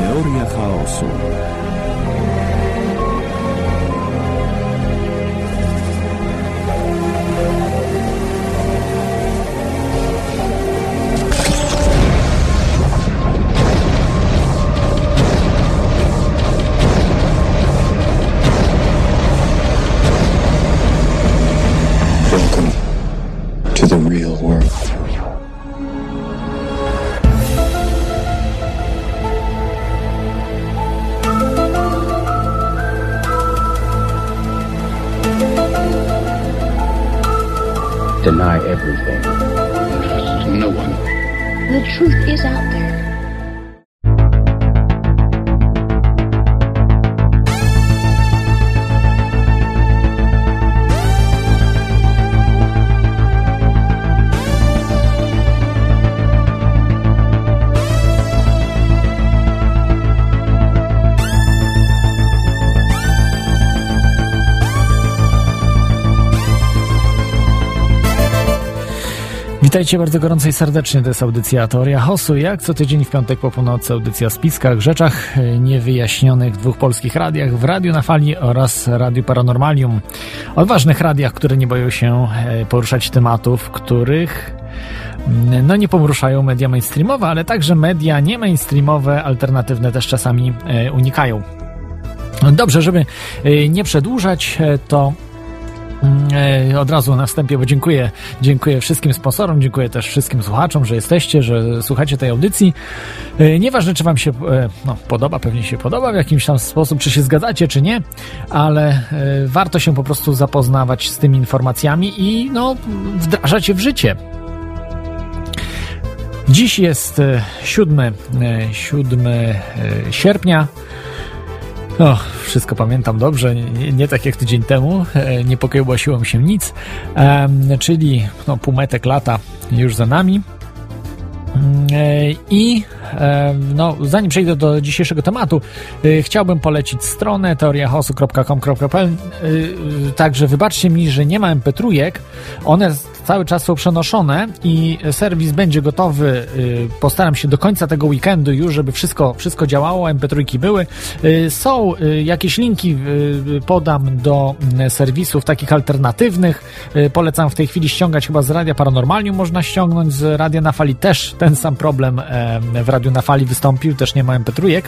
Teoria chaosu. Truth is out there. Witajcie bardzo gorąco i serdecznie, to jest audycja Teoria Hosu. Jak co tydzień w piątek po północy audycja o spiskach, rzeczach e, niewyjaśnionych w dwóch polskich radiach, w Radiu na Fali oraz Radiu Paranormalium. Odważnych radiach, które nie boją się e, poruszać tematów, których mm, no nie poruszają media mainstreamowe, ale także media nie mainstreamowe, alternatywne też czasami e, unikają. Dobrze, żeby nie przedłużać, to Od razu na wstępie, bo dziękuję, dziękuję wszystkim sponsorom, dziękuję też wszystkim słuchaczom, że jesteście, że słuchacie tej audycji. E, Nieważne, czy Wam się e, no, podoba, pewnie się podoba w jakimś tam sposób, czy się zgadzacie, czy nie, ale e, warto się po prostu zapoznawać z tymi informacjami i no, wdrażać je w życie. Dziś jest e, 7, e, 7 e, sierpnia. O, wszystko pamiętam dobrze, nie, nie tak jak tydzień temu, e, nie pokiełbasiło się nic, czyli no, półmetek lata już za nami. Mm, e, I no, zanim przejdę do dzisiejszego tematu, e, chciałbym polecić stronę teoriachaosu.com.pl Także wybaczcie mi, że nie ma MP3, one cały czas są przenoszone i serwis będzie gotowy. e, Postaram się do końca tego weekendu już, żeby wszystko, wszystko działało, MP3 były. E, Są e, jakieś linki, podam do serwisów takich alternatywnych. Polecam w tej chwili ściągać chyba z Radia Paranormalium, można ściągnąć z Radia na Fali też ten sam problem w Radiu na Fali wystąpił, też nie ma MP3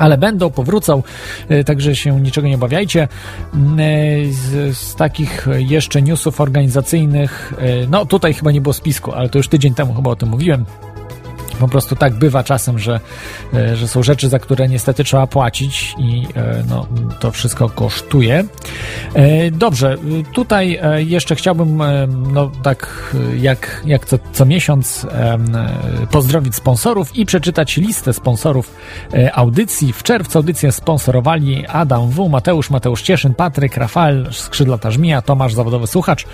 ale będą, powrócą, e, także się niczego nie obawiajcie. Mm, e, Z, z takich jeszcze newsów organizacyjnych, e, no tutaj chyba nie było spisku, ale to już tydzień temu chyba o tym mówiłem. Po prostu tak bywa czasem, że, e, że są rzeczy, za które niestety trzeba płacić i e, no, to wszystko kosztuje. E, Dobrze, tutaj jeszcze chciałbym, no tak jak, jak co, co miesiąc, pozdrowić sponsorów i przeczytać listę sponsorów audycji. W czerwcu audycję sponsorowali Adam W., Mateusz, Mateusz Cieszyn, Patryk, Rafael, Skrzydlata Żmija, Tomasz, Zawodowy Słuchacz.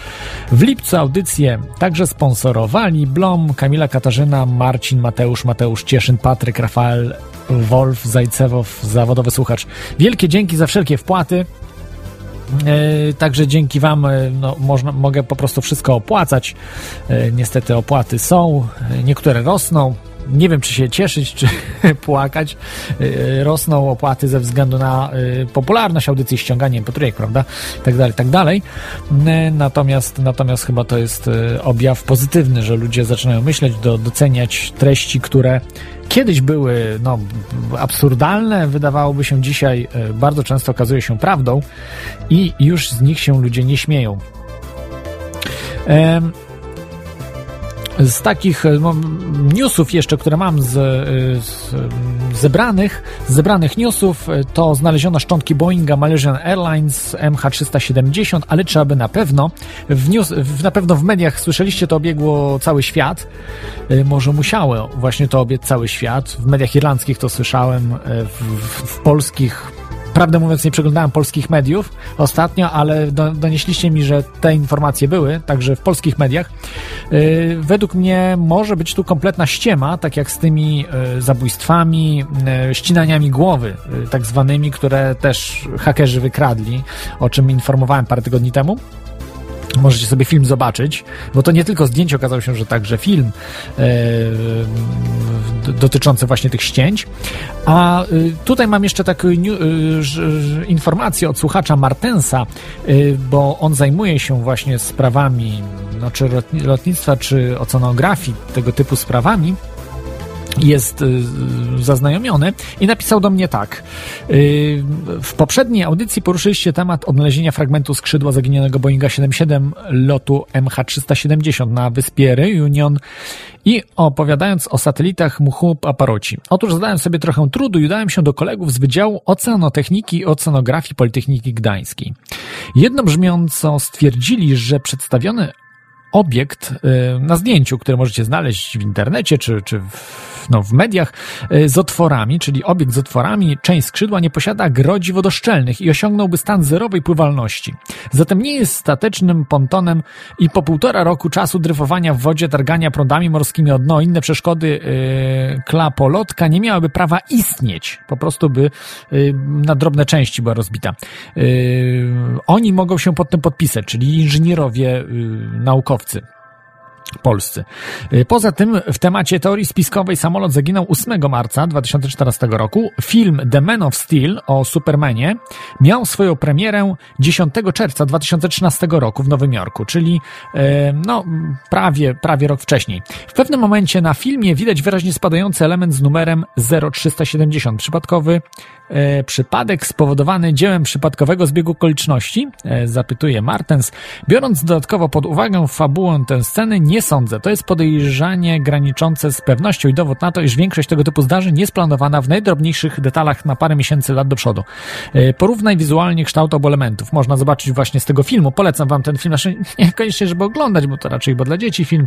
W lipcu audycję także sponsorowali Blom, Kamila Katarzyna, Marcin, Mateusz, Mateusz Cieszyn, Patryk, Rafael, Wolf, Zajcewow, Zawodowy Słuchacz. Wielkie dzięki za wszelkie wpłaty. E, Także dzięki Wam e, no, można, mogę po prostu wszystko opłacać. E, Niestety opłaty są, niektóre rosną. Nie wiem, czy się cieszyć, czy płakać. E, Rosną opłaty ze względu na e, popularność audycji, ściąganie mp prawda? Tak dalej, tak dalej. E, Natomiast, natomiast chyba to jest objaw pozytywny, że ludzie zaczynają myśleć, do, doceniać treści, które kiedyś były no, absurdalne, wydawałoby się dzisiaj bardzo często okazuje się prawdą i już z nich się ludzie nie śmieją. Em, z takich e, no, newsów jeszcze, które mam z, e, z zebranych, z zebranych newsów, e, to znaleziono szczątki Boeinga Malaysian Airlines MH370, ale trzeba by na pewno w news, na pewno w mediach słyszeliście, to obiegło cały świat. E, Może musiało właśnie to obiec cały świat. W mediach irlandzkich to słyszałem, e, w, w, w polskich Prawdę mówiąc, nie przeglądałem polskich mediów ostatnio, ale do, donieśliście mi, że te informacje były, także w polskich mediach. Yy, według mnie może być tu kompletna ściema, tak jak z tymi yy, zabójstwami, yy, ścinaniami głowy, yy, tak zwanymi, które też hakerzy wykradli, o czym informowałem parę tygodni temu. Możecie sobie film zobaczyć, bo to nie tylko zdjęcie, okazało się, że także film e, dotyczący właśnie tych ścięć. A e, tutaj mam jeszcze taką e, informację od słuchacza Martensa, e, bo on zajmuje się właśnie sprawami no, czy lotnictwa, czy oceanografii, tego typu sprawami jest y, zaznajomiony i napisał do mnie tak. Y, w poprzedniej audycji poruszyliście temat odnalezienia fragmentu skrzydła zaginionego Boeinga 77 lotu MH370 na wyspie Reunion i opowiadając o satelitach Muhu Paparoci. Otóż zadałem sobie trochę trudu i udałem się do kolegów z Wydziału Oceanotechniki i Oceanografii Politechniki Gdańskiej. Jednobrzmiąco stwierdzili, że przedstawiony obiekt y, na zdjęciu, które możecie znaleźć w internecie czy, czy w no, w mediach e, z otworami, czyli obiekt z otworami, część skrzydła nie posiada grodzi wodoszczelnych i osiągnąłby stan zerowej pływalności. Zatem nie jest statecznym pontonem i po półtora roku czasu dryfowania w wodzie, targania prądami morskimi o dno, inne przeszkody yy, klapolotka nie miałyby prawa istnieć. Po prostu by yy, na drobne części była rozbita. Yy, oni mogą się pod tym podpisać, czyli inżynierowie, naukowcy polscy. Y, poza tym w temacie teorii spiskowej samolot zaginął 8 marca 2014 roku. Film The Man of Steel o Supermanie miał swoją premierę 10 czerwca 2013 roku w Nowym Jorku, czyli y, no prawie, prawie rok wcześniej. W pewnym momencie na filmie widać wyraźnie spadający element z numerem 0370. Przypadkowy e, przypadek spowodowany dziełem przypadkowego zbiegu okoliczności? Zapytuje Martens. Biorąc dodatkowo pod uwagę fabułę tę sceny, nie sądzę. To jest podejrzanie graniczące z pewnością i dowód na to, iż większość tego typu zdarzeń jest planowana w najdrobniejszych detalach na parę miesięcy, lat do przodu. E, porównaj wizualnie kształt obu elementów. Można zobaczyć właśnie z tego filmu. Polecam wam ten film, znaczy niekoniecznie, żeby oglądać, bo to raczej bo dla dzieci film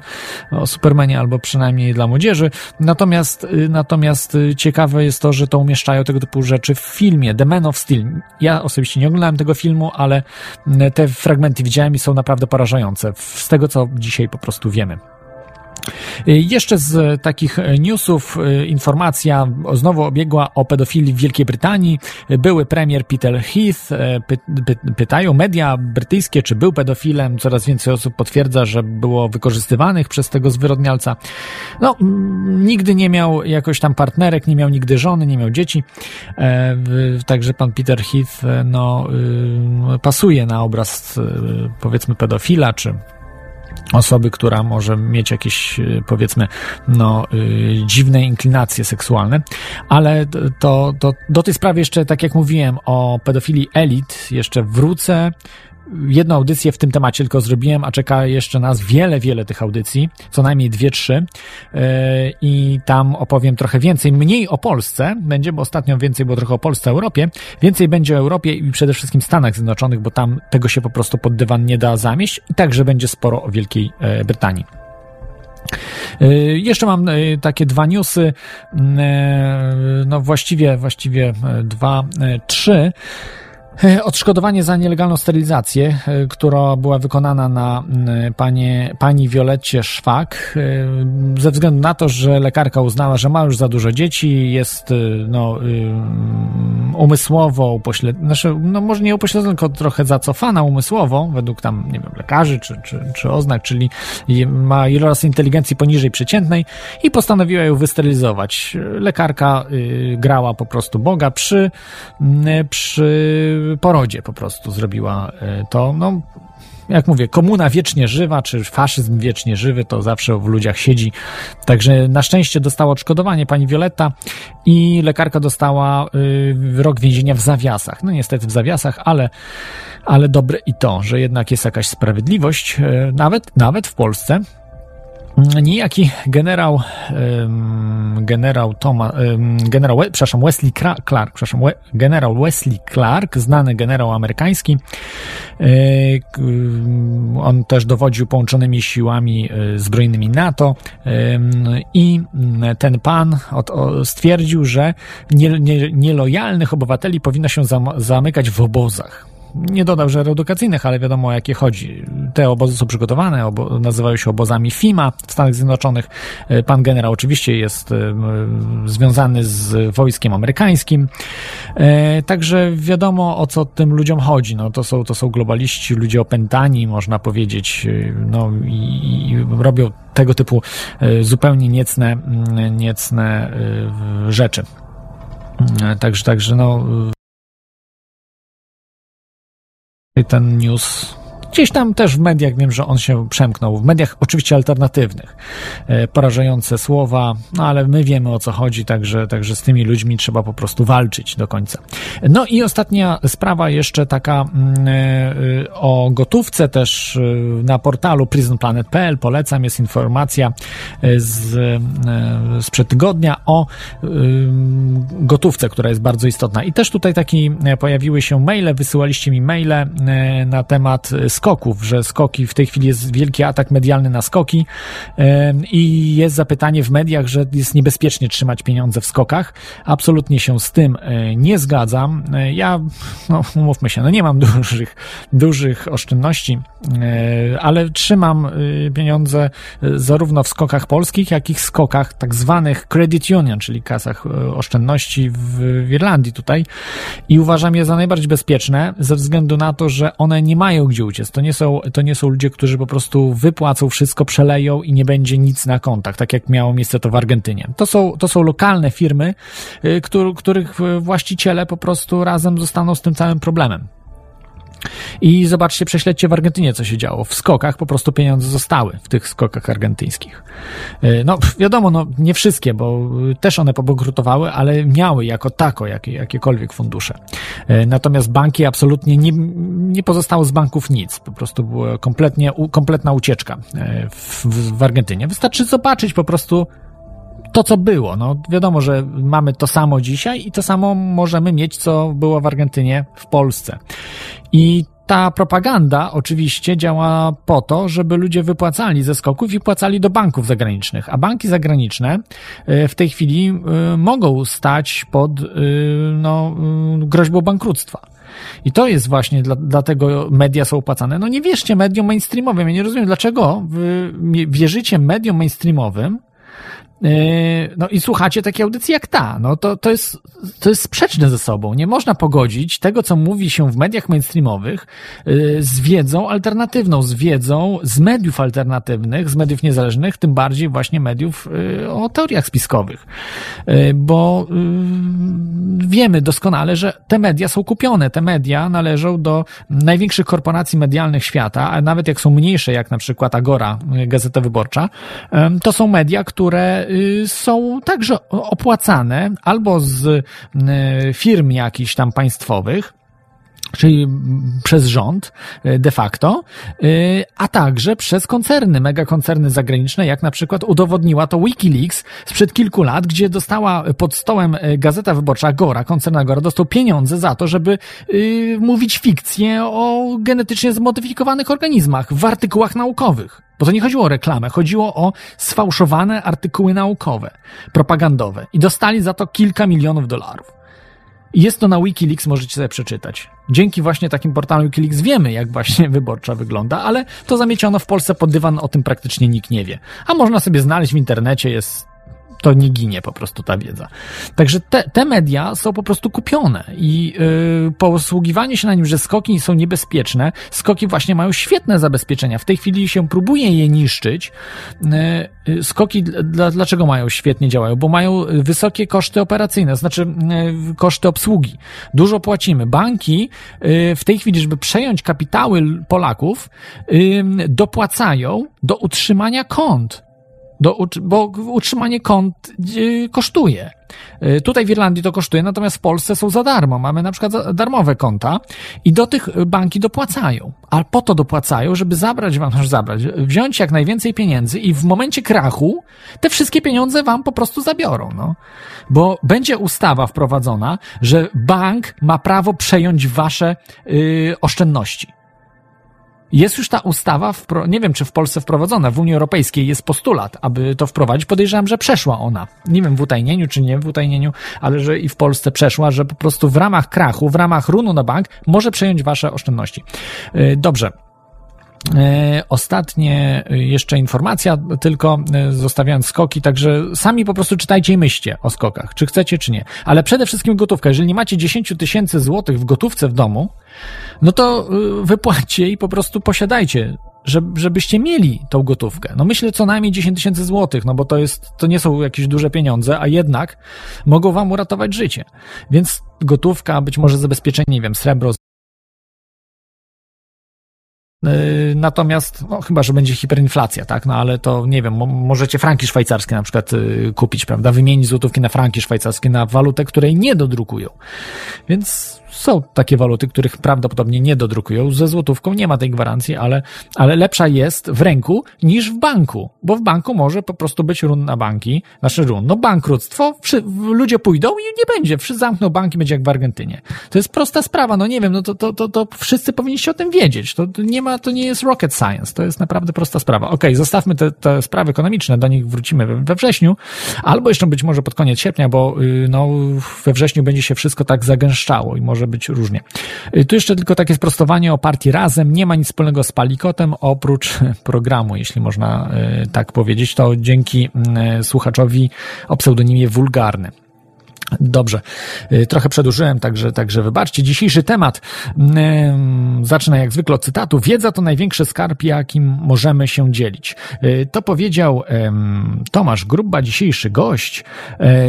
o Supermanie albo przynajmniej dla młodzieży. Natomiast, y, natomiast y, ciekawe jest to, że to umieszczają tego typu rzeczy w filmie The Man of Steel. Ja osobiście nie oglądałem tego filmu, ale y, te fragmenty widziałem i są naprawdę porażające. Z tego, co dzisiaj po prostu wiemy. Jeszcze z takich newsów e, informacja znowu obiegła o pedofilii w Wielkiej Brytanii. Były premier Peter Heath. E, py, py, pytają media brytyjskie, czy był pedofilem. Coraz więcej osób potwierdza, że było wykorzystywanych przez tego zwyrodnialca. No, nigdy nie miał jakoś tam partnerek, nie miał nigdy żony, nie miał dzieci. E, także pan Peter Heath, no, y, pasuje na obraz, powiedzmy, pedofila, czy osoby, która może mieć jakieś, y, powiedzmy, no, yy, dziwne inklinacje seksualne, ale to, to do tej sprawy jeszcze, tak jak mówiłem o pedofilii elit, jeszcze wrócę jedną audycję w tym temacie tylko zrobiłem, a czeka jeszcze nas wiele, wiele tych audycji, co najmniej dwie, trzy. E, i tam opowiem trochę więcej, mniej o Polsce będzie, bo ostatnio więcej było trochę o Polsce, Europie, więcej będzie o Europie i przede wszystkim Stanach Zjednoczonych, bo tam tego się po prostu pod dywan nie da zamieść. I także będzie sporo o Wielkiej e, Brytanii. E, jeszcze mam takie dwa newsy, no właściwie, właściwie dwa, trzy. E, odszkodowanie za nielegalną sterylizację, e, która była wykonana na panie, pani Violetcie Szwak, e, ze względu na to, że lekarka uznała, że ma już za dużo dzieci, jest no, umysłowo upośledzona, znaczy, no może nie upośledzona, tylko trochę zacofana umysłowo, według tam, nie wiem, lekarzy czy, czy, czy oznak, czyli ma ilość inteligencji poniżej przeciętnej i postanowiła ją wysterylizować. Lekarka grała po prostu Boga przy, przy porodzie po prostu zrobiła e, to. No, jak mówię, komuna wiecznie żywa, czy faszyzm wiecznie żywy, to zawsze w ludziach siedzi. Także na szczęście dostała odszkodowanie pani Violetta i lekarka dostała y, rok więzienia w zawiasach. No niestety w zawiasach, ale, ale dobre i to, że jednak jest jakaś sprawiedliwość, y, nawet, nawet w Polsce. Niejaki generał, generał Thomas, generał, przepraszam, Wesley Clark, przepraszam, generał Wesley Clark, znany generał amerykański, e, on też dowodził połączonymi siłami e, zbrojnymi NATO. I ten pan stwierdził, że nielojalnych obywateli powinno się zamykać w obozach nie dodał, że reedukacyjnych, ale wiadomo o jakie chodzi. Te obozy są przygotowane, obo, nazywają się obozami FIMA w Stanach Zjednoczonych. Pan generał oczywiście jest związany z wojskiem amerykańskim, także wiadomo o co tym ludziom chodzi. No, to, są, to są globaliści, ludzie opętani, można powiedzieć, no i, i robią tego typu zupełnie niecne, niecne rzeczy. Także, także no. Ten news Gdzieś tam też w mediach wiem, że on się przemknął. W mediach oczywiście alternatywnych. E, porażające słowa, no ale my wiemy o co chodzi, także, także z tymi ludźmi trzeba po prostu walczyć do końca. No i ostatnia sprawa jeszcze taka mm, e, o gotówce też e, na portalu prisonplanet.pl polecam, jest informacja z, sprzed tygodnia o gotówce, która jest bardzo istotna. I też tutaj taki pojawiły się maile, wysyłaliście mi maile na temat skoków, że skoki, w tej chwili jest wielki atak medialny na skoki i jest zapytanie w mediach, że jest niebezpiecznie trzymać pieniądze w skokach. Absolutnie się z tym e, nie zgadzam. E, ja, no umówmy się, no nie mam dużych, dużych oszczędności, e, ale trzymam pieniądze zarówno w skokach polskich, jak i w skokach tak zwanych credit union, czyli kasach oszczędności w Irlandii tutaj i uważam je za najbardziej bezpieczne ze względu na to, że one nie mają gdzie uciec. To nie są, to nie są ludzie, którzy po prostu wypłacą wszystko, przeleją i nie będzie nic na kontach, tak jak miało miejsce to w Argentynie. To są, to są lokalne firmy, y, których właściciele po prostu razem zostaną z tym całym problemem. I zobaczcie, prześledźcie w Argentynie, co się działo. W skokach po prostu pieniądze zostały, w tych skokach argentyńskich. E, no, wiadomo, no, nie wszystkie, bo też one pobogrutowały, ale miały jako tako jakie, jakiekolwiek fundusze. E, natomiast banki absolutnie nie, nie pozostało z banków nic. Po prostu była kompletnie, kompletna ucieczka e, w, w Argentynie. Wystarczy zobaczyć po prostu to, co było. No, wiadomo, że mamy to samo dzisiaj i to samo możemy mieć, co było w Argentynie, w Polsce. I ta propaganda oczywiście działa po to, żeby ludzie wypłacali ze skoków i płacali do banków zagranicznych, a banki zagraniczne e, w tej chwili e, mogą stać pod e, no, groźbą bankructwa. I to jest właśnie dla, dlatego media są opłacane. No nie wierzcie mediom mainstreamowym. Ja nie rozumiem, dlaczego wy wierzycie mediom mainstreamowym, no i słuchacie takiej audycji jak ta. No to, to, jest, to jest sprzeczne ze sobą. Nie można pogodzić tego, co mówi się w mediach mainstreamowych yy, z wiedzą alternatywną, z wiedzą z mediów alternatywnych, z mediów niezależnych, tym bardziej właśnie mediów yy, o teoriach spiskowych. Bo wiemy doskonale, że te media są kupione. Te media należą do największych korporacji medialnych świata, a nawet jak są mniejsze, jak na przykład Agora, Gazeta Wyborcza, to są media, które są także opłacane albo z y, firm jakichś tam państwowych, czyli przez rząd y, de facto, a także przez koncerny, megakoncerny zagraniczne, jak na przykład udowodniła to Wikileaks sprzed kilku lat, gdzie dostała pod stołem Gazeta Wyborcza Agora, koncern Agora, dostał pieniądze za to, żeby mówić fikcję o genetycznie zmodyfikowanych organizmach w artykułach naukowych. Bo to nie chodziło o reklamę, chodziło o sfałszowane artykuły naukowe, propagandowe. I dostali za to kilka milionów dolarów. Jest to na Wikileaks, możecie sobie przeczytać. Dzięki właśnie takim portalom Wikileaks wiemy, jak właśnie wyborcza wygląda, ale to zamieciono w Polsce pod dywan, o tym praktycznie nikt nie wie. A można sobie znaleźć w internecie, jest to nie ginie po prostu ta wiedza. Także te, te media są po prostu kupione i yy, posługiwanie się na nim, że skoki są niebezpieczne, skoki właśnie mają świetne zabezpieczenia. W tej chwili się próbuje je niszczyć. Yy, skoki dla, dlaczego mają świetnie działają? Bo mają wysokie koszty operacyjne, znaczy yy, koszty obsługi. Dużo płacimy. Banki yy, w tej chwili, żeby przejąć kapitały Polaków, yy, dopłacają do utrzymania kont do, bo utrzymanie kont y, kosztuje. Y, tutaj w Irlandii to kosztuje, natomiast w Polsce są za darmo. Mamy na przykład darmowe konta i do tych banki dopłacają. A po to dopłacają, żeby zabrać wam, zabrać, wziąć jak najwięcej pieniędzy i w momencie krachu te wszystkie pieniądze wam po prostu zabiorą, no. Bo będzie ustawa wprowadzona, że bank ma prawo przejąć wasze yy, oszczędności. Jest już ta ustawa, nie wiem czy w Polsce wprowadzona, w Unii Europejskiej jest postulat, aby to wprowadzić. Podejrzewam, że przeszła ona. Nie wiem w utajnieniu czy nie w utajnieniu, ale że i w Polsce przeszła, że po prostu w ramach krachu, w ramach runu na bank może przejąć wasze oszczędności. Y, dobrze. E, ostatnie e, jeszcze informacja, tylko e, zostawiając skoki, także sami po prostu czytajcie i myślcie o skokach, czy chcecie, czy nie. Ale przede wszystkim gotówka. Jeżeli nie macie 10 tysięcy złotych w gotówce w domu, no to wypłaćcie i po prostu posiadajcie, żebyście mieli tą gotówkę. No myślę co najmniej 10 tysięcy złotych, no bo to jest, to nie są jakieś duże pieniądze, a jednak mogą wam uratować życie. Więc gotówka, być może zabezpieczenie, nie wiem, srebro, natomiast, no, chyba, że będzie hiperinflacja, tak? No ale to nie wiem, możecie franki szwajcarskie na przykład y, kupić, prawda? Wymienić złotówki na franki szwajcarskie na walutę, której nie dodrukują. Więc są takie waluty, których prawdopodobnie nie dodrukują. Ze złotówką nie ma tej gwarancji, ale, ale lepsza jest w ręku niż w banku, bo w banku może po prostu być run na banki, nasze run, no bankructwo, przy, ludzie pójdą i nie będzie, wszyscy zamkną banki, będzie jak w Argentynie. To jest prosta sprawa, no nie wiem, no to, to, to, to wszyscy powinniście o tym wiedzieć. To, to nie ma, to nie jest rocket science, to jest naprawdę prosta sprawa. Okej, okay, zostawmy te, te sprawy ekonomiczne, do nich wrócimy we, we wrześniu, albo jeszcze być może pod koniec sierpnia, bo y, no, we wrześniu będzie się wszystko tak zagęszczało i może być różnie. Y, tu jeszcze tylko takie sprostowanie o partii Razem. Nie ma nic wspólnego z Palikotem, oprócz programu, jeśli można y, tak powiedzieć. To dzięki y, słuchaczowi o pseudonimie Wulgarny. Dobrze, y, trochę przedłużyłem, także, także wybaczcie. Dzisiejszy temat zaczyna jak zwykle od cytatu. Wiedza to największy skarb, jakim możemy się dzielić. Y, to powiedział Tomasz Gruba, dzisiejszy gość.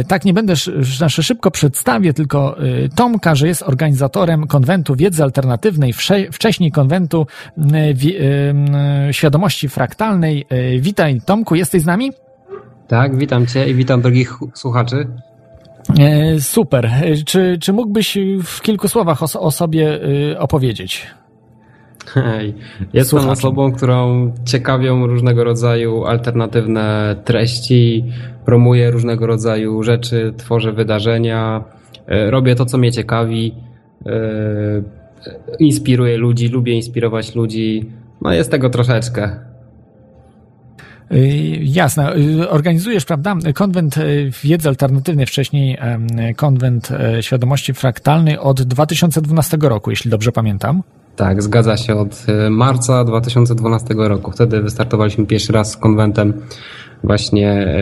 Tak nie będę znaczy szybko przedstawię, tylko y, Tomka, że jest organizatorem konwentu wiedzy alternatywnej, wcześniej konwentu świadomości fraktalnej. Witaj Tomku, jesteś z nami? Tak, witam Cię i witam drogich słuchaczy. E, super. E, czy, czy mógłbyś w kilku słowach o, o sobie e, opowiedzieć? Hej, jestem Słuchaczem. osobą, którą ciekawią różnego rodzaju alternatywne treści, promuję różnego rodzaju rzeczy, tworzę wydarzenia, robię to, co mnie ciekawi, inspiruję ludzi, lubię inspirować ludzi. No jest tego troszeczkę. Y, jasne. Y, organizujesz, prawda, konwent y, wiedzy alternatywnej, wcześniej konwent świadomości fraktalnej od 2012 roku, jeśli dobrze pamiętam. Tak, zgadza się, od marca 2012 roku. Wtedy wystartowaliśmy pierwszy raz z konwentem właśnie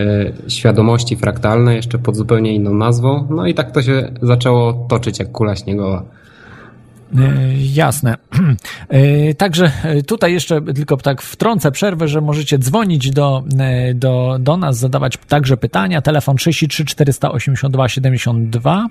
świadomości fraktalnej, jeszcze pod zupełnie inną nazwą. No i tak to się zaczęło toczyć jak kula śniegowa. E, jasne. E, także e, tutaj jeszcze tylko tak wtrącę przerwę, że możecie dzwonić do, do, do nas, zadawać także pytania. Telefon 33 482 72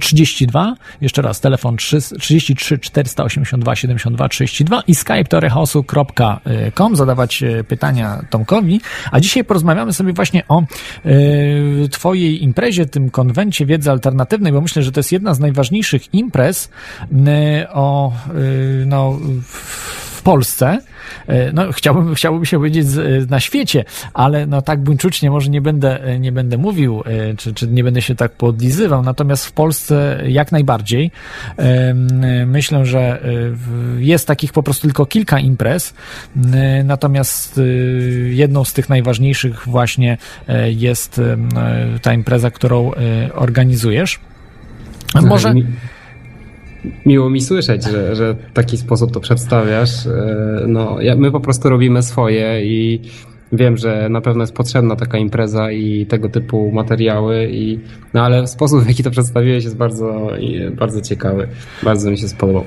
32. Jeszcze raz, telefon 33 482 72 32 i skype torechaosu.com zadawać pytania Tomkowi. A dzisiaj porozmawiamy sobie właśnie o y, twojej imprezie, tym konwencie wiedzy alternatywnej, bo myślę, że to jest jedna z najważniejszych imprez y, o y, no, w Polsce. Y, no, chciałbym, chciałbym się powiedzieć na świecie, ale no tak buńczucznie może nie będę, nie będę mówił, czy, czy nie będę się tak podlizywał, natomiast w Polsce jak najbardziej. Myślę, że jest takich po prostu tylko kilka imprez, natomiast jedną z tych najważniejszych właśnie jest ta impreza, którą organizujesz. Może... Miło mi słyszeć, że, że w taki sposób to przedstawiasz. E, no, my po prostu robimy swoje i wiem, że na pewno jest potrzebna taka impreza i tego typu materiały, i, no ale sposób, w jaki to przedstawiłeś jest bardzo, bardzo ciekawy. Bardzo mi się spodobał.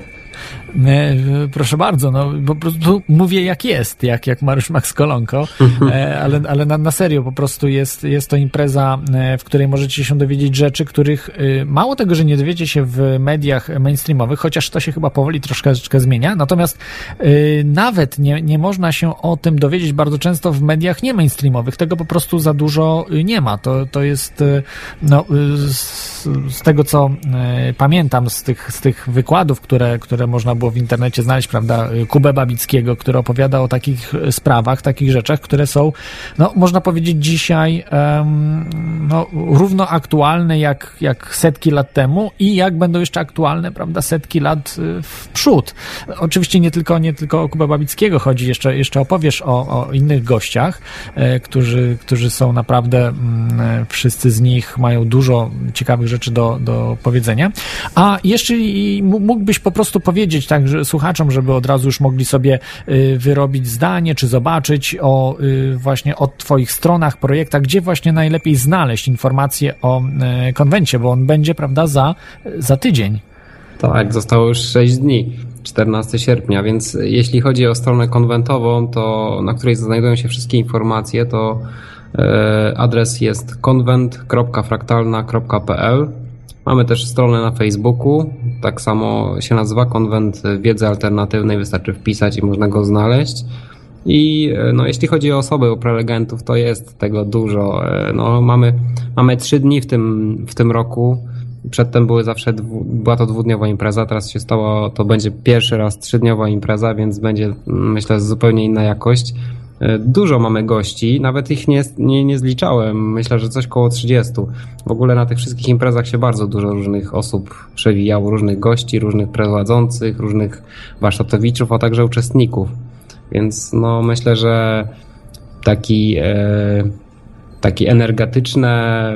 E, proszę bardzo, no po prostu mówię jak jest, jak, jak Mariusz Max Kolonko, e, ale, ale na, na serio po prostu jest, jest to impreza, e, w której możecie się dowiedzieć rzeczy, których mało tego, że nie dowiecie się w mediach mainstreamowych, chociaż to się chyba powoli troszkę, troszkę zmienia, natomiast nawet nie, nie można się o tym dowiedzieć bardzo często w mediach nie mainstreamowych, tego po prostu za dużo nie ma, to, to jest no, z, z tego, co e, pamiętam z tych, z tych wykładów, które, które można było w internecie znaleźć, prawda, Kubę Babickiego, który opowiada o takich sprawach, takich rzeczach, które są, no, można powiedzieć dzisiaj no, równo aktualne jak, jak setki lat temu i jak będą jeszcze aktualne, prawda, setki lat w przód. Oczywiście nie tylko, nie tylko o Kubę Babickiego chodzi, jeszcze, jeszcze opowiesz o, o innych gościach, e, którzy, którzy są naprawdę, mm, wszyscy z nich mają dużo ciekawych rzeczy do, do powiedzenia. A jeszcze mógłbyś po prostu powiedzieć tak że słuchaczom, żeby od razu już mogli sobie y, wyrobić zdanie, czy zobaczyć o y, właśnie o Twoich stronach, projektach, gdzie właśnie najlepiej znaleźć informacje o y, konwencie, bo on będzie, prawda, za, za tydzień. Tak, zostało już 6 dni. 14 sierpnia, więc jeśli chodzi o stronę konwentową, to na której znajdują się wszystkie informacje, to adres jest konwent.fraktalna.pl. Mamy też stronę na Facebooku, tak samo się nazywa Konwent Wiedzy Alternatywnej, wystarczy wpisać i można go znaleźć. I e, no, jeśli chodzi o osoby, o prelegentów, to jest tego dużo. E, no, mamy, mamy trzy dni w tym, w tym roku. Przedtem były zawsze, dwu, była to dwudniowa impreza, teraz się stało, to będzie pierwszy raz trzydniowa impreza, więc będzie myślę zupełnie inna jakość. E, dużo mamy gości, nawet ich nie, nie, nie zliczałem. Myślę, że coś koło 30. W ogóle na tych wszystkich imprezach się bardzo dużo różnych osób przewijało, różnych gości, różnych prowadzących, różnych warsztatowiczów, a także uczestników. Więc no myślę, że taki, e, taki energetyczne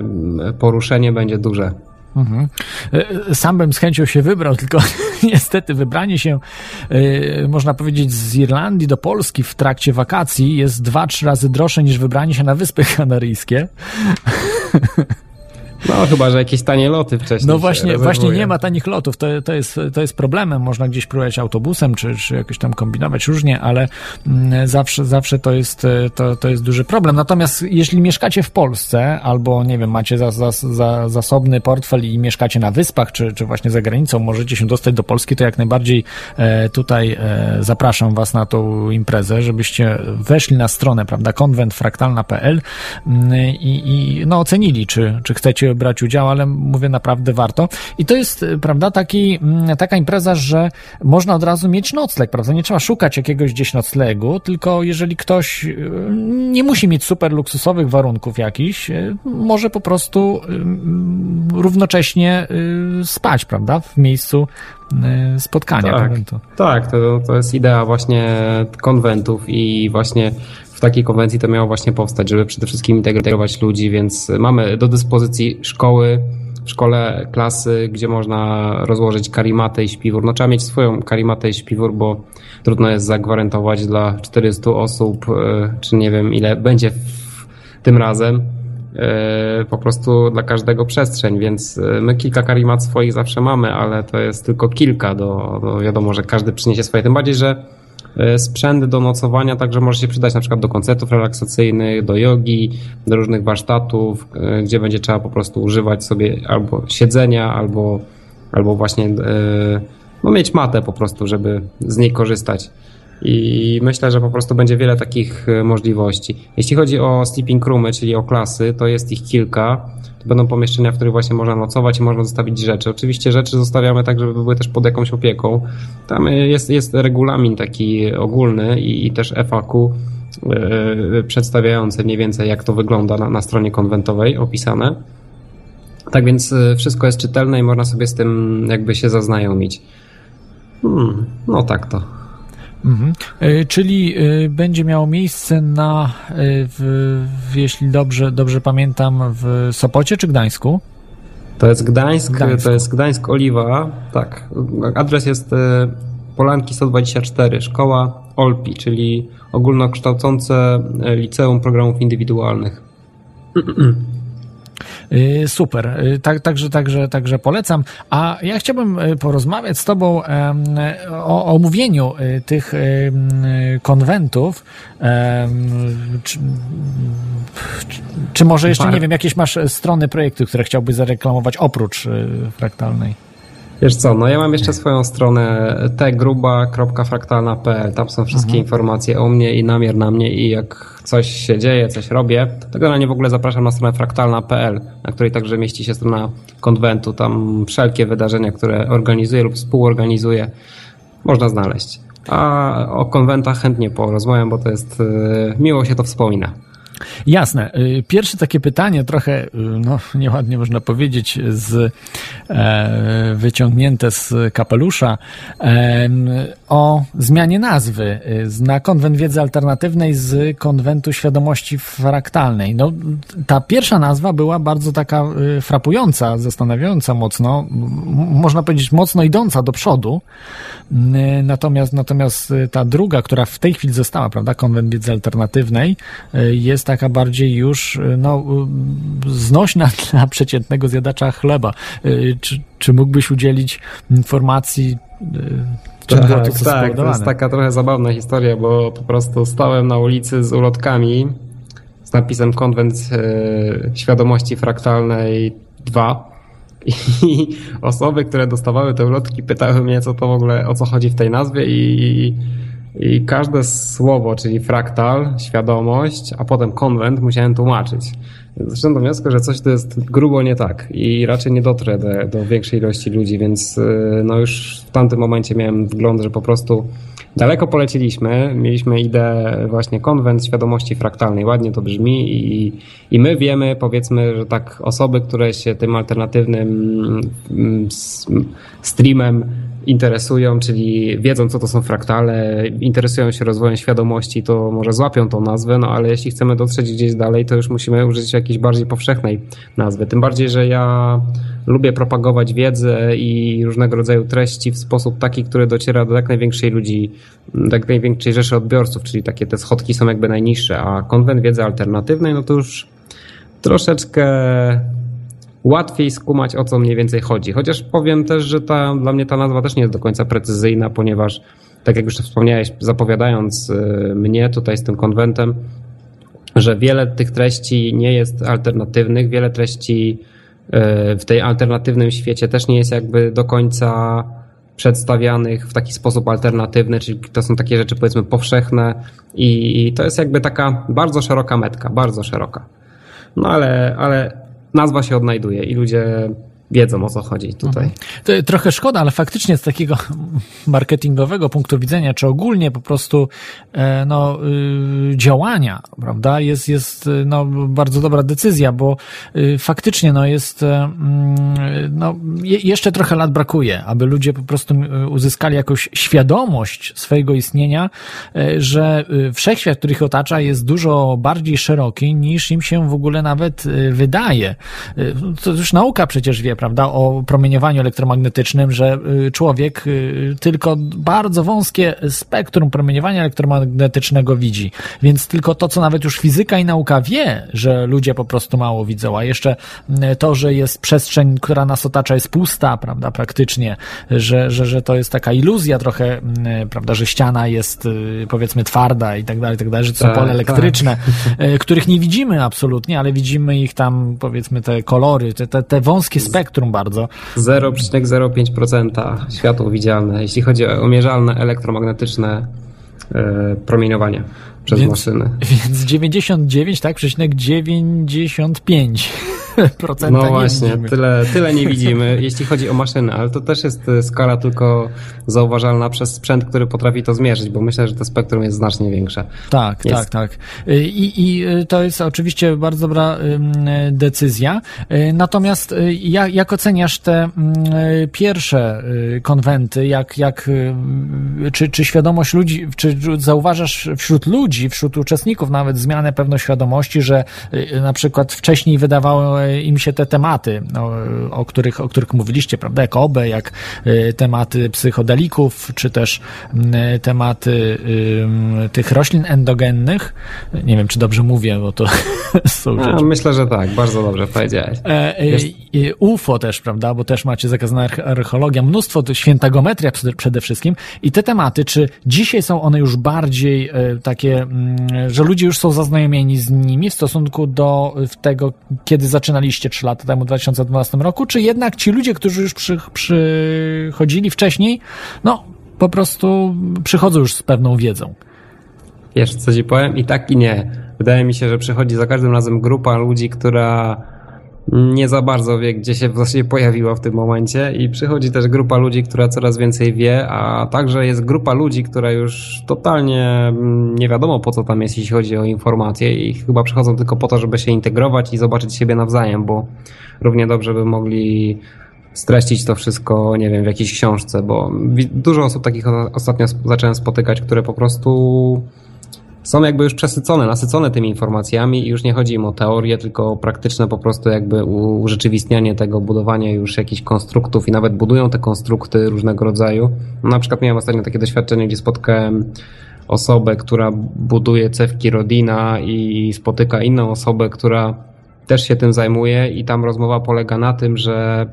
poruszenie będzie duże. Mhm. E, sam bym z chęcią się wybrał, tylko niestety wybranie się, e, można powiedzieć, z Irlandii do Polski w trakcie wakacji jest dwa, trzy razy droższe niż wybranie się na Wyspy Kanaryjskie. No, chyba, że jakieś tanie loty wcześniej. No właśnie, właśnie nie ma tanich lotów. To, to, jest, to jest problemem. Można gdzieś próbować autobusem, czy, czy jakoś tam kombinować różnie, ale mm, zawsze, zawsze to jest, to, to jest duży problem. Natomiast jeśli mieszkacie w Polsce, albo nie wiem, macie za, za, za, zasobny portfel i mieszkacie na wyspach, czy, czy właśnie za granicą, możecie się dostać do Polski, to jak najbardziej e, tutaj e, zapraszam Was na tą imprezę, żebyście weszli na stronę, prawda, konwentfraktalna.pl mm, i, i no, ocenili, czy, czy chcecie brać udział, ale mówię naprawdę warto. I to jest, y, prawda, taki, mm, taka impreza, że można od razu mieć nocleg, prawda? Nie trzeba szukać jakiegoś gdzieś noclegu, tylko jeżeli ktoś y, nie musi mieć super luksusowych warunków jakichś, y, może po prostu równocześnie spać, prawda? W miejscu spotkania tak. Tak, to, to jest idea właśnie konwentów i właśnie w takiej konwencji to miało właśnie powstać, żeby przede wszystkim integrować ludzi, więc mamy do dyspozycji szkoły, w szkole klasy, gdzie można rozłożyć karimatę i śpiwór. No trzeba mieć swoją karimatę i śpiwór, bo trudno jest zagwarantować dla 400 osób, e, czy nie wiem ile będzie w tym razem e, po prostu dla każdego przestrzeń, więc e, my kilka karimat swoich zawsze mamy, ale to jest tylko kilka, do, do wiadomo, że każdy przyniesie swoje, tym bardziej, że sprzęt do nocowania także może się przydać na przykład do koncertów relaksacyjnych, do jogi, do różnych warsztatów, e, gdzie będzie trzeba po prostu używać sobie albo siedzenia, albo, albo właśnie e, no, mieć matę po prostu, żeby z niej korzystać. I myślę, że po prostu będzie wiele takich możliwości. Jeśli chodzi o sleeping roomy, czyli o klasy, to jest ich kilka. To będą pomieszczenia, w których właśnie można nocować i można zostawić rzeczy. Oczywiście rzeczy zostawiamy tak, żeby były też pod jakąś opieką. Tam jest, jest regulamin taki ogólny i, i też FAQ yy, przedstawiający mniej więcej jak to wygląda na, na stronie konwentowej opisane. Tak więc e, wszystko jest czytelne i można sobie z tym jakby się zaznajomić. Hmm, no tak to. Mhm. E, czyli e, będzie miało miejsce na, e, w, w, jeśli dobrze, dobrze pamiętam, w Sopocie czy Gdańsku? To jest Gdańsk, Gdańsk. to jest Gdańsk Oliwa, tak. Adres jest Polanki 124, szkoła OLPI, czyli ogólnokształcące liceum programów indywidualnych. Y, super. Y, tak, także, także, także polecam. A ja chciałbym y, porozmawiać z Tobą o omówieniu tych konwentów. Czy, czy może jeszcze, nie wiem, jakieś masz strony projektu, które chciałbyś zareklamować oprócz fraktalnej? Wiesz co, no ja mam jeszcze swoją stronę tgruba.fraktalna.pl. Tam są wszystkie mhm. informacje o mnie i namiar na mnie i jak coś się dzieje, coś robię, to generalnie w ogóle zapraszam na stronę fraktalna.pl, na której także mieści się strona konwentu. Tam wszelkie wydarzenia, które organizuję lub współorganizuję, można znaleźć. A o konwentach chętnie porozmawiam, bo to jest, y, miło się to wspomina. Jasne. Y, pierwsze takie pytanie, trochę, y, no nieładnie można powiedzieć, z, e, wyciągnięte z kapelusza, e, o zmianie nazwy y, na konwent wiedzy alternatywnej z konwentu świadomości fraktalnej. No, ta pierwsza nazwa była bardzo taka frapująca, zastanawiająca mocno, można powiedzieć mocno idąca do przodu. Natomiast, natomiast ta druga, która w tej chwili została, prawda, konwent wiedzy alternatywnej, jest taka bardziej już y, no, y, znośna dla przeciętnego zjadacza chleba. Y, czy, czy mógłbyś udzielić informacji, czym tak, to, tak, to jest taka trochę zabawna historia, bo po prostu stałem na ulicy z ulotkami z napisem Konwent Świadomości Fraktalnej 2 i osoby, które dostawały te ulotki pytały mnie, co to w ogóle, o co chodzi w tej nazwie i i każde słowo, czyli fraktal, świadomość, a potem konwent musiałem tłumaczyć. Zresztą do wniosku, że coś to jest grubo nie tak i raczej nie dotrę do, do większej ilości ludzi, więc y, no już w tamtym momencie miałem wgląd, że po prostu daleko poleciliśmy. Mieliśmy ideę właśnie konwent świadomości fraktalnej. Ładnie to brzmi i, i my wiemy, powiedzmy, że tak osoby, które się tym alternatywnym mm, streamem interesują, czyli wiedzą, co to są fraktale, interesują się rozwojem świadomości, to może złapią tą nazwę, no ale jeśli chcemy dotrzeć gdzieś dalej, to już musimy użyć jakiejś bardziej powszechnej nazwy. Tym bardziej, że ja lubię propagować wiedzę i różnego rodzaju treści w sposób taki, który dociera do jak największej ludzi, do jak największej rzeszy odbiorców, czyli takie te schodki są jakby najniższe, a konwent wiedzy alternatywnej, no to już troszeczkę łatwiej skumać o co mniej więcej chodzi. Chociaż powiem też, że ta, dla mnie ta nazwa też nie jest do końca precyzyjna, ponieważ tak jak już wspomniałeś, zapowiadając y, mnie tutaj z tym konwentem, że wiele tych treści nie jest alternatywnych, wiele treści y, w tej alternatywnym świecie też nie jest jakby do końca przedstawianych w taki sposób alternatywny, czyli to są takie rzeczy powiedzmy powszechne i to jest jakby taka bardzo szeroka metka, bardzo szeroka. No ale, ale nazwa się odnajduje i ludzie wiedzą o co chodzi tutaj. Mhm. To trochę szkoda, ale faktycznie z takiego marketingowego punktu widzenia, czy ogólnie po prostu e, no, y, działania, prawda, jest, jest y, no, bardzo dobra decyzja, bo y, faktycznie no, jest mm, no, jeszcze trochę lat brakuje, aby ludzie po prostu uzyskali jakąś świadomość swojego istnienia, e, że wszechświat, który ich otacza jest dużo bardziej szeroki niż im się w ogóle nawet wydaje. To już nauka przecież wie, prawda, o promieniowaniu elektromagnetycznym, że y, człowiek y, tylko bardzo wąskie spektrum promieniowania elektromagnetycznego widzi. Więc tylko to, co nawet już fizyka i nauka wie, że ludzie po prostu mało widzą, a jeszcze y, to, że jest przestrzeń, która nas otacza, jest pusta, prawda, praktycznie, że, że, że to jest taka iluzja trochę, prawda, że ściana jest powiedzmy twarda i tak dalej, i tak dalej, że to są tak, pole elektryczne, tak. których nie widzimy absolutnie, ale widzimy ich tam, powiedzmy, te kolory, te, te, te wąskie spektrum, spektrum bardzo. 0,05% światło widzialne, jeśli chodzi o mierzalne elektromagnetyczne e, promieniowanie przez więc, maszyny. Więc 99, tak? Przecinek 95 procenta No właśnie, tyle, tyle nie widzimy, jeśli chodzi o maszyny, ale to też jest e, skala tylko zauważalna przez sprzęt, który potrafi to zmierzyć, bo myślę, że to spektrum jest znacznie większe. Tak, jest... tak, tak. I, I to jest oczywiście bardzo dobra decyzja. Natomiast jak, jak oceniasz te pierwsze konwenty, jak, jak, czy, czy świadomość ludzi, czy zauważasz wśród ludzi, wśród uczestników nawet zmianę pewnoświadomości, że na przykład wcześniej wydawało im się te tematy, no, o, których, o których mówiliście, prawda, jak OBE, jak y, tematy psychodelików, czy też y, tematy tych roślin endogennych. Nie wiem, czy dobrze mówię, bo to są rzeczy. A, myślę, że tak, bardzo dobrze powiedziałeś. E, e, UFO też, prawda, bo też macie zakazana archeologia, mnóstwo, świętagometria przede wszystkim i te tematy, czy dzisiaj są one już bardziej e, takie, mm, że ludzie już są zaznajomieni z nimi w stosunku do tego, kiedy zaczynaliście 3 lata temu, w 2012 roku, czy jednak ci ludzie, którzy już przy, przychodzili wcześniej, no po prostu przychodzą już z pewną wiedzą? Wiesz, co ci powiem? I tak i nie. Wydaje mi się, że przychodzi za każdym razem grupa ludzi, która nie za bardzo wie, gdzie się właściwie pojawiła w tym momencie. I przychodzi też grupa ludzi, która coraz więcej wie, a także jest grupa ludzi, która już totalnie mm, nie wiadomo po co tam jest, jeśli chodzi o informacje. I chyba przychodzą tylko po to, żeby się integrować i zobaczyć siebie nawzajem, bo równie dobrze by mogli streścić to wszystko, nie wiem, w jakiejś książce, bo dużo osób takich ostatnio zacząłem spotykać, które po prostu są jakby już przesycone, nasycone tymi informacjami i już nie chodzi im o teorię, tylko o praktyczne po prostu jakby urzeczywistnianie tego, budowanie już jakichś konstruktów i nawet budują te konstrukty różnego rodzaju. Na przykład miałem ostatnio takie doświadczenie, gdzie spotkałem osobę, która buduje cewki Rodina i spotyka inną osobę, która też się tym zajmuje i tam rozmowa polega na tym, że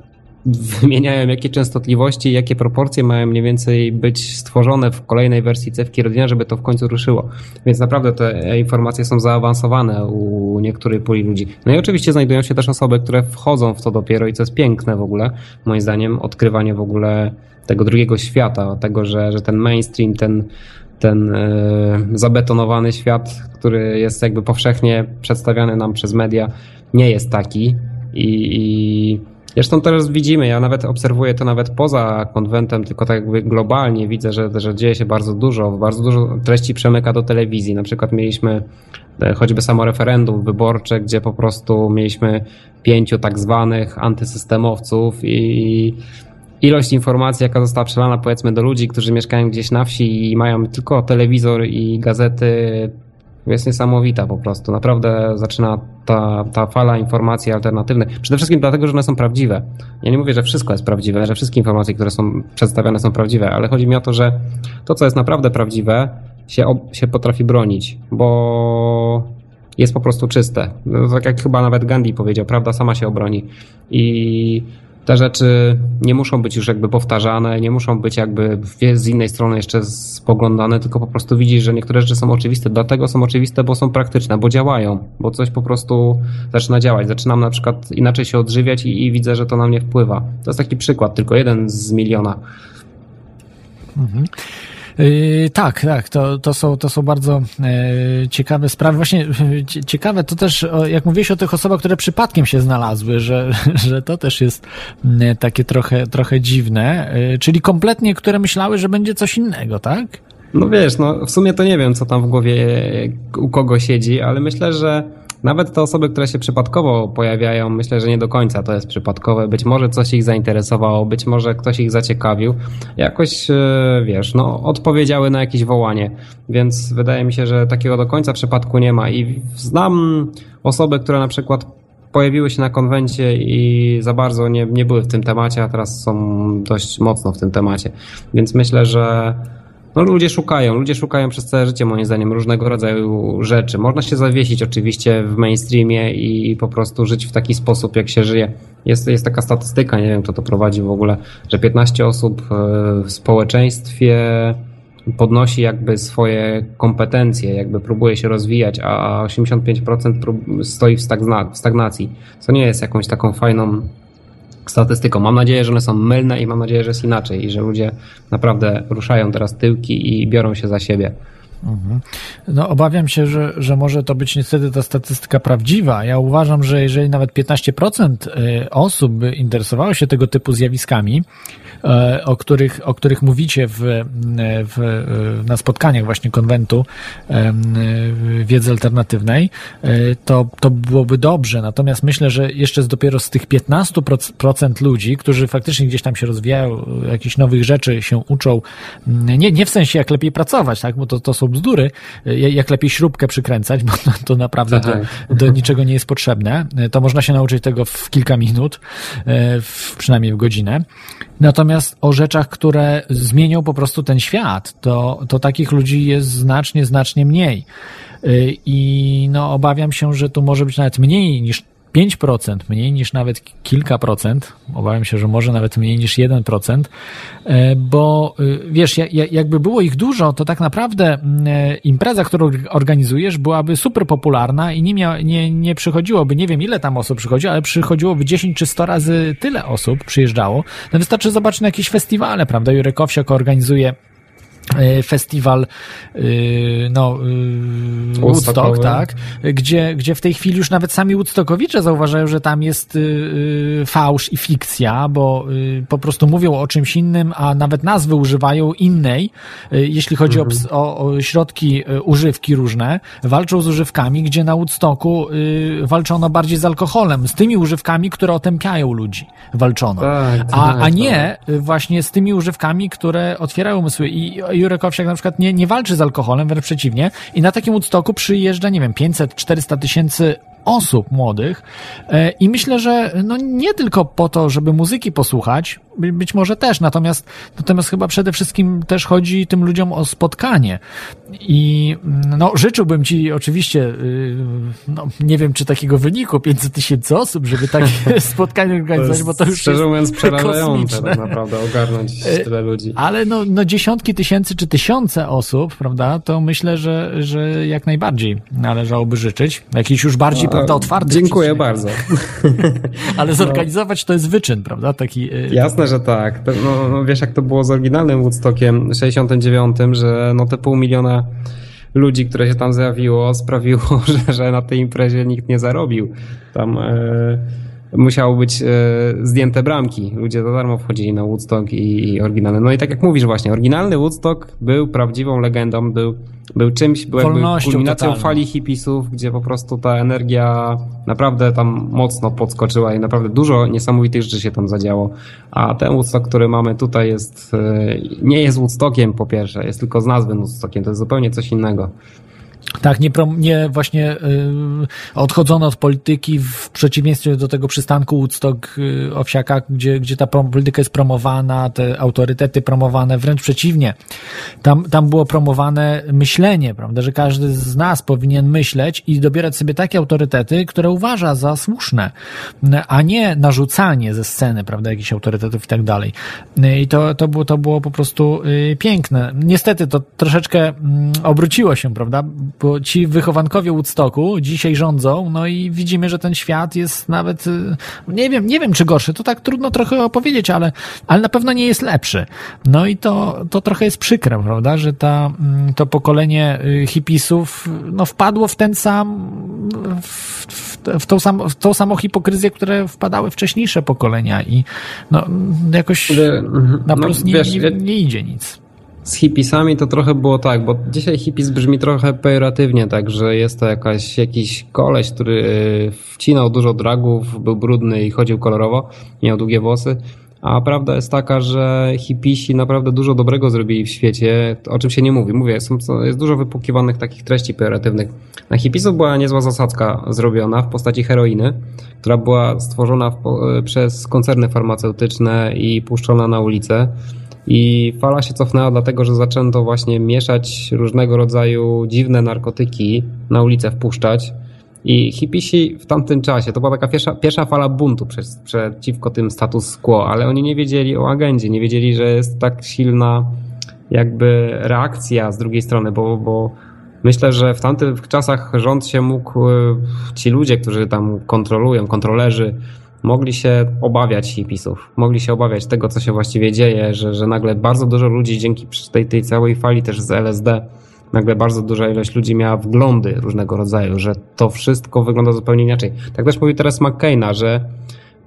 wymieniają jakie częstotliwości, jakie proporcje mają mniej więcej być stworzone w kolejnej wersji cewki Rodina, żeby to w końcu ruszyło. Więc naprawdę te informacje są zaawansowane u niektórych puli ludzi. No i oczywiście znajdują się też osoby, które wchodzą w to dopiero i co jest piękne w ogóle, moim zdaniem, odkrywanie w ogóle tego drugiego świata, tego, że, że ten mainstream, ten ten yy, zabetonowany świat, który jest jakby powszechnie przedstawiany nam przez media, nie jest taki i, i Zresztą teraz widzimy, ja nawet obserwuję to nawet poza konwentem, tylko tak jakby globalnie widzę, że, że dzieje się bardzo dużo, bardzo dużo treści przemyka do telewizji. Na przykład mieliśmy e, choćby samo referendum wyborcze, gdzie po prostu mieliśmy pięciu tak zwanych antysystemowców i ilość informacji, jaka została przelana powiedzmy do ludzi, którzy mieszkają gdzieś na wsi i mają tylko telewizor i gazety jest niesamowita po prostu. Naprawdę zaczyna ta, ta fala informacji alternatywnych. Przede wszystkim dlatego, że one są prawdziwe. Ja nie mówię, że wszystko jest prawdziwe, że wszystkie informacje, które są przedstawiane są prawdziwe, ale chodzi mi o to, że to, co jest naprawdę prawdziwe, się, się potrafi bronić, bo jest po prostu czyste. No, tak jak chyba nawet Gandhi powiedział, prawda sama się obroni. I te rzeczy nie muszą być już jakby powtarzane, nie muszą być jakby z innej strony jeszcze spoglądane, tylko po prostu widzisz, że niektóre rzeczy są oczywiste. Dlatego są oczywiste, bo są praktyczne, bo działają, bo coś po prostu zaczyna działać. Zaczynam na przykład inaczej się odżywiać i, i widzę, że to na mnie wpływa. To jest taki przykład, tylko jeden z miliona. Mhm. Yy, tak, tak, to, to, są, to są bardzo yy, ciekawe sprawy. Właśnie yy, ciekawe to też, jak mówiłeś o tych osobach, które przypadkiem się znalazły, że, że to też jest takie trochę, trochę dziwne, yy, czyli kompletnie, które myślały, że będzie coś innego, tak? No wiesz, no w sumie to nie wiem, co tam w głowie u kogo siedzi, ale myślę, że nawet te osoby, które się przypadkowo pojawiają, myślę, że nie do końca to jest przypadkowe. Być może coś ich zainteresowało, być może ktoś ich zaciekawił. Jakoś, e, wiesz, no, odpowiedziały na jakieś wołanie. Więc wydaje mi się, że takiego do końca przypadku nie ma. I znam osoby, które na przykład pojawiły się na konwencie i za bardzo nie, nie były w tym temacie, a teraz są dość mocno w tym temacie. Więc myślę, że no ludzie szukają, ludzie szukają przez całe życie moim zdaniem różnego rodzaju rzeczy. Można się zawiesić oczywiście w mainstreamie i po prostu żyć w taki sposób, jak się żyje. Jest, jest taka statystyka, nie wiem kto to prowadzi w ogóle, że 15 osób e, w społeczeństwie podnosi jakby swoje kompetencje, jakby próbuje się rozwijać, a 85% stoi w, w stagnacji, co nie jest jakąś taką fajną statystyką. Mam nadzieję, że one są mylne i mam nadzieję, że jest inaczej i że ludzie naprawdę ruszają teraz tyłki i biorą się za siebie. Mhm. No, obawiam się, że, że może to być niestety ta statystyka prawdziwa. Ja uważam, że jeżeli nawet 15% y, osób interesowało się tego typu zjawiskami, E, o których, o których mówicie w, w, na spotkaniach właśnie konwentu wiedzy alternatywnej, e, to, to byłoby dobrze. Natomiast myślę, że jeszcze dopiero z tych 15% ludzi, którzy faktycznie gdzieś tam się rozwijają, jakichś nowych rzeczy się uczą, nie, nie w sensie jak lepiej pracować, tak, bo to, to są bzdury, jak lepiej śrubkę przykręcać, bo to, naprawdę do, do niczego nie jest potrzebne. To można się nauczyć tego w kilka minut, e, w, przynajmniej w godzinę. Natomiast o rzeczach, które zmienią po prostu ten świat, to, to takich ludzi jest znacznie, znacznie mniej. I no, obawiam się, że tu może być nawet mniej niż 5%, mniej niż nawet kilka procent, obawiam się, że może nawet mniej niż 1%, e, bo wiesz, jakby było ich dużo, to tak naprawdę impreza, którą organizujesz, byłaby super popularna i nie, mia, nie, nie przychodziłoby, nie wiem ile tam osób przychodzi, ale przychodziłoby 10 czy 100 razy tyle osób przyjeżdżało. No wystarczy zobaczyć na jakieś festiwale, prawda? Jurek Owsiak organizuje E, festiwal e, no, e, Woodstock, tak, gdzie, gdzie w tej chwili już nawet sami Woodstockowicze zauważają, że tam jest fałsz i fikcja, bo po prostu mówią o czymś innym, a nawet nazwy używają innej, jeśli chodzi mhm. o, o, środki używki różne, walczą z używkami, gdzie na Woodstocku walczono bardziej z alkoholem, z tymi używkami, które otępiają ludzi walczono, tak, a, tak, a nie tak. właśnie z tymi używkami, które otwierają umysły i Jurek Owsiak na przykład nie, nie walczy z alkoholem, wręcz przeciwnie. I na takim Woodstocku przyjeżdża, nie wiem, 500-400 tysięcy osób młodych e, i myślę, że no nie tylko po to, żeby muzyki posłuchać, być może też, natomiast, natomiast chyba przede wszystkim też chodzi tym ludziom o spotkanie i no życzyłbym ci oczywiście, y, no nie wiem czy takiego wyniku 500 tysięcy osób, żeby takie spotkanie organizować, bo to już Szczerze mówiąc przerażające tak naprawdę ogarnąć e, tyle ludzi. Ale no, no dziesiątki tysięcy czy tysiące osób, prawda, to myślę, że, że jak najbardziej należałoby życzyć. Jakiś już bardziej prawda, otwarty. Dziękuję bardzo. Ale zorganizować to jest wyczyn, prawda? Taki, y, Że tak. No, no, wiesz, jak to było z oryginalnym Woodstockiem 69, że no te pół miliona ludzi, które się tam zjawiło, sprawiło, że, że na tej imprezie nikt nie zarobił. Tam... E musiało być e, zdjęte bramki. Ludzie za darmo wchodzili na Woodstock i, i oryginalny. No i tak jak mówisz właśnie, oryginalny Woodstock był prawdziwą legendą, był, był czymś, był jakby kulminacją totalną. fali hipisów, gdzie po prostu ta energia naprawdę tam mocno podskoczyła i naprawdę dużo niesamowitych rzeczy się tam zadziało. A ten Woodstock, który mamy tutaj jest, e, nie jest Woodstockiem po pierwsze, jest tylko z nazwy Woodstockiem, to jest zupełnie coś innego. Tak, nie, nie właśnie y, odchodzono od polityki w przeciwieństwie do tego przystanku Woodstock y, Owsiaka, gdzie, gdzie ta polityka jest promowana, te autorytety promowane, wręcz przeciwnie. Tam, tam było promowane myślenie, prawda, że każdy z nas powinien myśleć i dobierać sobie takie autorytety, które uważa za słuszne, a nie narzucanie ze sceny, prawda, jakichś autorytetów i tak dalej. I to, to, było, to było po prostu y, piękne. Niestety to troszeczkę mm, obróciło się, prawda, bo ci wychowankowie Woodstocku dzisiaj rządzą, no i widzimy, że ten świat jest nawet, y, nie wiem, nie wiem czy gorszy, to tak trudno trochę opowiedzieć, ale, ale na pewno nie jest lepszy. No i to, to trochę jest przykre, prawda, że ta, mm, to pokolenie y, hipisów, no wpadło w ten sam, w, w, w, tą, sam, w tą samą hipokryzję, które wpadały wcześniejsze pokolenia i no jakoś mhm. na no, plus nie, wiesz, nie, nie idzie nic z hipisami to trochę było tak, bo dzisiaj hipis brzmi trochę pejoratywnie, tak, że jest to jakaś, jakiś koleś, który e, wcinał dużo dragów, był brudny i chodził kolorowo, miał długie włosy. A prawda jest taka, że hipisi naprawdę dużo dobrego zrobili w świecie, o czym się nie mówi. Mówię, są, jest dużo wypukiwanych takich treści pejoratywnych. Na hipisów była niezła zasadzka zrobiona w postaci heroiny, która była stworzona w, e, przez koncerny farmaceutyczne i puszczona na ulicę. I fala się cofnęła dlatego, że zaczęto właśnie mieszać różnego rodzaju dziwne narkotyki na ulicę wpuszczać. I hipisi w tamtym czasie, to była taka pierwsza, pierwsza fala buntu przez, przeciwko tym status quo, ale oni nie wiedzieli o agendzie, nie wiedzieli, że jest tak silna jakby reakcja z drugiej strony, bo, bo myślę, że w tamtych czasach rząd się mógł, ci ludzie, którzy tam kontrolują, kontrolerzy, mogli się obawiać hipisów, mogli się obawiać tego, co się właściwie dzieje, że, że nagle bardzo dużo ludzi dzięki tej, tej całej fali też z LSD, nagle bardzo duża ilość ludzi miała wglądy różnego rodzaju, że to wszystko wygląda zupełnie inaczej. Tak też mówił teraz McCaina, że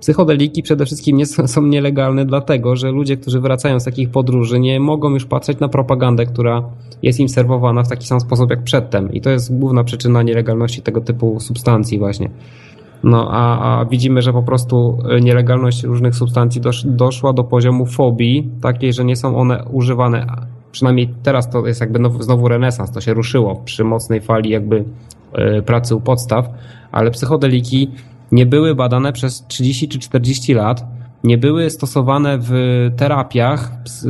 psychodeliki przede wszystkim nie są, są nielegalne dlatego, że ludzie, którzy wracają z takich podróży nie mogą już patrzeć na propagandę, która jest im serwowana w taki sam sposób jak przedtem i to jest główna przyczyna nielegalności tego typu substancji właśnie. No a, a widzimy, że po prostu nielegalność różnych substancji dosz, doszła do poziomu fobii, takiej, że nie są one używane. Przynajmniej teraz to jest jakby now, znowu renesans, to się ruszyło przy mocnej fali jakby y, pracy u podstaw, ale psychodeliki nie były badane przez 30 czy 40 lat, nie były stosowane w terapiach z,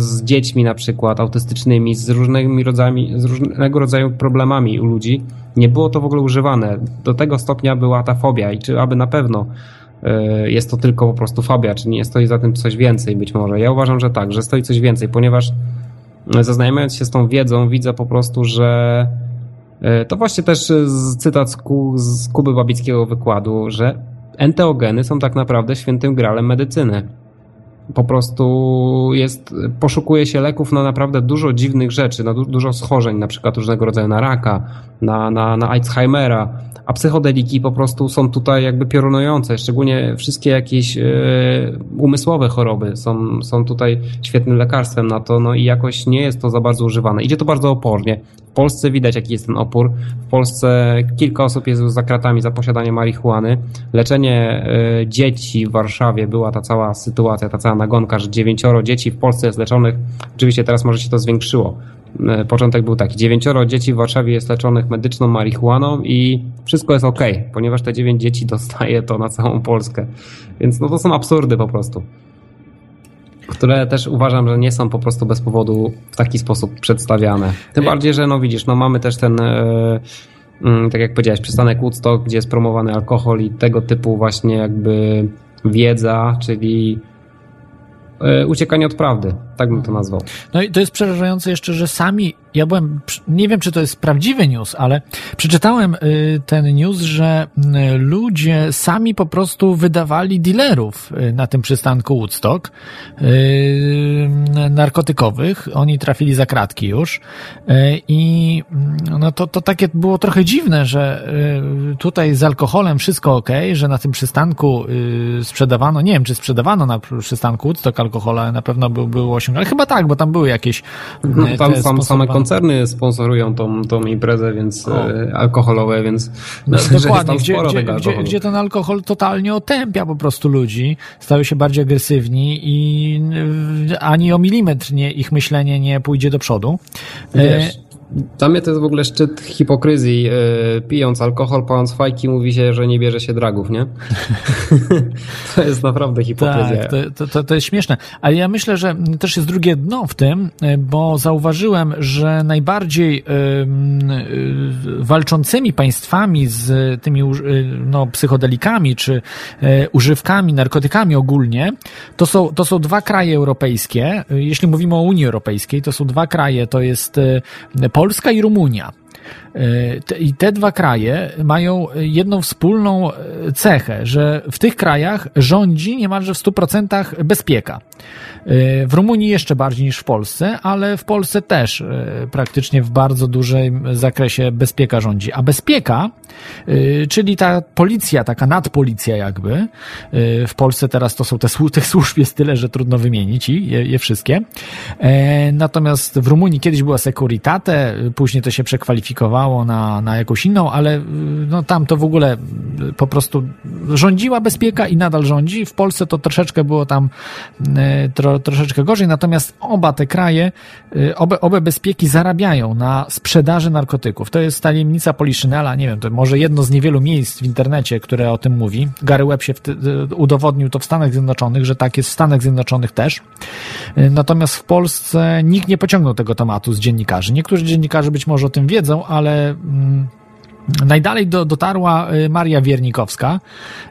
z dziećmi na przykład autystycznymi, z różnymi rodzajami, z różnego rodzaju problemami u ludzi. Nie było to w ogóle używane. Do tego stopnia była ta fobia i czy aby na pewno y, jest to tylko po prostu fobia, czy nie stoi za tym coś więcej być może. Ja uważam, że tak, że stoi coś więcej, ponieważ zaznajamiając się z tą wiedzą, widzę po prostu, że y, to właśnie też cytat z Kuby Babickiego wykładu, że enteogeny są tak naprawdę świętym gralem medycyny. Po prostu jest, poszukuje się leków na naprawdę dużo dziwnych rzeczy, na du dużo schorzeń, na przykład różnego rodzaju na raka, na, na, na Alzheimera, a psychodeliki po prostu są tutaj jakby piorunujące, szczególnie wszystkie jakieś e, umysłowe choroby są, są tutaj świetnym lekarstwem na to, no i jakoś nie jest to za bardzo używane. Idzie to bardzo opornie. W Polsce widać jaki jest ten opór. W Polsce kilka osób jest za kratami za posiadanie marihuany. Leczenie e, dzieci w Warszawie była ta cała sytuacja, ta cała nagonka, że dziewięcioro dzieci w Polsce jest leczonych. Oczywiście teraz może się to zwiększyło początek był taki. Dziewięcioro dzieci w Warszawie jest leczonych medyczną marihuaną i wszystko jest ok, ponieważ te dziewięć dzieci dostaje to na całą Polskę. Więc no to są absurdy po prostu. Które też uważam, że nie są po prostu bez powodu w taki sposób przedstawiane. Tym bardziej, że no widzisz, no mamy też ten e, mm, tak jak powiedziałeś, przystanek Woodstock, gdzie jest promowany alkohol i tego typu właśnie jakby wiedza, czyli e, uciekanie od prawdy, tak bym to mhm. nazwał. No i to jest przerażające jeszcze, że sami, ja byłem, nie wiem czy to jest prawdziwy news, ale przeczytałem y, ten news, że y, ludzie sami po prostu wydawali dealerów y, na tym przystanku Woodstock narkotykowych. Oni trafili za kratki już i mm, no to, to takie było trochę dziwne, że tutaj z alkoholem wszystko ok, że na tym przystanku sprzedawano, nie wiem czy sprzedawano na przystanku Woodstock alkohole, na pewno było się ale chyba tak, bo tam były jakieś. No, e, tam sam, same koncerny sponsorują tą, tą imprezę, więc o. E, alkoholowe, więc no, dokładnie, gdzie, gdzie, gdzie, gdzie, ten alkohol totalnie otępia po prostu ludzi, stają się bardziej agresywni i e, ani o milimetr nie, ich myślenie nie pójdzie do przodu. Wiesz dla mnie to jest w ogóle szczyt hipokryzji. Yy, pijąc alkohol, pając fajki, mówi się, że nie bierze się dragów, nie? to jest naprawdę hipokryzja. Tak, to, to, to jest śmieszne. Ale ja myślę, że też jest drugie dno w tym, y, bo zauważyłem, że najbardziej yy, yy, walczącymi państwami z tymi no, psychodelikami czy używkami, narkotykami ogólnie, to są, to są dwa kraje europejskie. Jeśli mówimy o Unii Europejskiej, to są dwa kraje, to jest Polska i Rumunia. E, I te dwa kraje mają jedną wspólną e, cechę, że w tych krajach rządzi niemalże w 100% bezpieka. E, w Rumunii jeszcze bardziej niż w Polsce, ale w Polsce też praktycznie w bardzo dużym zakresie bezpieka rządzi. A bezpieka, czyli ta policja, taka nadpolicja jakby, w Polsce teraz to są te, tych służb jest tyle, że trudno wymienić je, je wszystkie. Natomiast w Rumunii kiedyś była Securitate, później to się przekwalifikowało na, na jakąś inną, ale no, tam to w ogóle po prostu rządziła bezpieka i nadal rządzi. W Polsce to troszeczkę było tam e, tro, troszeczkę gorzej, natomiast oba te kraje, obe, obe bezpieki zarabiają na sprzedaży narkotyków. To jest tajemnica Poliszynela, nie wiem, to może jedno z niewielu miejsc w internecie, które o tym mówi. Gary Webb się udowodnił to w Stanach Zjednoczonych, że tak jest w Stanach Zjednoczonych też. Natomiast w Polsce nikt nie pociągnął tego tematu z dziennikarzy. Niektórzy dziennikarze być może o tym wiedzą, ale mm, Najdalej do, dotarła y, Maria Wiernikowska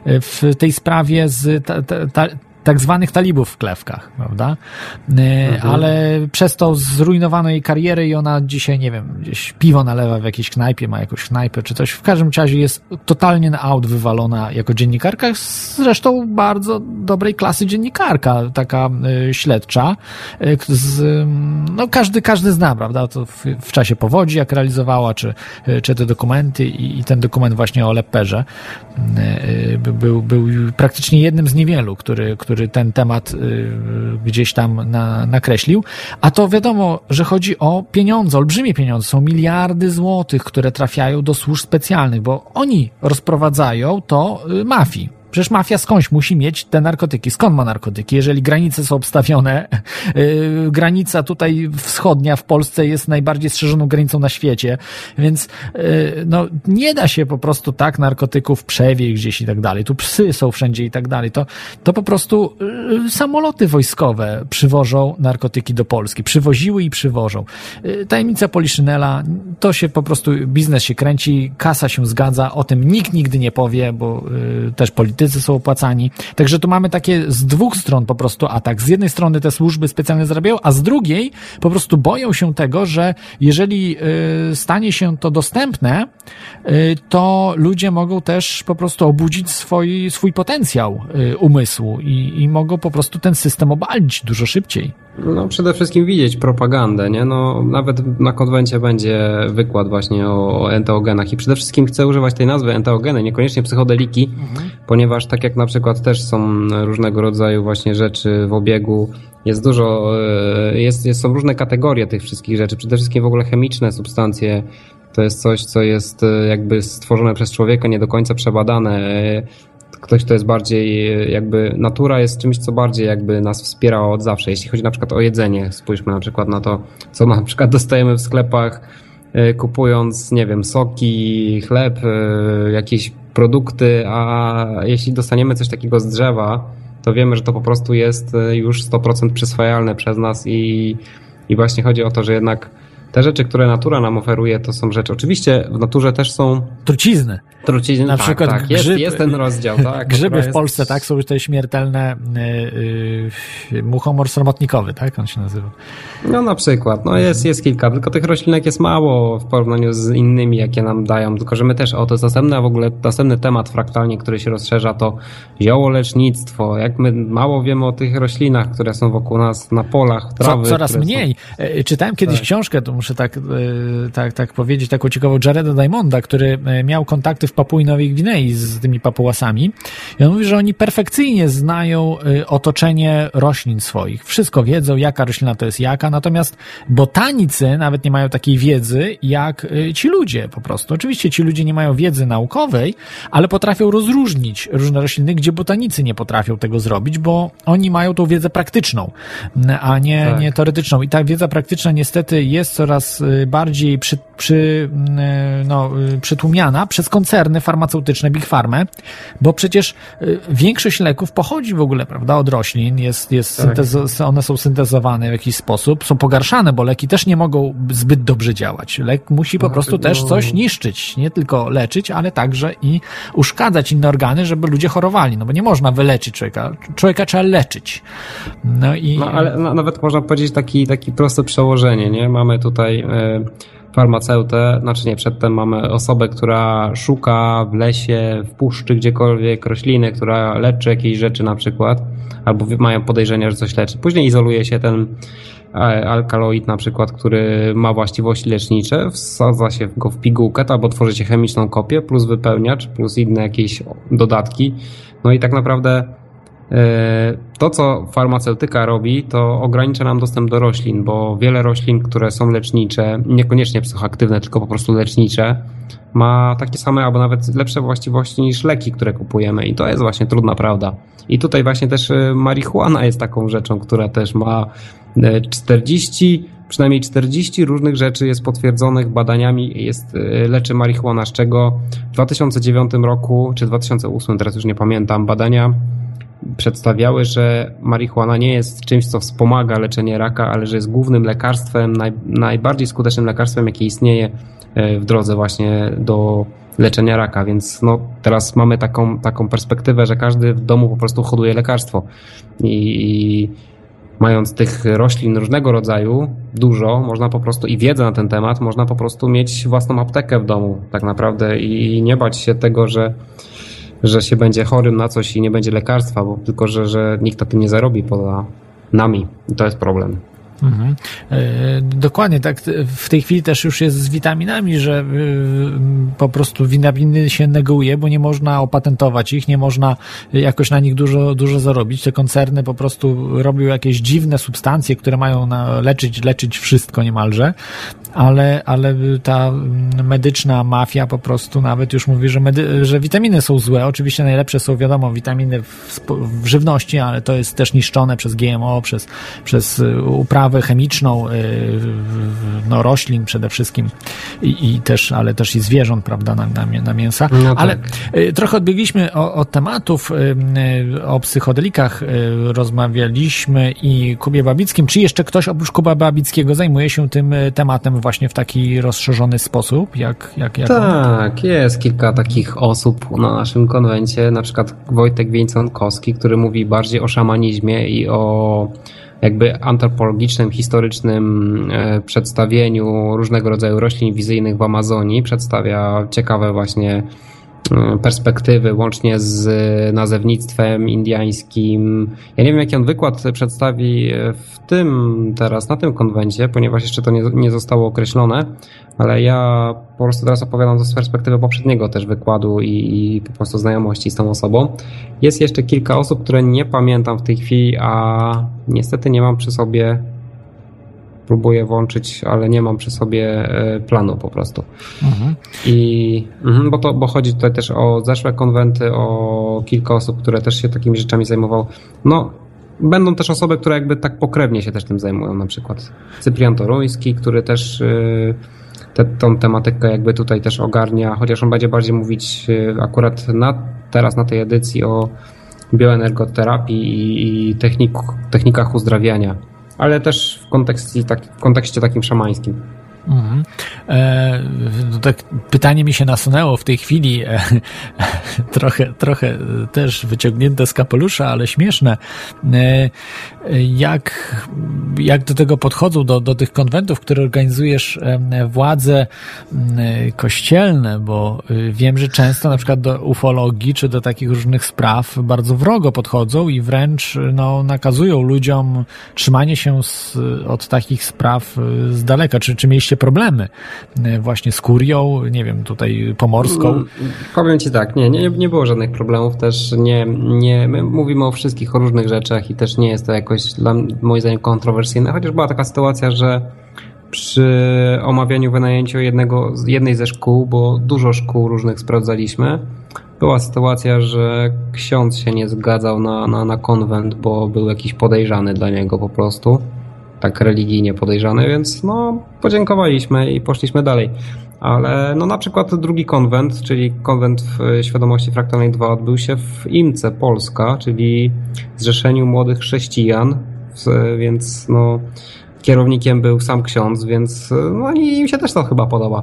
y, w tej sprawie z ta, ta, tak zwanych talibów w klewkach, prawda? E, mhm. Ale przez to zrujnowano jej karierę i ona dzisiaj, nie wiem, gdzieś piwo nalewa w jakiejś knajpie, ma jakąś knajpę czy coś. W każdym razie jest totalnie na aut wywalona jako dziennikarka, zresztą bardzo dobrej klasy dziennikarka, taka y, śledcza. Y, z, no każdy, każdy zna, prawda? To w, w, czasie powodzi, jak realizowała, czy, czy te dokumenty i, i ten dokument właśnie o Leperze był, był praktycznie jednym z niewielu, który, który który ten temat y, gdzieś tam na, nakreślił. A to wiadomo, że chodzi o pieniądze, olbrzymie pieniądze. Są miliardy złotych, które trafiają do służb specjalnych, bo oni rozprowadzają to y, mafii Przecież mafia skądś musi mieć te narkotyki. Skąd ma narkotyki? Jeżeli granice są obstawione, yy, granica tutaj wschodnia w Polsce jest najbardziej strzeżoną granicą na świecie, więc yy, no, nie da się po prostu tak narkotyków przewieźć gdzieś i tak dalej. Tu psy są wszędzie i tak dalej. To, to po prostu yy, samoloty wojskowe przywożą narkotyki do Polski. Przywoziły i przywożą. Yy, tajemnica Poliszynela, to się po prostu, biznes się kręci, kasa się zgadza, o tym nikt nigdy nie powie, bo yy, też politycy są opłacani. Także tu mamy takie z dwóch stron po prostu atak. Z jednej strony te służby specjalne zarabiają, a z drugiej po prostu boją się tego, że jeżeli yy, stanie się to dostępne, yy, to ludzie mogą też po prostu obudzić swój, swój potencjał yy, umysłu i, i mogą po prostu ten system obalić dużo szybciej. No przede wszystkim widzieć propagandę, nie? No nawet na konwencie będzie wykład właśnie o, o enteogenach i przede wszystkim chcę używać tej nazwy enteogeny, niekoniecznie psychodeliki, mhm. ponieważ tak jak na przykład też są różnego rodzaju właśnie rzeczy w obiegu, jest dużo, e, jest, jest, są różne kategorie tych wszystkich rzeczy, przede wszystkim w ogóle chemiczne substancje, to jest coś, co jest e, jakby stworzone przez człowieka, nie do końca przebadane ktoś, kto jest bardziej jakby, natura jest czymś, co bardziej jakby nas wspierało od zawsze. Jeśli chodzi na przykład o jedzenie, spójrzmy na przykład na to, co na przykład dostajemy w sklepach, e, kupując, nie wiem, soki, chleb, e, jakieś produkty, a jeśli dostaniemy coś takiego z drzewa, to wiemy, że to po prostu jest e, już 100% przyswajalne przez nas i, i właśnie chodzi o to, że jednak te rzeczy, które natura nam oferuje, to są rzeczy. Oczywiście w naturze też są. Trucizny. Trucizny, na tak, przykład tak. Jest, jest ten rozdział, tak. Grzyby w Polsce, tak, są już te śmiertelne yy, yy, muchomor sromotnikowy, tak, on się nazywa. No na przykład, no jest, jest kilka, tylko tych roślinek jest mało w porównaniu z innymi, jakie nam dają, tylko że my też, o to jest następny, a w ogóle następny temat fraktalnie, który się rozszerza, to ziołolecznictwo, jak my mało wiemy o tych roślinach, które są wokół nas na polach, trawy. Co, coraz mniej. Są... E, czytałem kiedyś tak. książkę, to muszę tak, e, tak, tak powiedzieć, taką ciekawą Jareda Diamonda, który e, miał kontakty w Papui Nowej Gwinei z tymi papułasami i on mówi, że oni perfekcyjnie znają e, otoczenie roślin swoich. Wszystko wiedzą, jaka roślina to jest jaka, natomiast botanicy nawet nie mają takiej wiedzy jak ci ludzie po prostu. Oczywiście ci ludzie nie mają wiedzy naukowej, ale potrafią rozróżnić różne rośliny, gdzie botanicy nie potrafią tego zrobić, bo oni mają tą wiedzę praktyczną, a nie, tak. nie teoretyczną. I ta wiedza praktyczna niestety jest coraz coraz y, bardziej przy, przy, y, no, y, przytłumiana przez koncerny farmaceutyczne Big Pharma, bo przecież większość leków pochodzi w ogóle, prawda, od roślin, jest, jest tak. syntez, one są syntezowane w jakiś sposób, są pogarszane, bo leki też nie mogą zbyt dobrze działać. Lek musi po no, prostu no... też coś niszczyć, nie tylko leczyć, ale także i uszkadzać inne organy, żeby ludzie chorowali, no bo nie można wyleczyć człowieka, człowieka trzeba leczyć. No i... No, ale no, nawet można powiedzieć taki, taki proste przełożenie, nie? Mamy tutaj tutaj e, farmaceutę, znaczy nie, przedtem mamy osobę, która szuka w lesie, w puszczy, gdziekolwiek rośliny, która leczy jakieś rzeczy na przykład, albo mają podejrzenia, że coś leczy. Później izoluje się ten e, alkaloid na przykład, który ma właściwości lecznicze, wsadza się go w pigułkę, albo tworzy się chemiczną kopię, plus wypełniacz, plus inne jakieś dodatki. No i tak naprawdę to, co farmaceutyka robi, to ogranicza nam dostęp do roślin, bo wiele roślin, które są lecznicze, niekoniecznie psychoaktywne, tylko po prostu lecznicze, ma takie same albo nawet lepsze właściwości niż leki, które kupujemy i to jest właśnie trudna prawda. I tutaj właśnie też e, marihuana jest taką rzeczą, która też ma 40, e, przynajmniej 40 różnych rzeczy jest potwierdzonych badaniami, jest, leczy marihuana, z czego w 2009 roku, czy 2008, teraz już nie pamiętam, badania przedstawiały, że marihuana nie jest czymś, co wspomaga leczenie raka, ale że jest głównym lekarstwem, naj, najbardziej skutecznym lekarstwem, jakie istnieje e, w drodze właśnie do leczenia raka, więc no, teraz mamy taką, taką perspektywę, że każdy w domu po prostu hoduje lekarstwo. I, i mając tych roślin różnego rodzaju dużo, można po prostu i wiedzę na ten temat, można po prostu mieć własną aptekę w domu tak naprawdę i nie bać się tego, że że się będzie chorym na coś i nie będzie lekarstwa, bo tylko że, że nikt na tym nie zarobi poza nami. I to jest problem. Mhm. E, dokładnie, tak. W tej chwili też już jest z witaminami, że e, po prostu witaminy się neguje, bo nie można opatentować ich, nie można jakoś na nich dużo, dużo zarobić. Te koncerny po prostu robią jakieś dziwne substancje, które mają leczyć, leczyć wszystko niemalże, ale, ale ta medyczna mafia po prostu nawet już mówi, że, medy, że witaminy są złe. Oczywiście najlepsze są, wiadomo, witaminy w, w żywności, ale to jest też niszczone przez GMO, przez, przez uprawę chemiczną y, no, roślin przede wszystkim i, i też, ale też i zwierząt, prawda, na, na, na mięsa. No ale tak. Y, trochę odbiegliśmy od tematów, y, o psychodelikach rozmawialiśmy i Kubie Babickim. Czy jeszcze ktoś oprócz Kuba Babickiego zajmuje się tym tematem właśnie w taki rozszerzony sposób? Jak, jak, jak tak, on? jest kilka takich osób na naszym konwencie, na przykład Wojtek Wieńconkowski, który mówi bardziej o szamanizmie i o jakby antropologicznym, historycznym e, przedstawieniu różnego rodzaju roślin wizyjnych w Amazonii. Przedstawia ciekawe właśnie perspektywy, łącznie z nazewnictwem indiańskim. Ja nie wiem, jaki on wykład przedstawi w tym teraz, na tym konwencie, ponieważ jeszcze to nie, nie zostało określone, ale ja po prostu teraz opowiadam to z perspektywy poprzedniego też wykładu i, i, po prostu znajomości z tą osobą. Jest jeszcze kilka osób, które nie pamiętam w tej chwili, a niestety nie mam przy sobie próbuję włączyć, ale nie mam przy sobie e, planu po prostu. Mhm. I mhm, bo, to, bo chodzi tutaj też o zeszłe konwenty, o kilka osób, które też się takimi rzeczami zajmował. No, będą też osoby, które jakby tak pokrewnie się też tym zajmują, na przykład Cyprian Toruński, który też yy, te, tą tematykę jakby tutaj też ogarnia, chociaż on będzie bardziej mówić y, akurat na, teraz na tej edycji o bioenergoterapii i, i technik, technikach uzdrawiania, ale też w kontekście, tak, w kontekście takim szamańskim. Mhm. E, no tak pytanie mi się nasunęło w tej chwili, e, trochę, trochę też wyciągnięte z kapelusza, ale śmieszne. E, jak, jak do tego podchodzą, do, do tych konwentów, które organizujesz e, władze e, kościelne, bo e, wiem, że często na przykład do ufologii czy do takich różnych spraw bardzo wrogo podchodzą i wręcz no, nakazują ludziom trzymanie się z, od takich spraw z daleka. Czy, czy mieliście problemy właśnie z kurią, nie wiem, tutaj pomorską? Mm, powiem Ci tak, nie, nie, nie było żadnych problemów też, nie, nie, my mówimy o wszystkich, różnych rzeczach i też nie jest to jakoś dla moim zdaniem kontrowersyjne, chociaż była taka sytuacja, że przy omawianiu wynajęciu jednego, jednej ze szkół, bo dużo szkół różnych sprawdzaliśmy, była sytuacja, że ksiądz się nie zgadzał na, na, na konwent, bo był jakiś podejrzany dla niego po prostu tak religijnie podejrzany, więc no podziękowaliśmy i poszliśmy dalej. Ale no na przykład drugi konwent, czyli konwent w Świadomości Fraktalnej 2 odbył się w IMCE Polska, czyli Zrzeszeniu Młodych Chrześcijan, więc no kierownikiem był sam ksiądz, więc no im się też to chyba podoba.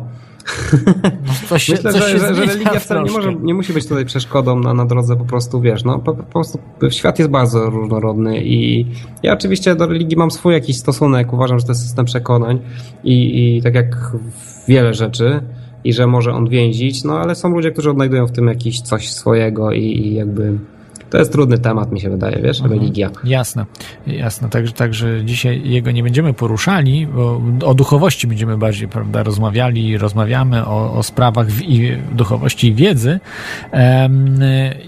No, coś Myślę, coś że, że, że religia wcale nie, może, nie musi być tutaj przeszkodą na, na drodze po prostu, wiesz, no po, po prostu świat jest bardzo różnorodny i ja oczywiście do religii mam swój jakiś stosunek, uważam, że to jest system przekonań i, i tak jak wiele rzeczy i że może on więzić, no ale są ludzie, którzy odnajdują w tym jakiś coś swojego i, i jakby to jest trudny temat, mi się wydaje, wiesz, mhm. religia. Jasne, jasne. Także, także dzisiaj jego nie będziemy poruszali, bo o duchowości będziemy bardziej, prawda, rozmawiali, rozmawiamy o, o sprawach w, i duchowości i wiedzy. Um,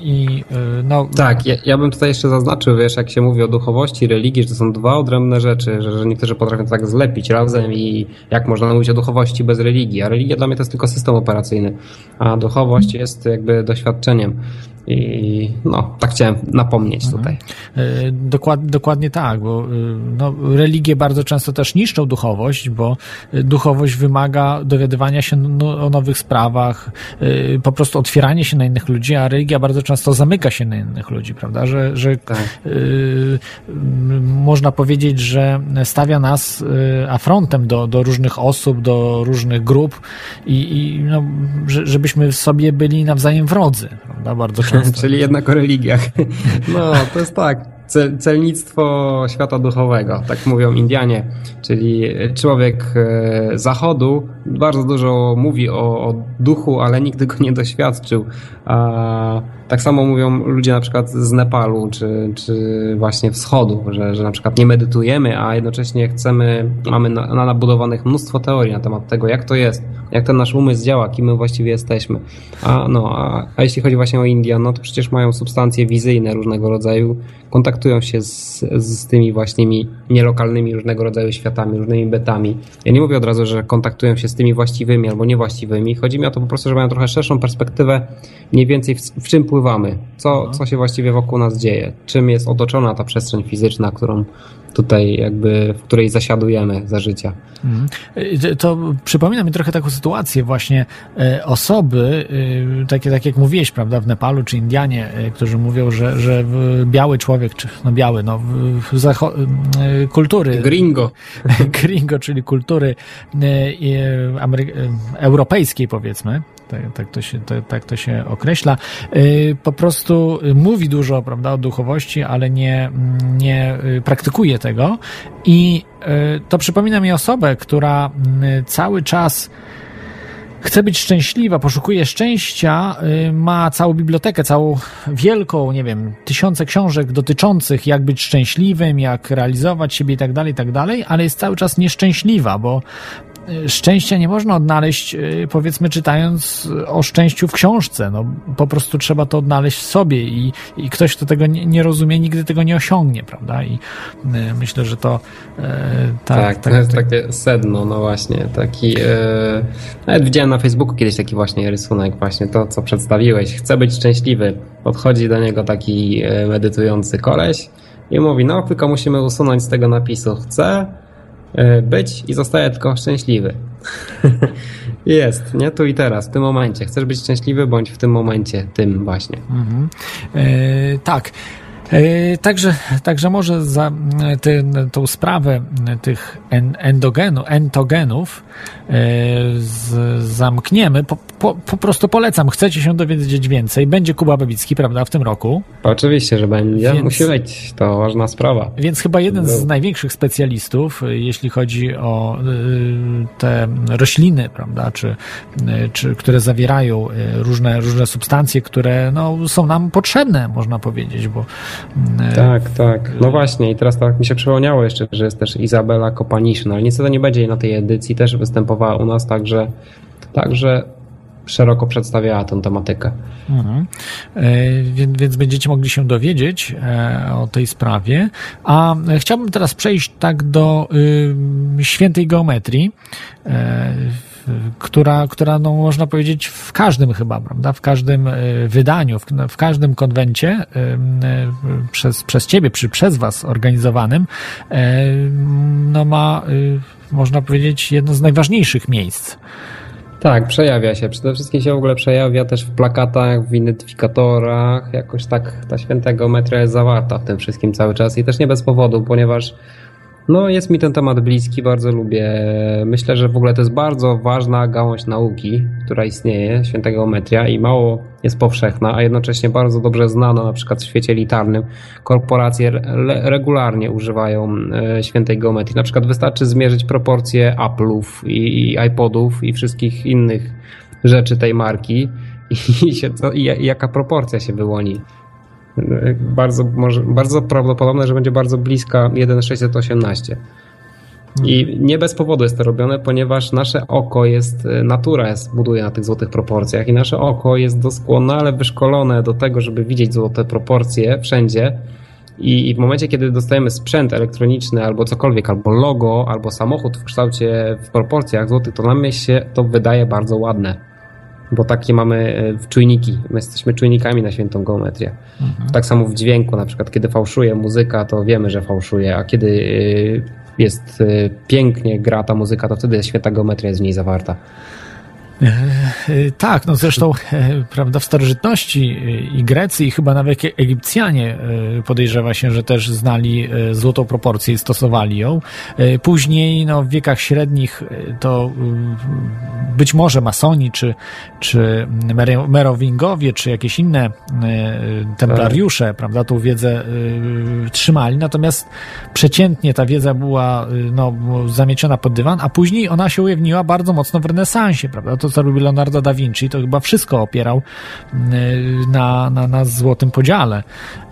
I no... Tak, ja, ja bym tutaj jeszcze zaznaczył, wiesz, jak się mówi o duchowości i religii, że to są dwa odrębne rzeczy, że, że niektórzy potrafią tak zlepić razem i jak można mówić o duchowości bez religii, a religia dla mnie to jest tylko system operacyjny, a duchowość jest jakby doświadczeniem. I no, tak chciałem napomnieć mhm. tutaj. E, dokład, dokładnie tak, bo e, no, religie bardzo często też niszczą duchowość, bo e, duchowość wymaga dowiadywania się no, o nowych sprawach, po prostu otwieranie się na innych ludzi, a religia bardzo często zamyka się na innych ludzi, prawda? Że, że tak. y, można powiedzieć, że stawia nas afrontem do, do różnych osób, do różnych grup i, i no, żebyśmy sobie byli nawzajem wrodzy, prawda? Bardzo często. Czyli jednak o religiach. No, to jest tak. Celnictwo świata duchowego, tak mówią Indianie. Czyli człowiek e, zachodu bardzo dużo mówi o, o duchu, ale nigdy go nie doświadczył. A tak samo mówią ludzie na przykład z Nepalu, czy, czy właśnie wschodu, że, że na przykład nie medytujemy, a jednocześnie chcemy, mamy na, na nabudowanych mnóstwo teorii na temat tego, jak to jest, jak ten nasz umysł działa, kim my właściwie jesteśmy. A, no, a, a jeśli chodzi właśnie o Indian, no to przecież mają substancje wizyjne różnego rodzaju, kontaktują się z, z tymi właśnie nielokalnymi różnego rodzaju światami, różnymi betami. Ja nie mówię od razu, że kontaktują się z tymi właściwymi albo niewłaściwymi. Chodzi mi o to po prostu, że mają trochę szerszą perspektywę, mniej więcej w, w czym pływamy, co, co się właściwie wokół nas dzieje, czym jest otoczona ta przestrzeń fizyczna, którą tutaj jakby, w której zasiadujemy za życia. Mhm. To przypomina mi trochę taką sytuację właśnie e, osoby, e, takie tak jak mówiłeś, prawda, w Nepalu czy Indianie, e, którzy mówią, że, że biały człowiek, czy no biały, no kultury. Gringo. Gringo, czyli kultury europejskiej powiedzmy, tak, tak, to się, tak, tak to się określa, po prostu mówi dużo, prawda, o duchowości, ale nie, nie praktykuje tego. I e, to przypomina mi osobę, która cały czas chce być szczęśliwa, poszukuje szczęścia, ma całą bibliotekę, całą wielką, nie wiem, tysiące książek dotyczących jak być szczęśliwym, jak realizować siebie i tak dalej, tak dalej, ale jest cały czas nieszczęśliwa, bo szczęścia nie można odnaleźć, y, powiedzmy, czytając o szczęściu w książce. No, po prostu trzeba to odnaleźć w sobie i, i ktoś, kto tego nie, nie rozumie, nigdy tego nie osiągnie, prawda? I y, myślę, że to e, tak, tak, tak, to jest tak. takie sedno, no właśnie, taki e, nawet widziałem na Facebooku kiedyś taki właśnie rysunek, właśnie to, co przedstawiłeś. Chcę być szczęśliwy. Podchodzi do niego taki medytujący koleś i mówi, no tylko musimy usunąć z tego napisu chcę być i zostaje tylko szczęśliwy. Jest, nie? Tu i teraz, w tym momencie. Chcesz być szczęśliwy, bądź w tym momencie tym właśnie. Mhm. E, tak. E, także, także może za tę tą sprawę tych endogenu, entogenów z, zamkniemy. Po, po, po, prostu polecam. Chcecie się dowiedzieć więcej. Będzie Kuba Babicki, prawda, w tym roku? Oczywiście, że będzie. Więc, Musi być. To ważna sprawa. Więc chyba jeden z największych specjalistów, jeśli chodzi o y, te rośliny, prawda, czy, czy które zawierają różne, różne substancje, które no, są nam potrzebne, można powiedzieć, bo... Tak, tak. No właśnie i teraz tak mi się przypomniało jeszcze, że jest też Izabela Kopaniszyn, ale niestety nie będzie jej na tej edycji, też u nas, także, także szeroko przedstawiała tę tematykę. Mhm. E, więc, więc będziecie mogli się dowiedzieć e, o tej sprawie. A chciałbym teraz przejść tak do y, świętej geometrii. E, która, która no, można powiedzieć w każdym chyba, prawda, w każdym e, wydaniu, w, w każdym konwencie e, e, przez, przez ciebie, czy przez was organizowanym, no ma, można powiedzieć, jedno z najważniejszych miejsc. Tak, przejawia się. Przede wszystkim się w ogóle przejawia też w plakatach, w identyfikatorach. Jakoś tak ta święta geometria jest zawarta w tym wszystkim cały czas i też nie bez powodu, ponieważ no, jest mi ten temat bliski, bardzo lubię. Myślę, że w ogóle to jest bardzo ważna gałąź nauki, która istnieje, święta geometria i mało jest powszechna, a jednocześnie bardzo dobrze znana na przykład w świecie elitarnym. Korporacje regularnie używają e, świętej geometrii. Na przykład wystarczy zmierzyć proporcje Apple'ów i iPodów i wszystkich innych rzeczy tej marki i, się, i jaka proporcja się wyłoni bardzo, może, bardzo prawdopodobne, że będzie bardzo bliska 1,618. I nie bez powodu jest to robione, ponieważ nasze oko jest, natura jest, buduje na tych złotych proporcjach i nasze oko jest doskonale wyszkolone do tego, żeby widzieć złote proporcje wszędzie. I, I w momencie, kiedy dostajemy sprzęt elektroniczny albo cokolwiek, albo logo, albo samochód w kształcie, w proporcjach złotych, to nam się to wydaje bardzo ładne bo takie mamy e, czujniki. My jesteśmy czujnikami na świętą geometrię. Mhm. Tak samo w dźwięku, na przykład kiedy fałszuje muzyka, to wiemy, że fałszuje, a kiedy e, jest e, pięknie gra ta muzyka, to wtedy święta geometria jest w niej zawarta. Tak, no zresztą, prawda, w starożytności i Grecy, i chyba nawet Egipcjanie podejrzewa się, że też znali złotą proporcję i stosowali ją. Później, no, w wiekach średnich to być może masoni, czy, czy merowingowie, czy jakieś inne templariusze, tak. prawda, tą wiedzę trzymali, natomiast przeciętnie ta wiedza była, no, zamieciona pod dywan, a później ona się ujawniła bardzo mocno w renesansie, prawda? To, co robił Leonardo da Vinci, to chyba wszystko opierał y, na, na, na złotym podziale.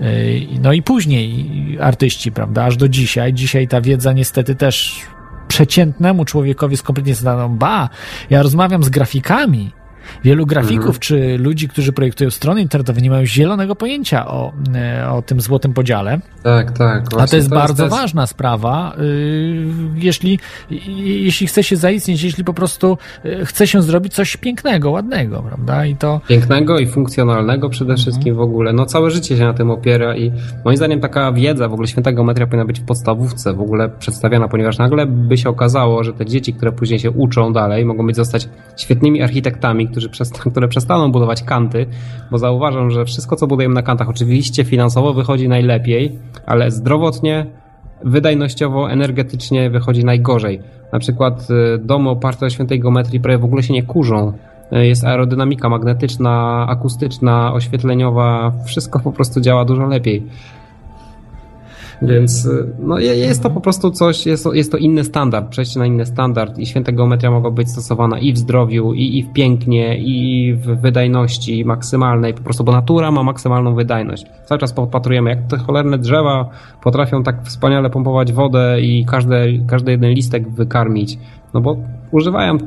Y, no i później artyści, prawda? Aż do dzisiaj. Dzisiaj ta wiedza niestety też przeciętnemu człowiekowi jest kompletnie znaną. Ba, ja rozmawiam z grafikami, Wielu grafików mhm. czy ludzi, którzy projektują strony internetowe, nie mają zielonego pojęcia o, e, o tym złotym podziale. Tak, tak. A to jest to bardzo jest ważna sprawa, y, jeśli, jeśli chce się zaistnieć, jeśli po prostu y, chce się zrobić coś pięknego, ładnego, prawda? I to... Pięknego i funkcjonalnego przede mhm. wszystkim w ogóle. No całe życie się na tym opiera i moim zdaniem taka wiedza w ogóle święta geometria powinna być w podstawówce w ogóle przedstawiana, ponieważ nagle by się okazało, że te dzieci, które później się uczą dalej, mogą być zostać świetnymi architektami, którzy przesta które przestaną budować kanty, bo zauważam, że wszystko, co budujemy na kantach, oczywiście finansowo wychodzi najlepiej, ale zdrowotnie, wydajnościowo, energetycznie wychodzi najgorzej. Na przykład y, domy oparte o świętej geometrii prawie w ogóle się nie kurzą. Y, jest aerodynamika magnetyczna, akustyczna, oświetleniowa, wszystko po prostu działa dużo lepiej. Więc y, no, jest to po prostu coś, jest to, jest to inny standard, przejście na inny standard i święta geometria mogła być stosowana i w zdrowiu, i, i w pięknie, i w wydajności maksymalnej, po prostu, bo natura ma maksymalną wydajność. Cały czas popatrujemy, jak te cholerne drzewa potrafią tak wspaniale pompować wodę i każdy, każdy jeden listek wykarmić, no bo używają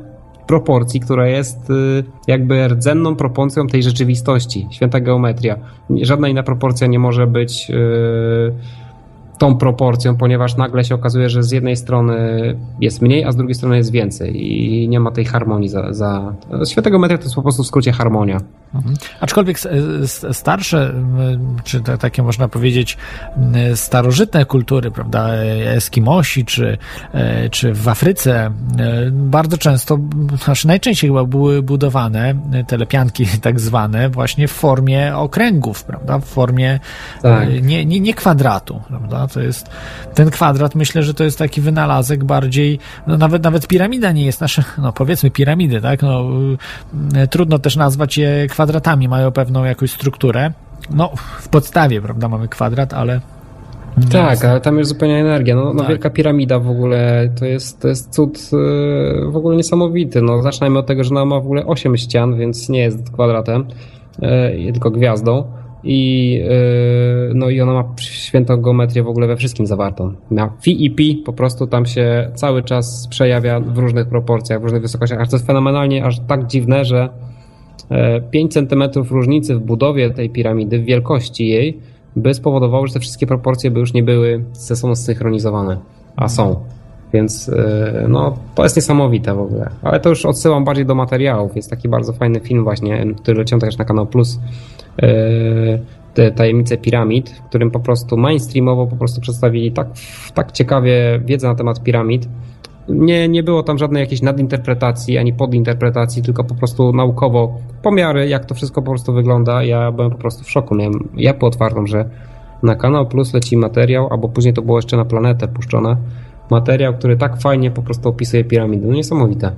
proporcji, która jest y, jakby rdzenną proporcją tej rzeczywistości. Święta geometria. Żadna inna proporcja nie może być yy, tą proporcją, ponieważ nagle się okazuje, że z jednej strony jest mniej, a z drugiej strony jest więcej i nie ma tej harmonii za... za... Świętego metra to jest po prostu w skrócie harmonia. Mhm. Aczkolwiek starsze, czy takie można powiedzieć starożytne kultury, prawda, Eskimosi, czy, e, czy w Afryce e, bardzo często, znaczy najczęściej chyba były budowane telepianki tak zwane właśnie w formie okręgów, prawda, w formie tak. E, nie, nie, nie kwadratu, prawda, to jest ten kwadrat, myślę, że to jest taki wynalazek bardziej, no nawet, nawet piramida nie jest nasza, no powiedzmy piramidy, tak, no trudno też nazwać je kwadratami, mają pewną jakąś strukturę. No, w podstawie, prawda, mamy kwadrat, ale tak, ale tam jest zupełnie energia. No, no tak. Wielka Piramida w ogóle to jest, to jest cud yy, w ogóle niesamowity. No, zacznijmy od tego, że ona ma w ogóle 8 ścian, więc nie jest kwadratem, yy, tylko gwiazdą. I, yy, no i ona ma świętą geometrię w ogóle we wszystkim zawartą. Na fi i pi po prostu tam się cały czas przejawia w różnych proporcjach, w różnych wysokościach, aż to jest fenomenalnie, aż tak dziwne, że 5 e, cm różnicy w budowie tej piramidy, w wielkości jej, by spowodowało, że te wszystkie proporcje by już nie były ze sobą zsynchronizowane, a są. Więc e, no, to jest niesamowite w ogóle. Ale to już odsyłam bardziej do materiałów. Jest taki bardzo fajny film właśnie, który leciał też na kanał Plus. E, tajemnice piramid, w którym po prostu mainstreamowo po prostu przedstawili tak, tak ciekawie wiedzę na temat piramid, nie, nie było tam żadnej jakiejś nadinterpretacji ani podinterpretacji, tylko po prostu naukowo pomiary, jak to wszystko po prostu wygląda. Ja byłem po prostu w szoku. Miałem japę otwartą, że na Kanał Plus leci materiał, albo później to było jeszcze na Planetę puszczone, materiał, który tak fajnie po prostu opisuje piramidy. No niesamowite.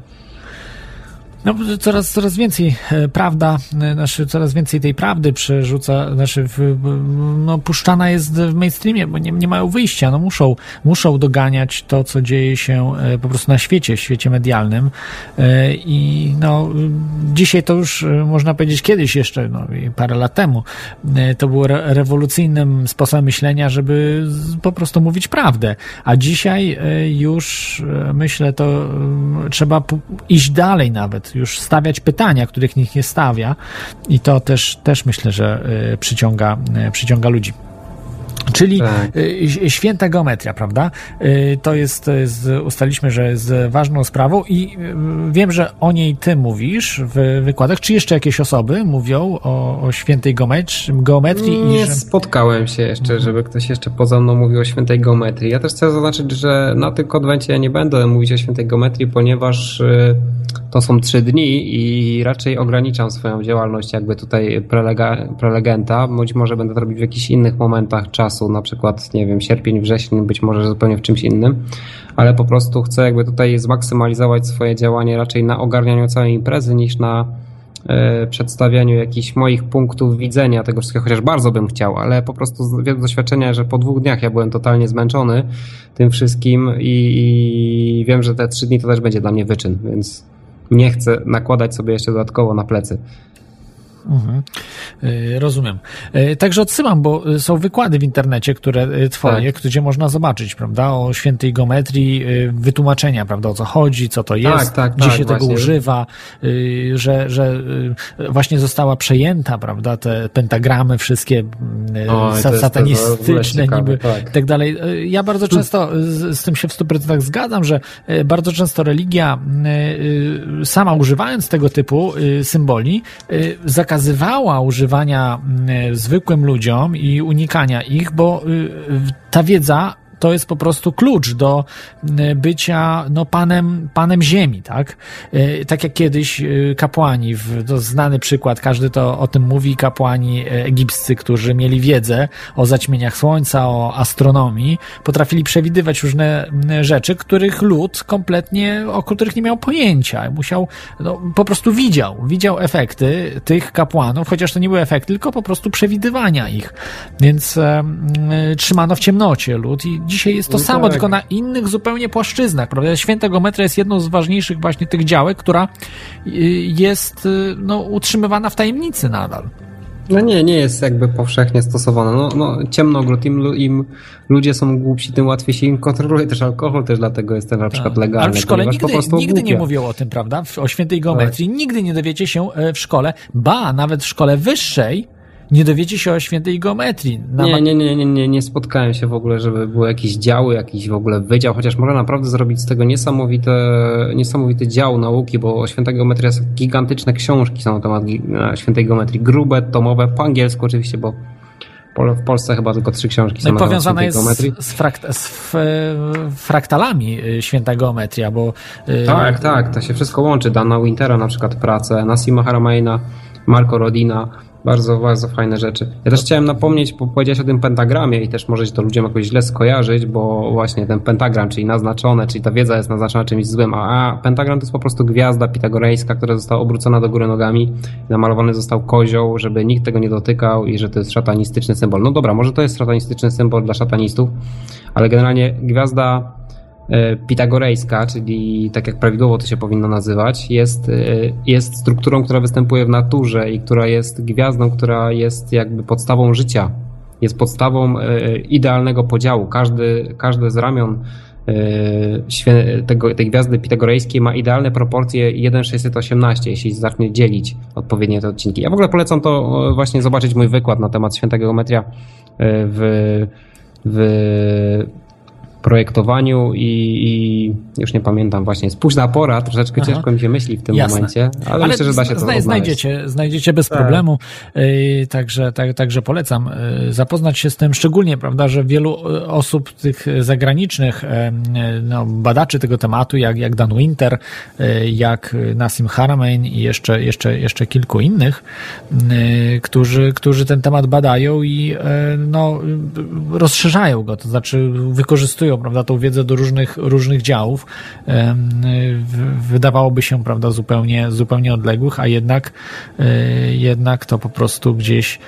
No, coraz, coraz więcej e, prawda, e, znaczy coraz więcej tej prawdy przerzuca, znaczy w, no, puszczana jest w mainstreamie, bo nie, nie mają wyjścia, no muszą, muszą doganiać to, co dzieje się e, po prostu na świecie, w świecie medialnym. I no dzisiaj to już można powiedzieć kiedyś jeszcze, no parę lat temu, to było re rewolucyjnym sposobem myślenia, żeby po prostu mówić prawdę, a dzisiaj już myślę to trzeba iść dalej nawet, już stawiać pytania, których nikt nie stawia i to też, też myślę, że y, przyciąga, y, przyciąga ludzi. Czyli tak. Y, święta geometria, prawda? Y, to jest, jest, ustaliśmy, że jest ważną sprawą i y, wiem, że o niej ty mówisz w wykładach. Czy jeszcze jakieś osoby mówią o, o świętej geometrii? Nie i że... spotkałem się jeszcze, żeby ktoś jeszcze poza mną mówił o świętej geometrii. Ja też chcę zaznaczyć, że na tym konwencie ja nie będę mówić o świętej geometrii, ponieważ to są trzy dni i raczej ograniczam swoją działalność jakby tutaj prelega, prelegenta. Być może będę to robić w jakichś innych momentach czasu, na przykład, nie wiem, sierpień, wrzesień, być może zupełnie w czymś innym, ale po prostu chcę jakby tutaj zmaksymalizować swoje działanie raczej na ogarnianiu całej imprezy niż na e, przedstawianiu jakichś moich punktów widzenia tego wszystkiego, chociaż bardzo bym chciał, ale po prostu z doświadczenia, że po dwóch dniach ja byłem totalnie zmęczony tym wszystkim i, i wiem, że te trzy dni to też będzie dla mnie wyczyn, więc nie chcę nakładać sobie jeszcze dodatkowo na plecy. Mhm. Y, rozumiem. Y, także odsyłam, bo są wykłady w internecie, które twoje, tak. gdzie można zobaczyć, prawda, o świętej geometrii, wytłumaczenia, prawda, o co chodzi, co to jest, tak, tak, gdzie tak, się właśnie. tego używa, że, że właśnie została przejęta, prawda, te pentagramy wszystkie o, satanistyczne niby tak. i tak dalej. Ja bardzo często z, z tym się w 100% zgadzam, że bardzo często religia sama używając tego typu symboli zakazuje zakazywała używania mm, zwykłym ludziom i unikania ich, bo y, ta wiedza to jest po prostu klucz do e, bycia no, panem, panem ziemi, tak? E, tak jak kiedyś e, kapłani, to znany przykład, każdy to o tym mówi, kapłani egipscy, którzy mieli wiedzę o zaćmieniach słońca, o astronomii, potrafili przewidywać różne rzeczy, których lud kompletnie, o których nie miał pojęcia. Musiał, no, po prostu widział, widział efekty tych kapłanów, chociaż to nie były efekty, tylko po prostu przewidywania ich. Więc e, trzymano w ciemnocie lud i dzisiaj jest to no samo, tak. tylko na innych zupełnie płaszczyznach, prawda? Święta Geometria jest jedną z ważniejszych właśnie tych działek, która y, jest y, no, utrzymywana w tajemnicy nadal. No nie, nie jest jakby powszechnie stosowana. No, no ciemnogród, im, im ludzie są głupsi, tym łatwiej się im kontroluje też alkohol, też dlatego jest ten na przykład tak. legalny. Ale w szkole nigdy, nigdy nie mówią o tym, prawda? O świętej geometrii tak. nigdy nie dowiecie się e, w szkole, ba, nawet w szkole wyższej nie dowiecie się o świętej geometrii. Nie, nie, nie, nie, nie, nie spotkałem się w ogóle, żeby były jakieś działy, jakiś w ogóle wydział, chociaż można naprawdę zrobić z tego niesamowite, niesamowity dział nauki, bo święta geometria jest gigantyczne książki są na temat świętej geometrii, grube, tomowe, po angielsku oczywiście, bo w Polsce chyba tylko trzy książki są no powiązana jest geometrii. z, frakt z fraktalami y, święta geometria, bo... Y, tak, tak, to się wszystko łączy. Dana Wintera na przykład pracę, Nassima Haramaina, Marco Rodina, bardzo, bardzo fajne rzeczy. Ja też chciałem napomnieć, bo powiedziałeś o tym pentagramie i też może to ludziom jakoś źle skojarzyć, bo właśnie ten pentagram, czyli naznaczone, czyli ta wiedza jest naznaczona czymś złym, a, pentagram to jest po prostu gwiazda pitagorejska, która została obrócona do góry nogami, namalowany został kozioł, żeby nikt tego nie dotykał i że to jest szatanistyczny symbol. No dobra, może to jest szatanistyczny symbol dla szatanistów, ale generalnie gwiazda pitagorejska, czyli tak jak prawidłowo to się powinno nazywać, jest, e, jest strukturą, która występuje w naturze i która jest gwiazdą, która jest jakby podstawą życia. Jest podstawą e, idealnego podziału. Każdy, każdy z ramion tego, tej gwiazdy pitagorejskiej ma idealne proporcje 1,618, jeśli zacznie dzielić odpowiednie te odcinki. Ja w ogóle polecam to właśnie zobaczyć mój wykład na temat świętego geometria w, w projektowaniu i, i, już nie pamiętam właśnie, jest późna pora, troszeczkę Aha. ciężko mi się myśli w tym Jasne. momencie, ale, ale, myślę, że da się to zna, znajdziecie, znajdziecie bez tak. problemu, yy, także, tak, także polecam yy, zapoznać się z tym, szczególnie, prawda, że wielu y, osób tych zagranicznych yy, no, badaczy tego tematu, jak, jak Dan Winter, y, jak Nassim Haramein i jeszcze, jeszcze, jeszcze kilku innych, y, którzy, którzy ten temat badają i no, rozszerzają go, to znaczy wykorzystują prawda, tą wiedzę do różnych, różnych działów. Wydawałoby się, prawda, zupełnie, zupełnie odległych, a jednak, e, jednak to po prostu gdzieś,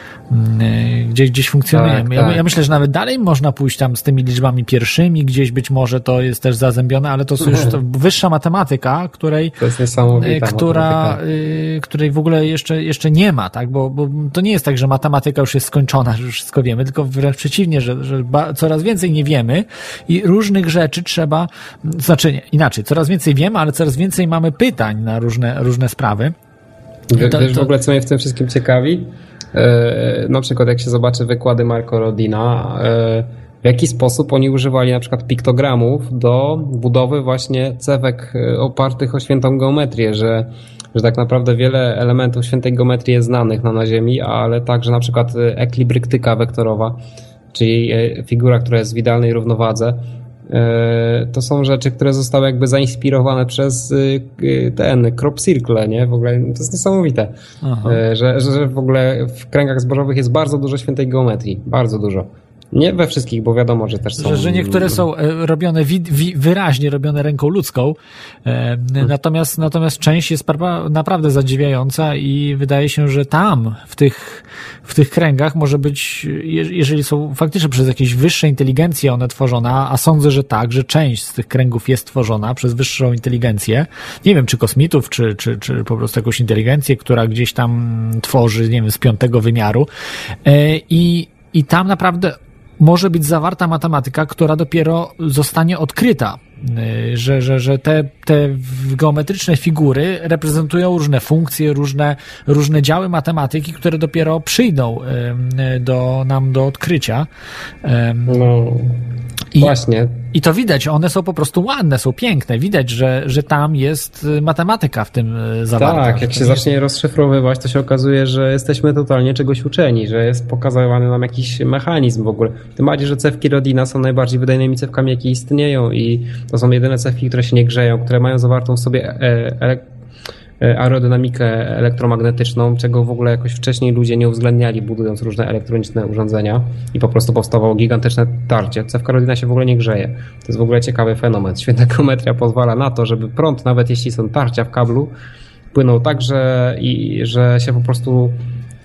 gdzieś, gdzieś funkcjonuje. Tak, ja, tak. ja myślę, że nawet dalej można pójść tam z tymi liczbami pierwszymi, gdzieś być może to jest też zazębione, ale to już to wyższa matematyka, której, e, która, matematyka. której w ogóle jeszcze, jeszcze nie ma, tak? Bo, bo to nie jest tak, że matematyka już jest skończona, że już wszystko wiemy, tylko wręcz przeciwnie, że, że coraz więcej nie wiemy i różnych rzeczy trzeba, znaczy nie, inaczej, coraz więcej wiemy, ale coraz więcej mamy pytań na różne, różne sprawy. Wiesz, to, to... w ogóle, co mnie w tym wszystkim ciekawi? E, na przykład jak się zobaczy wykłady Marco Rodina, e, w jaki sposób oni używali na przykład piktogramów do budowy właśnie cewek e, opartych o świętą geometrię, że, że tak naprawdę wiele elementów świętej geometrii jest znanych na, na Ziemi, ale także na przykład eklibryktyka wektorowa, czyli figura, która jest w idealnej równowadze, to są rzeczy, które zostały jakby zainspirowane przez ten crop circle, nie? W ogóle to jest niesamowite, że, że w ogóle w kręgach zbożowych jest bardzo dużo świętej geometrii, bardzo dużo. Nie we wszystkich, bo wiadomo, że też są. Że, że niektóre są e, robione wi, wi, wyraźnie robione ręką ludzką, e, hmm. natomiast, natomiast część jest naprawdę zadziwiająca i wydaje się, że tam, w tych, w tych kręgach może być, jeżeli są faktycznie przez jakieś wyższe inteligencje one tworzone, a sądzę, że tak, że część z tych kręgów jest tworzona przez wyższą inteligencję, nie wiem, czy kosmitów, czy, czy, czy po prostu jakąś inteligencję, która gdzieś tam tworzy, nie wiem, z piątego wymiaru e, i i tam naprawdę może być zawarta matematyka, która dopiero zostanie odkryta. Y, że, że, że te, te geometryczne figury reprezentują różne funkcje, różne, różne działy matematyki, które dopiero przyjdą y, do nam do odkrycia. No. I, Właśnie. I to widać, one są po prostu ładne, są piękne. Widać, że, że tam jest y, matematyka w tym y, zawarta. Tak, jak się zacznie rozszyfrowywać, to się okazuje, że jesteśmy totalnie czegoś uczeni, że jest pokazywany nam jakiś mechanizm w ogóle. Tym bardziej, że cewki Rodina są najbardziej wydajnymi cewkami, jakie istnieją i to są jedyne cewki, które się nie grzeją, które mają zawartą w sobie e, E, aerodynamikę elektromagnetyczną, czego w ogóle jakoś wcześniej ludzie nie uwzględniali, budując różne elektroniczne urządzenia i po prostu powstawało gigantyczne tarcie. Cewka rodzina się w ogóle nie grzeje. To jest w ogóle ciekawy fenomen. Święta geometria pozwala na to, żeby prąd, nawet jeśli są tarcia w kablu, płynął tak, że, i, że się po prostu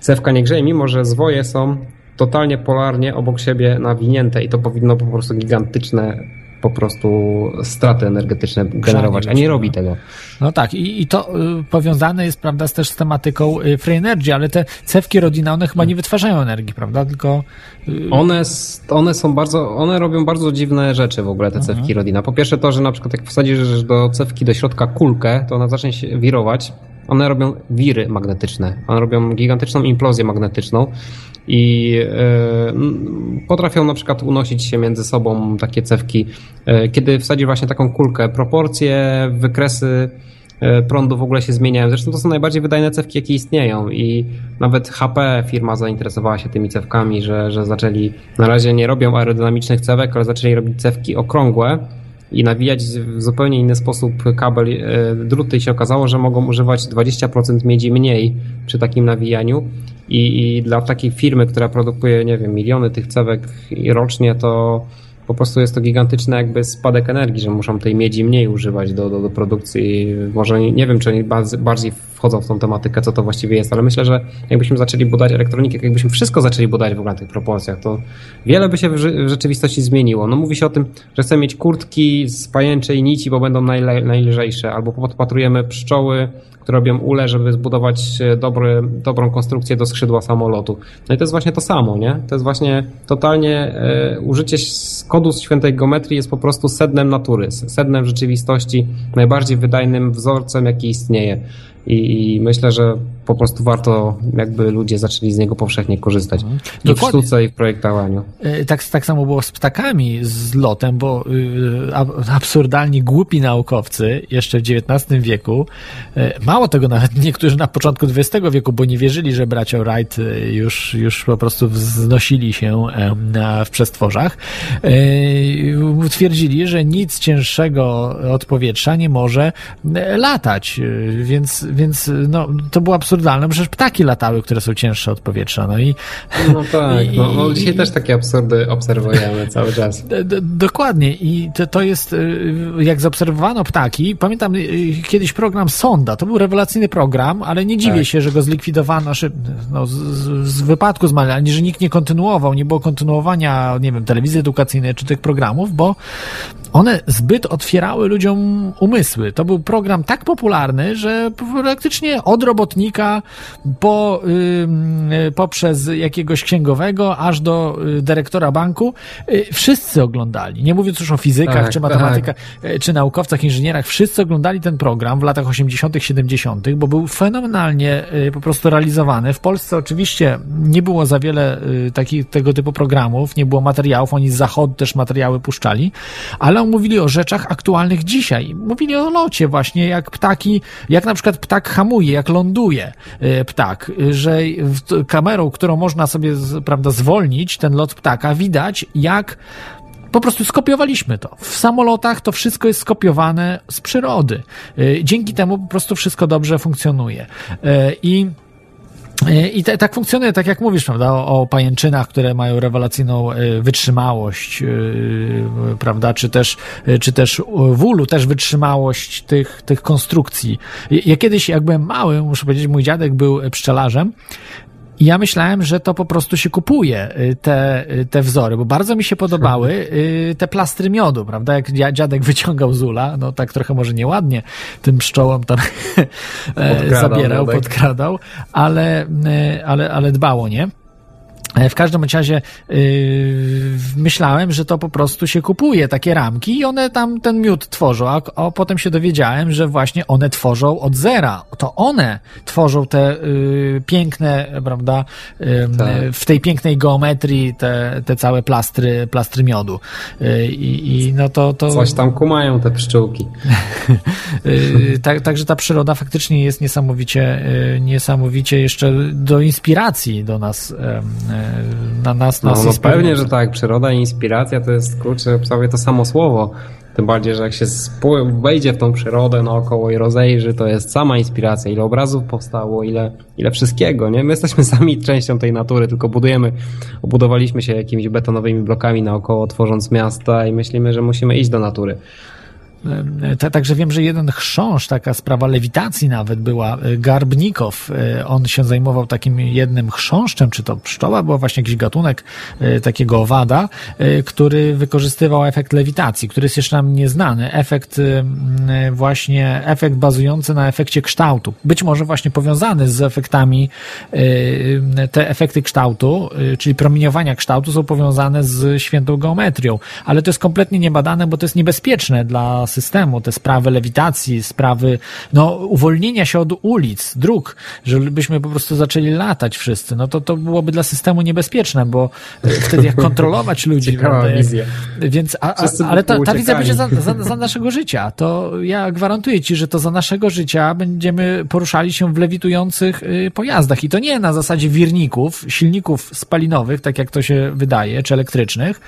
cewka nie grzeje, mimo że zwoje są totalnie polarnie obok siebie nawinięte i to powinno po prostu gigantyczne po prostu straty energetyczne generować, a nie robi tego. No tak, i, i to y, powiązane jest, prawda, też z tematyką y, free energy, ale te cewki Rodina, one chyba nie wytwarzają energii, prawda, tylko... Y... One, one są bardzo, one robią bardzo dziwne rzeczy w ogóle, te mhm. cewki Rodina. Po pierwsze to, że na przykład jak wsadzisz do cewki do środka kulkę, to ona zacznie się wirować, one robią wiry magnetyczne, one robią gigantyczną implozję magnetyczną i e, potrafią na przykład unosić się między sobą takie cewki. E, kiedy wsadzi właśnie taką kulkę, proporcje, wykresy e, prądu w ogóle się zmieniają. Zresztą to są najbardziej wydajne cewki, jakie istnieją i nawet HP firma zainteresowała się tymi cewkami, że, że zaczęli, na razie nie robią aerodynamicznych cewek, ale zaczęli robić cewki okrągłe, i nawijać w zupełnie inny sposób kabel, e, druty i się okazało, że mogą używać 20% miedzi mniej przy takim nawijaniu. I, i dla takiej firmy, która produkuje, nie wiem, miliony tych cewek rocznie, to po prostu jest to gigantyczny jakby spadek energii, że muszą tej miedzi mniej używać do, do, do produkcji. Może nie, wiem, czy oni bardziej wchodzą w tą tematykę, co to właściwie jest, ale myślę, że jakbyśmy zaczęli budać elektronikę, jakbyśmy wszystko zaczęli budać w ogóle na tych proporcjach, to wiele by się w, rzeczywistości zmieniło. No mówi się o tym, że chcemy mieć kurtki z pajęczej nici, bo będą najle, najlżejsze, albo podpatrujemy pszczoły, robią ule, żeby zbudować e, dobry, dobrą konstrukcję do skrzydła samolotu. No i to jest właśnie to samo, nie? To jest właśnie totalnie e, użycie kodu z świętej geometrii jest po prostu sednem natury, sednem rzeczywistości, najbardziej wydajnym wzorcem, jaki istnieje i, i myślę, że po prostu warto, jakby ludzie zaczęli z niego powszechnie korzystać. Mhm. I w sztuce, i w projektowaniu. E, tak, tak samo było z ptakami, z lotem, bo y, absurdalni głupi naukowcy jeszcze w XIX wieku, e, mało tego nawet niektórzy na początku XX wieku, bo nie wierzyli, że bracia Wright e, już, już po prostu wznosili się w przestworzach, twierdzili, że nic cięższego od powietrza nie może latać, więc, więc no, to było absurdalne przecież ptaki latały, które są cięższe od powietrza. No i. No tak, no, no dzisiaj i, też takie absurdy obserwujemy cały czas. dokładnie. I to, to jest, y, jak zaobserwowano ptaki, pamiętam y, kiedyś program Sonda, to był rewelacyjny program, ale nie dziwię tak. się, że go zlikwidowano no, z, z wypadku z ani że nikt nie kontynuował, nie było kontynuowania, nie wiem, telewizji edukacyjnej czy tych programów, bo one zbyt otwierały ludziom umysły. To był program tak popularny, że praktycznie od robotnika po, yy, poprzez jakiegoś księgowego aż do y, dyrektora banku yy, wszyscy oglądali. Nie mówiąc już o fizykach, Tak, czy matematykach, yy, czy naukowcach, inżynierach, wszyscy oglądali ten program w latach 80., 70., bo był fenomenalnie po prostu realizowany. W Polsce oczywiście nie było za wiele takich, tego typu programów, nie było materiałów, oni z zachodu też materiały puszczali, ale mówili o rzeczach aktualnych dzisiaj. Mówili o locie właśnie, jak ptaki, jak na przykład ptak hamuje, jak ląduje y, ptak, że kamerą, którą można sobie, prawda, zwolnić ten lot ptaka, widać jak po prostu skopiowaliśmy to. W samolotach to wszystko jest skopiowane z przyrody. Y, Dzięki temu po prostu wszystko dobrze funkcjonuje. Y, I i te, tak funkcjonuje, tak jak mówisz, prawda, o, o pajęczynach, które mają rewelacyjną y, wytrzymałość, y, prawda, czy też, czy też w ulu też wytrzymałość tych, tych konstrukcji. Ja kiedyś, jak byłem mały, muszę powiedzieć, mój dziadek był pszczelarzem i ja myślałem, że to po prostu się kupuje, y, te, y, te wzory, bo bardzo mi się podobały y, te plastry miodu, prawda? Jak dzia- dziadek wyciągał z ula, no tak trochę może nieładnie tym pszczołom tam e, Podkradał zabierał, miodek. podkradał, ale, ale, ale dbało, nie? E, W każdym razie yy, myślałem, że to po prostu się kupuje, takie ramki i one tam ten miód tworzą, a, a potem się dowiedziałem, że właśnie one tworzą od zera. To one tworzą te yy, piękne, prawda, ym, Tak. w tej pięknej geometrii te, te całe plastry, plastry miodu. Yy, I, i no to, to Coś tam kumają te pszczółki. Yy, tak, także ta przyroda faktycznie jest niesamowicie, yy, niesamowicie jeszcze do inspiracji do nas, yy, na nas, No, nas no inspiruje. pewnie, że tak. Przyroda i inspiracja to jest, kurczę, prawie to samo słowo. Tym bardziej, że jak się wejdzie w tą przyrodę naokoło i rozejrzy, to jest sama inspiracja. Ile obrazów powstało, ile, ile wszystkiego, nie? My jesteśmy sami częścią tej natury, tylko budujemy, obudowaliśmy się jakimiś betonowymi blokami naokoło, tworząc miasta i myślimy, że musimy iść do natury. E, ta- Także wiem, że jeden chrząszcz, taka sprawa lewitacji nawet była, e, Garbnikow, e, on się zajmował takim jednym chrząszczem, czy to pszczoła, była właśnie jakiś gatunek takiego owada, który wykorzystywał efekt lewitacji, który jest jeszcze nam nieznany. Efekt właśnie, efekt bazujący na efekcie kształtu. Być może właśnie powiązany z efektami, te efekty kształtu, czyli promieniowania kształtu są powiązane z świętą geometrią, ale to jest kompletnie niebadane, bo to jest niebezpieczne dla systemu, te sprawy lewitacji, sprawy no, uwolnienia się od ulic, dróg, żebyśmy po prostu zaczęli latać wszyscy, no to to byłoby dla systemu niebezpieczne, bo wtedy jak kontrolować ludzi, Ciekawa prawda, wizja. więc, a, a, ale ta, ta wizja będzie za, za, za naszego życia. To ja gwarantuję ci, że to za naszego życia będziemy poruszali się w lewitujących y, pojazdach. I to nie na zasadzie wirników, silników spalinowych, tak jak to się wydaje, czy elektrycznych,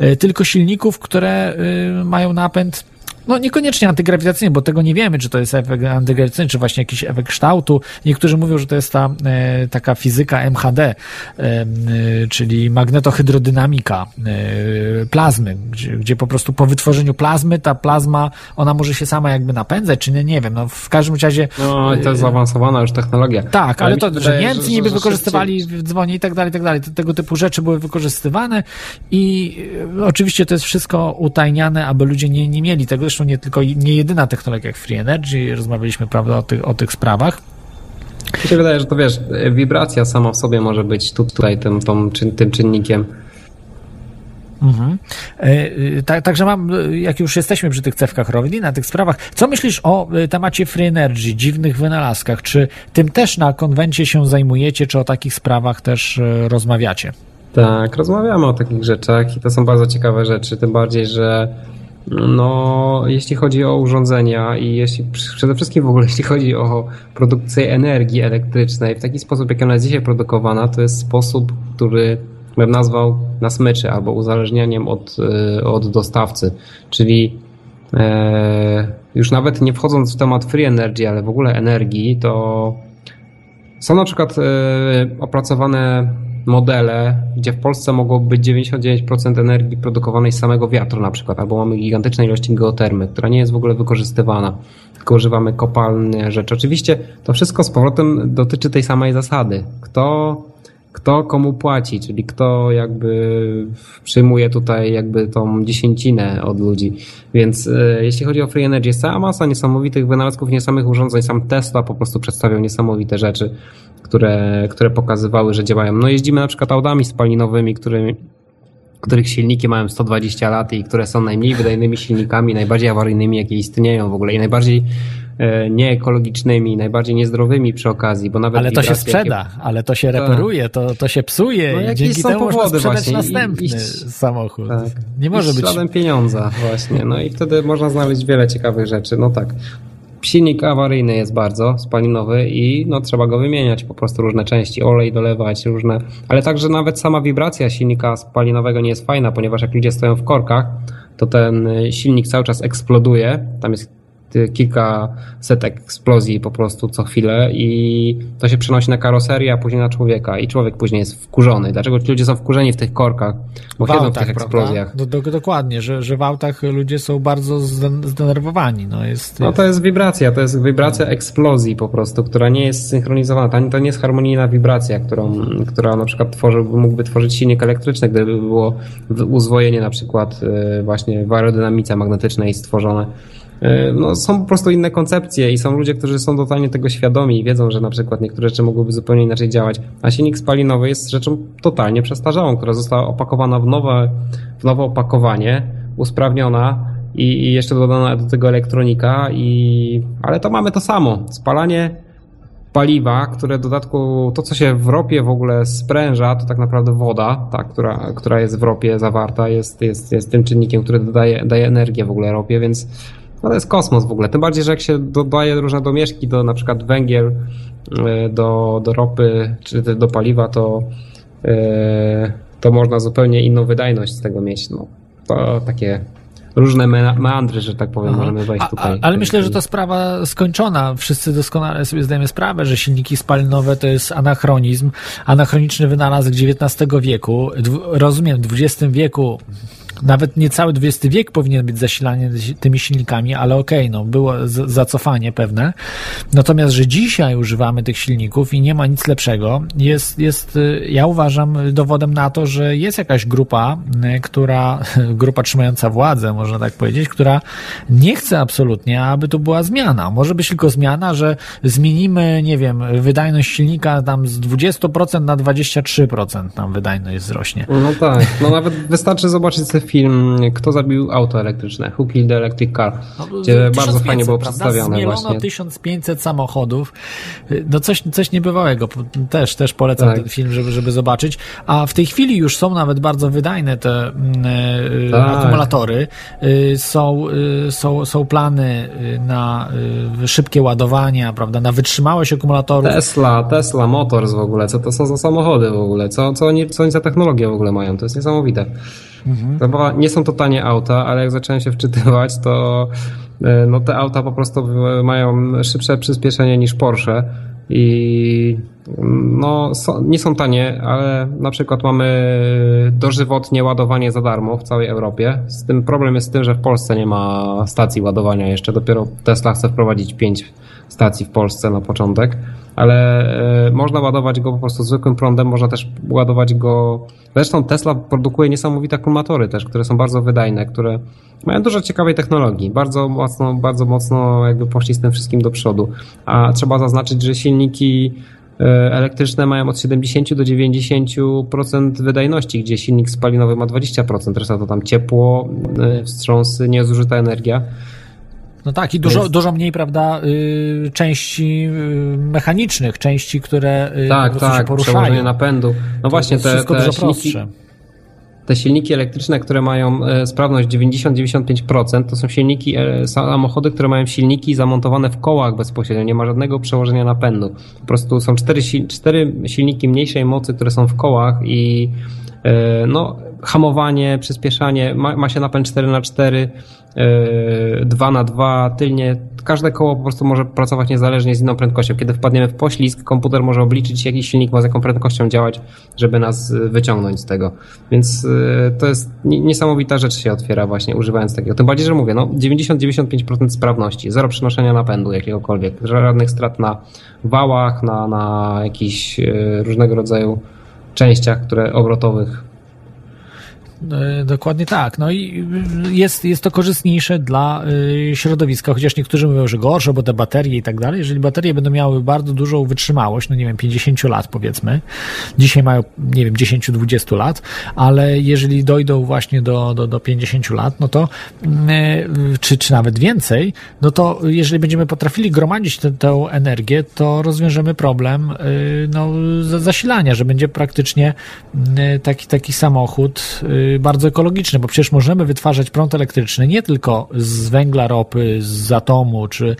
y, tylko silników, które y, mają napęd no niekoniecznie antygrawitacyjny, bo tego nie wiemy, czy to jest efekt antygrawitacyjny, czy właśnie jakiś efekt kształtu. Niektórzy mówią, że to jest ta e, taka fizyka MHD, e, e, czyli magnetohydrodynamika plazmy, gdzie, gdzie po prostu po wytworzeniu plazmy, ta plazma, ona może się sama jakby napędzać, czy nie, nie wiem. No w każdym razie No, i to jest zaawansowana już technologia. tak, ale mi to, że Niemcy niby że wykorzystywali szybciej- w dzwonie i tak dalej, i tak dalej. Te- Tego typu rzeczy były wykorzystywane i oczywiście to jest wszystko utajniane, aby ludzie nie, nie mieli tego. Zresztą nie tylko, nie jedyna technologia jak Free Energy, rozmawialiśmy, prawda, o tych, o tych sprawach. Mi się wydaje, że to wiesz, wibracja sama w sobie może być tu- tutaj tym, tą, tym czynnikiem. Mhm. Tak- Także mam, jak już jesteśmy przy tych cewkach Rowli, na tych sprawach, co myślisz o e, temacie Free Energy, dziwnych wynalazkach? Czy tym też na konwencie się zajmujecie, czy o takich sprawach też rozmawiacie? Tak, rozmawiamy o takich rzeczach i to są bardzo ciekawe rzeczy, tym bardziej, że no, jeśli chodzi o urządzenia i jeśli, przede wszystkim w ogóle jeśli chodzi o produkcję energii elektrycznej, w taki sposób, jak ona jest dzisiaj produkowana, to jest sposób, który bym nazwał na smyczy albo uzależnieniem od, y, od dostawcy, czyli e, już nawet nie wchodząc w temat free energy, ale w ogóle energii, to są na przykład e, opracowane modele, gdzie w Polsce mogło być 99% energii produkowanej z samego wiatru na przykład, albo mamy gigantyczne ilości geotermy, która nie jest w ogóle wykorzystywana, tylko używamy kopalne rzeczy. Oczywiście to wszystko z powrotem dotyczy tej samej zasady. Kto, kto komu płaci, czyli kto jakby przyjmuje tutaj jakby tą dziesięcinę od ludzi. Więc e, jeśli chodzi o Free Energy, jest cała masa niesamowitych wynalazków, niesamych urządzeń. Sam Tesla po prostu przedstawiał niesamowite rzeczy, które, które pokazywały, że działają. No jeździmy na przykład autami spalinowymi, którymi których silniki mają 120 lat i które są najmniej wydajnymi silnikami, najbardziej awaryjnymi, jakie istnieją w ogóle i najbardziej e, nieekologicznymi, najbardziej niezdrowymi przy okazji, bo nawet Ale to się sprzeda, jakie- ale to się reperuje, to, to się psuje No i jakieś dzięki są temu można powody sprzedać właśnie następny samochód. Tak. Nie może być... śladem pieniądza właśnie, no i wtedy można znaleźć wiele ciekawych rzeczy, no tak. Silnik awaryjny jest bardzo spalinowy i no, trzeba go wymieniać, po prostu różne części, olej dolewać, różne, ale także nawet sama wibracja silnika spalinowego nie jest fajna, ponieważ jak ludzie stoją w korkach, to ten y, silnik cały czas eksploduje, tam jest kilka setek eksplozji po prostu co chwilę i to się przenosi na karoserię, a później na człowieka i człowiek później jest wkurzony. Dlaczego ci ludzie są wkurzeni w tych korkach? Bo w siedzą w tych eksplozjach. Do, do, dokładnie, że, że w autach ludzie są bardzo zden- zdenerwowani. No jest, No to jest wibracja, to jest wibracja eksplozji po prostu, która nie jest synchronizowana. To nie- jest harmonijna wibracja, którą, która na przykład tworzył, mógłby tworzyć silnik elektryczny, gdyby było uzwojenie na przykład y, właśnie w aerodynamice magnetycznej stworzone. Y, No, są po prostu inne koncepcje i są ludzie, którzy są totalnie tego świadomi i wiedzą, że na przykład niektóre rzeczy mogłyby zupełnie inaczej działać. A silnik spalinowy jest rzeczą totalnie przestarzałą, która została opakowana w nowe, w nowe opakowanie, usprawniona i, i jeszcze dodana do tego elektronika, i, ale to mamy to samo. Spalanie paliwa, które w dodatku, to co się w ropie w ogóle spręża, to tak naprawdę woda, ta, która, która jest w ropie zawarta, jest, jest, jest tym czynnikiem, który dodaje, daje energię w ogóle ropie, więc no to jest kosmos w ogóle. Tym bardziej, że jak się dodaje różne domieszki do na przykład węgiel, e, do, do ropy, czy do paliwa, to, e, to można zupełnie inną wydajność z tego mieć. No, to takie różne me- meandry, że tak powiem, Aha. możemy wejść A- tutaj. Ale myślę, że to sprawa skończona. Wszyscy doskonale sobie zdajemy sprawę, że silniki spalinowe to jest anachronizm, anachroniczny wynalazek XIX wieku. Rozumiem, w XX wieku nawet niecały XX wiek powinien być zasilany tymi silnikami, ale okej, no było z- zacofanie pewne. Natomiast, że dzisiaj używamy tych silników i nie ma nic lepszego, jest, jest y, ja uważam, dowodem na to, że jest jakaś grupa, y, która, grupa trzymająca władzę, można tak powiedzieć, która nie chce absolutnie, aby to była zmiana. Może być tylko zmiana, że zmienimy, nie wiem, wydajność silnika tam z 20% na 23% tam wydajność wzrośnie. No tak, no nawet wystarczy zobaczyć sobie film Kto zabił auto elektryczne, Who Killed the Electric Car, gdzie bardzo fajnie było prawda? przedstawione Zmielono właśnie. 1500 samochodów. No coś, coś niebywałego. Też, też polecam Tak. ten film, żeby, żeby zobaczyć. A w tej chwili już są nawet bardzo wydajne te e, Tak. akumulatory. Y, Są, y, są, są plany na szybkie ładowania, prawda, na wytrzymałość akumulatorów. Tesla, Tesla Motors w ogóle, co to są za samochody w ogóle, co, co, oni, co oni za technologię w ogóle mają, to jest niesamowite. Mhm. Była- nie są to tanie auta, ale jak zacząłem się wczytywać, to e, no, te auta po prostu mają szybsze przyspieszenie niż Porsche i no, nie są tanie, ale na przykład mamy dożywotnie ładowanie za darmo w całej Europie. Z tym problem jest z tym, że w Polsce nie ma stacji ładowania jeszcze. Dopiero Tesla chce wprowadzić pięć stacji w Polsce na początek, ale e, można ładować go po prostu zwykłym prądem, można też ładować go. Zresztą Tesla produkuje niesamowite akumulatory też, które są bardzo wydajne, które mają dużo ciekawej technologii. Bardzo mocno, bardzo mocno jakby poszli z tym wszystkim do przodu. A trzeba zaznaczyć, że silniki e, elektryczne mają od 70 do 90% wydajności, gdzie silnik spalinowy ma 20%. Reszta to tam ciepło, e, wstrząsy, niezużyta energia. No tak, i dużo, jest- dużo mniej, prawda, y, części y, mechanicznych, części, które y, po Tak, się tak, poruszają. przełożenie napędu. No To właśnie, te, te, silniki, te silniki elektryczne, które mają e, sprawność 90-95%, to są silniki, e, samochody, które mają silniki zamontowane w kołach bezpośrednio, nie ma żadnego przełożenia napędu. Po prostu są cztery, cztery silniki mniejszej mocy, które są w kołach i e, no, hamowanie, przyspieszanie, ma, ma się napęd 4 na 4 2 na 2 tylnie. Każde koło po prostu może pracować niezależnie z inną prędkością. Kiedy wpadniemy w poślizg, komputer może obliczyć, jaki silnik ma z jaką prędkością działać, żeby nas y, wyciągnąć z tego. Więc y, to jest nie- niesamowita rzecz się otwiera właśnie używając takiego. Tym bardziej, że mówię, no 90-95% sprawności, zero przenoszenia napędu jakiegokolwiek, żadnych strat na wałach, na, na jakichś y, różnego rodzaju częściach, które obrotowych. E, dokładnie tak. No i jest, jest to korzystniejsze dla y, środowiska, chociaż niektórzy mówią, że gorsze, bo te baterie i tak dalej. Jeżeli baterie będą miały bardzo dużą wytrzymałość, no nie wiem, 50 lat powiedzmy, dzisiaj mają, nie wiem, 10-20 lat, ale jeżeli dojdą właśnie do, do, do 50 lat, no to y, czy, czy nawet więcej, no to jeżeli będziemy potrafili gromadzić tę, tę energię, to rozwiążemy problem no, zasilania, że będzie praktycznie taki, taki samochód bardzo ekologiczny, bo przecież możemy wytwarzać prąd elektryczny nie tylko z węgla, ropy, z atomu, czy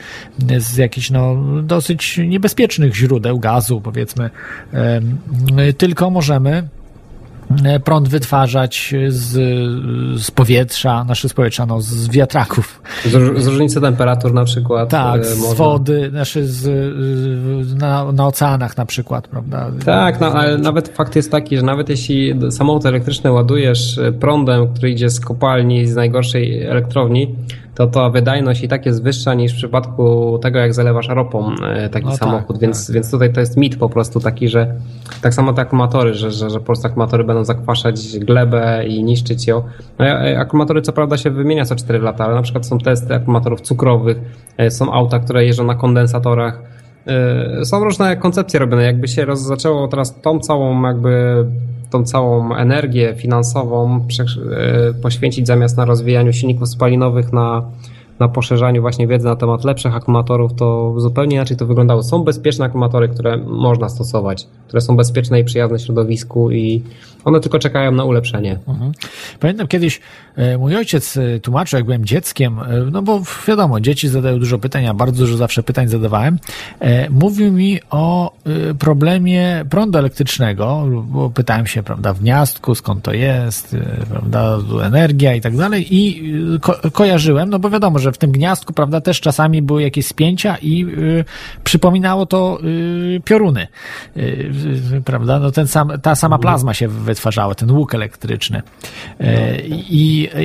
z jakichś no, dosyć niebezpiecznych źródeł gazu, powiedzmy, tylko możemy prąd wytwarzać z, z powietrza, nasze z powietrza, no, z wiatraków. Z, z różnicy temperatur na przykład. Tak, e, z wody, znaczy z, na, na oceanach na przykład, prawda? Tak, no, ale nawet fakt jest taki, że nawet jeśli samochód elektryczny ładujesz prądem, który idzie z kopalni, z najgorszej elektrowni, to ta wydajność i tak jest wyższa niż w przypadku tego, jak zalewasz ropą e, taki no samochód, tak, więc, tak. więc tutaj to jest mit po prostu taki, że tak samo te akumulatory, że, że, że po prostu akumulatory będą zakwaszać glebę i niszczyć ją. No, e, akumulatory co prawda się wymienia co 4 lata, ale na przykład są testy akumulatorów cukrowych, e, są auta, które jeżdżą na kondensatorach, są różne koncepcje robione. Jakby się roz, zaczęło teraz tą całą jakby tą całą energię finansową e, poświęcić zamiast na rozwijaniu silników spalinowych na na poszerzaniu właśnie wiedzy na temat lepszych akumulatorów, to zupełnie inaczej to wyglądało. Są bezpieczne akumulatory, które można stosować, które są bezpieczne i przyjazne środowisku i one tylko czekają na ulepszenie. Mhm. Pamiętam kiedyś mój ojciec e, tłumaczył, jak byłem dzieckiem, e, no bo wiadomo, dzieci zadają dużo pytań, ja bardzo dużo zawsze pytań zadawałem. Mówił mi o problemie prądu elektrycznego, bo pytałem się, prawda, w gniazdku, skąd to jest, prawda, energia i tak dalej i ko kojarzyłem, no bo wiadomo, że w tym gniazdku, prawda, też czasami były jakieś spięcia i y, przypominało to y, pioruny, y, prawda, no ten sam, ta sama plazma się wytwarzała, ten łuk elektryczny. E,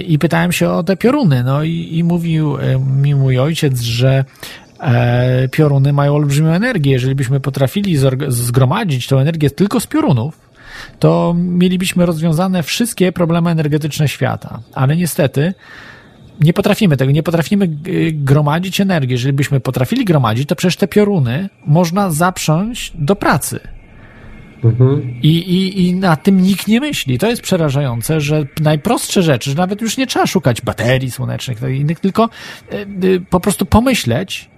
I, pytałem się o te pioruny, no i, i mówił e, mi mój ojciec, że e, pioruny mają olbrzymią energię. Jeżeli byśmy potrafili zgromadzić tą energię tylko z piorunów, to mielibyśmy rozwiązane wszystkie problemy energetyczne świata. Ale niestety nie potrafimy tego, nie potrafimy y, gromadzić energii. Jeżeli byśmy potrafili gromadzić, to przecież te pioruny można zaprząć do pracy. Mhm. I, i, I na tym nikt nie myśli. To jest przerażające, że najprostsze rzeczy, że nawet już nie trzeba szukać baterii słonecznych i innych, tylko y, y, po prostu pomyśleć,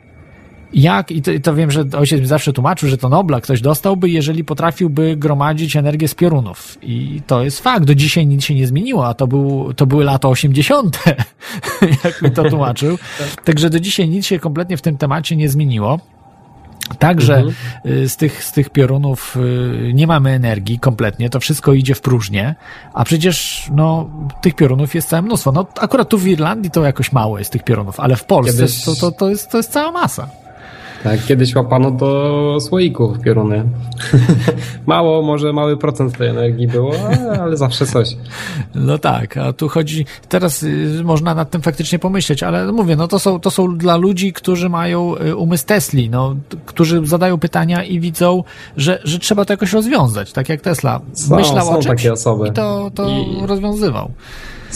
jak, i to, i to, wiem, że ojciec mi zawsze tłumaczył, że to Nobla ktoś dostałby, jeżeli potrafiłby gromadzić energię z piorunów. I to jest fakt. Do dzisiaj nic się nie zmieniło, a to, był, to były lata 80., jak mi to tłumaczył. Także do dzisiaj nic się kompletnie w tym temacie nie zmieniło. Także mhm. Y, z, tych, z tych piorunów y, nie mamy energii kompletnie, to wszystko idzie w próżnię, a przecież no, tych piorunów jest całe mnóstwo. No, akurat tu w Irlandii to jakoś mało jest tych piorunów, ale w Polsce to, to, to, jest, to jest cała masa. Tak, kiedyś łapano do słoików pioruny. Mało, może mały procent tej energii było, ale zawsze coś. No tak, a tu chodzi, teraz y, można nad tym faktycznie pomyśleć, ale mówię, no to są, to są dla ludzi, którzy mają y, umysł Tesli, no, którzy zadają pytania i widzą, że, że trzeba to jakoś rozwiązać, tak jak Tesla są, myślał są o czymś takie osoby. i to, to I... rozwiązywał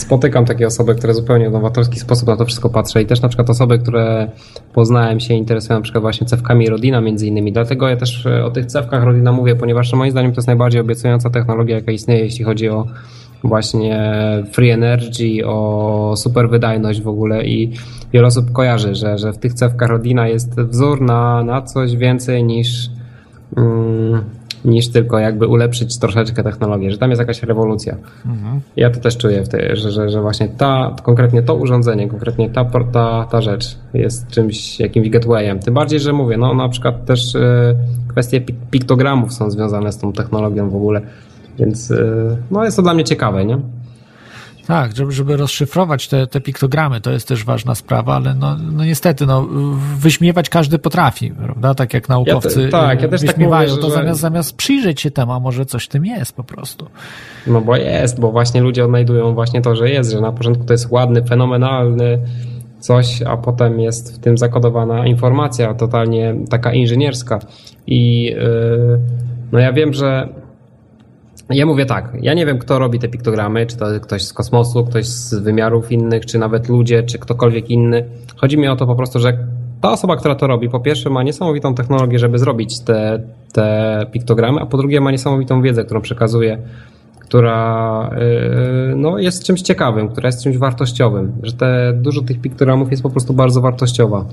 spotykam takie osoby, które zupełnie w nowatorski sposób na to wszystko patrzą i też na przykład osoby, które poznałem się interesują na przykład właśnie cewkami Rodina między innymi. Dlatego ja też e, o tych cewkach Rodina mówię, ponieważ moim zdaniem to jest najbardziej obiecująca technologia, jaka istnieje, jeśli chodzi o właśnie free energy, o super wydajność w ogóle i wiele osób kojarzy, że, że w tych cewkach Rodina jest wzór na, na coś więcej niż mm, niż tylko jakby ulepszyć troszeczkę technologię, że tam jest jakaś rewolucja. Mhm. Ja to też czuję, tej, że, że, że właśnie ta, konkretnie to urządzenie, konkretnie ta, ta, ta rzecz jest czymś, jakimś gatewayem. Tym bardziej, że mówię, no na przykład też y, kwestie piktogramów są związane z tą technologią w ogóle, więc y, no jest to dla mnie ciekawe, nie? Tak, żeby, żeby rozszyfrować te, te piktogramy, to jest też ważna sprawa, ale no, no niestety, no, wyśmiewać każdy potrafi, prawda? Tak jak naukowcy ja te, tak, ja też tak wyśmiewają, tak mówię, to że... zamiast, zamiast przyjrzeć się temu, a może coś w tym jest po prostu. No bo jest, bo właśnie ludzie odnajdują właśnie to, że jest, że na początku to jest ładny, fenomenalny coś, a potem jest w tym zakodowana informacja totalnie taka inżynierska i yy, no ja wiem, że ja mówię tak, ja nie wiem, kto robi te piktogramy, czy to ktoś z kosmosu, ktoś z wymiarów innych, czy nawet ludzie, czy ktokolwiek inny. Chodzi mi o to po prostu, że ta osoba, która to robi, po pierwsze ma niesamowitą technologię, żeby zrobić te, te piktogramy, a po drugie ma niesamowitą wiedzę, którą przekazuje, która yy, no, jest czymś ciekawym, która jest czymś wartościowym, że te, dużo tych piktogramów jest po prostu bardzo wartościowa.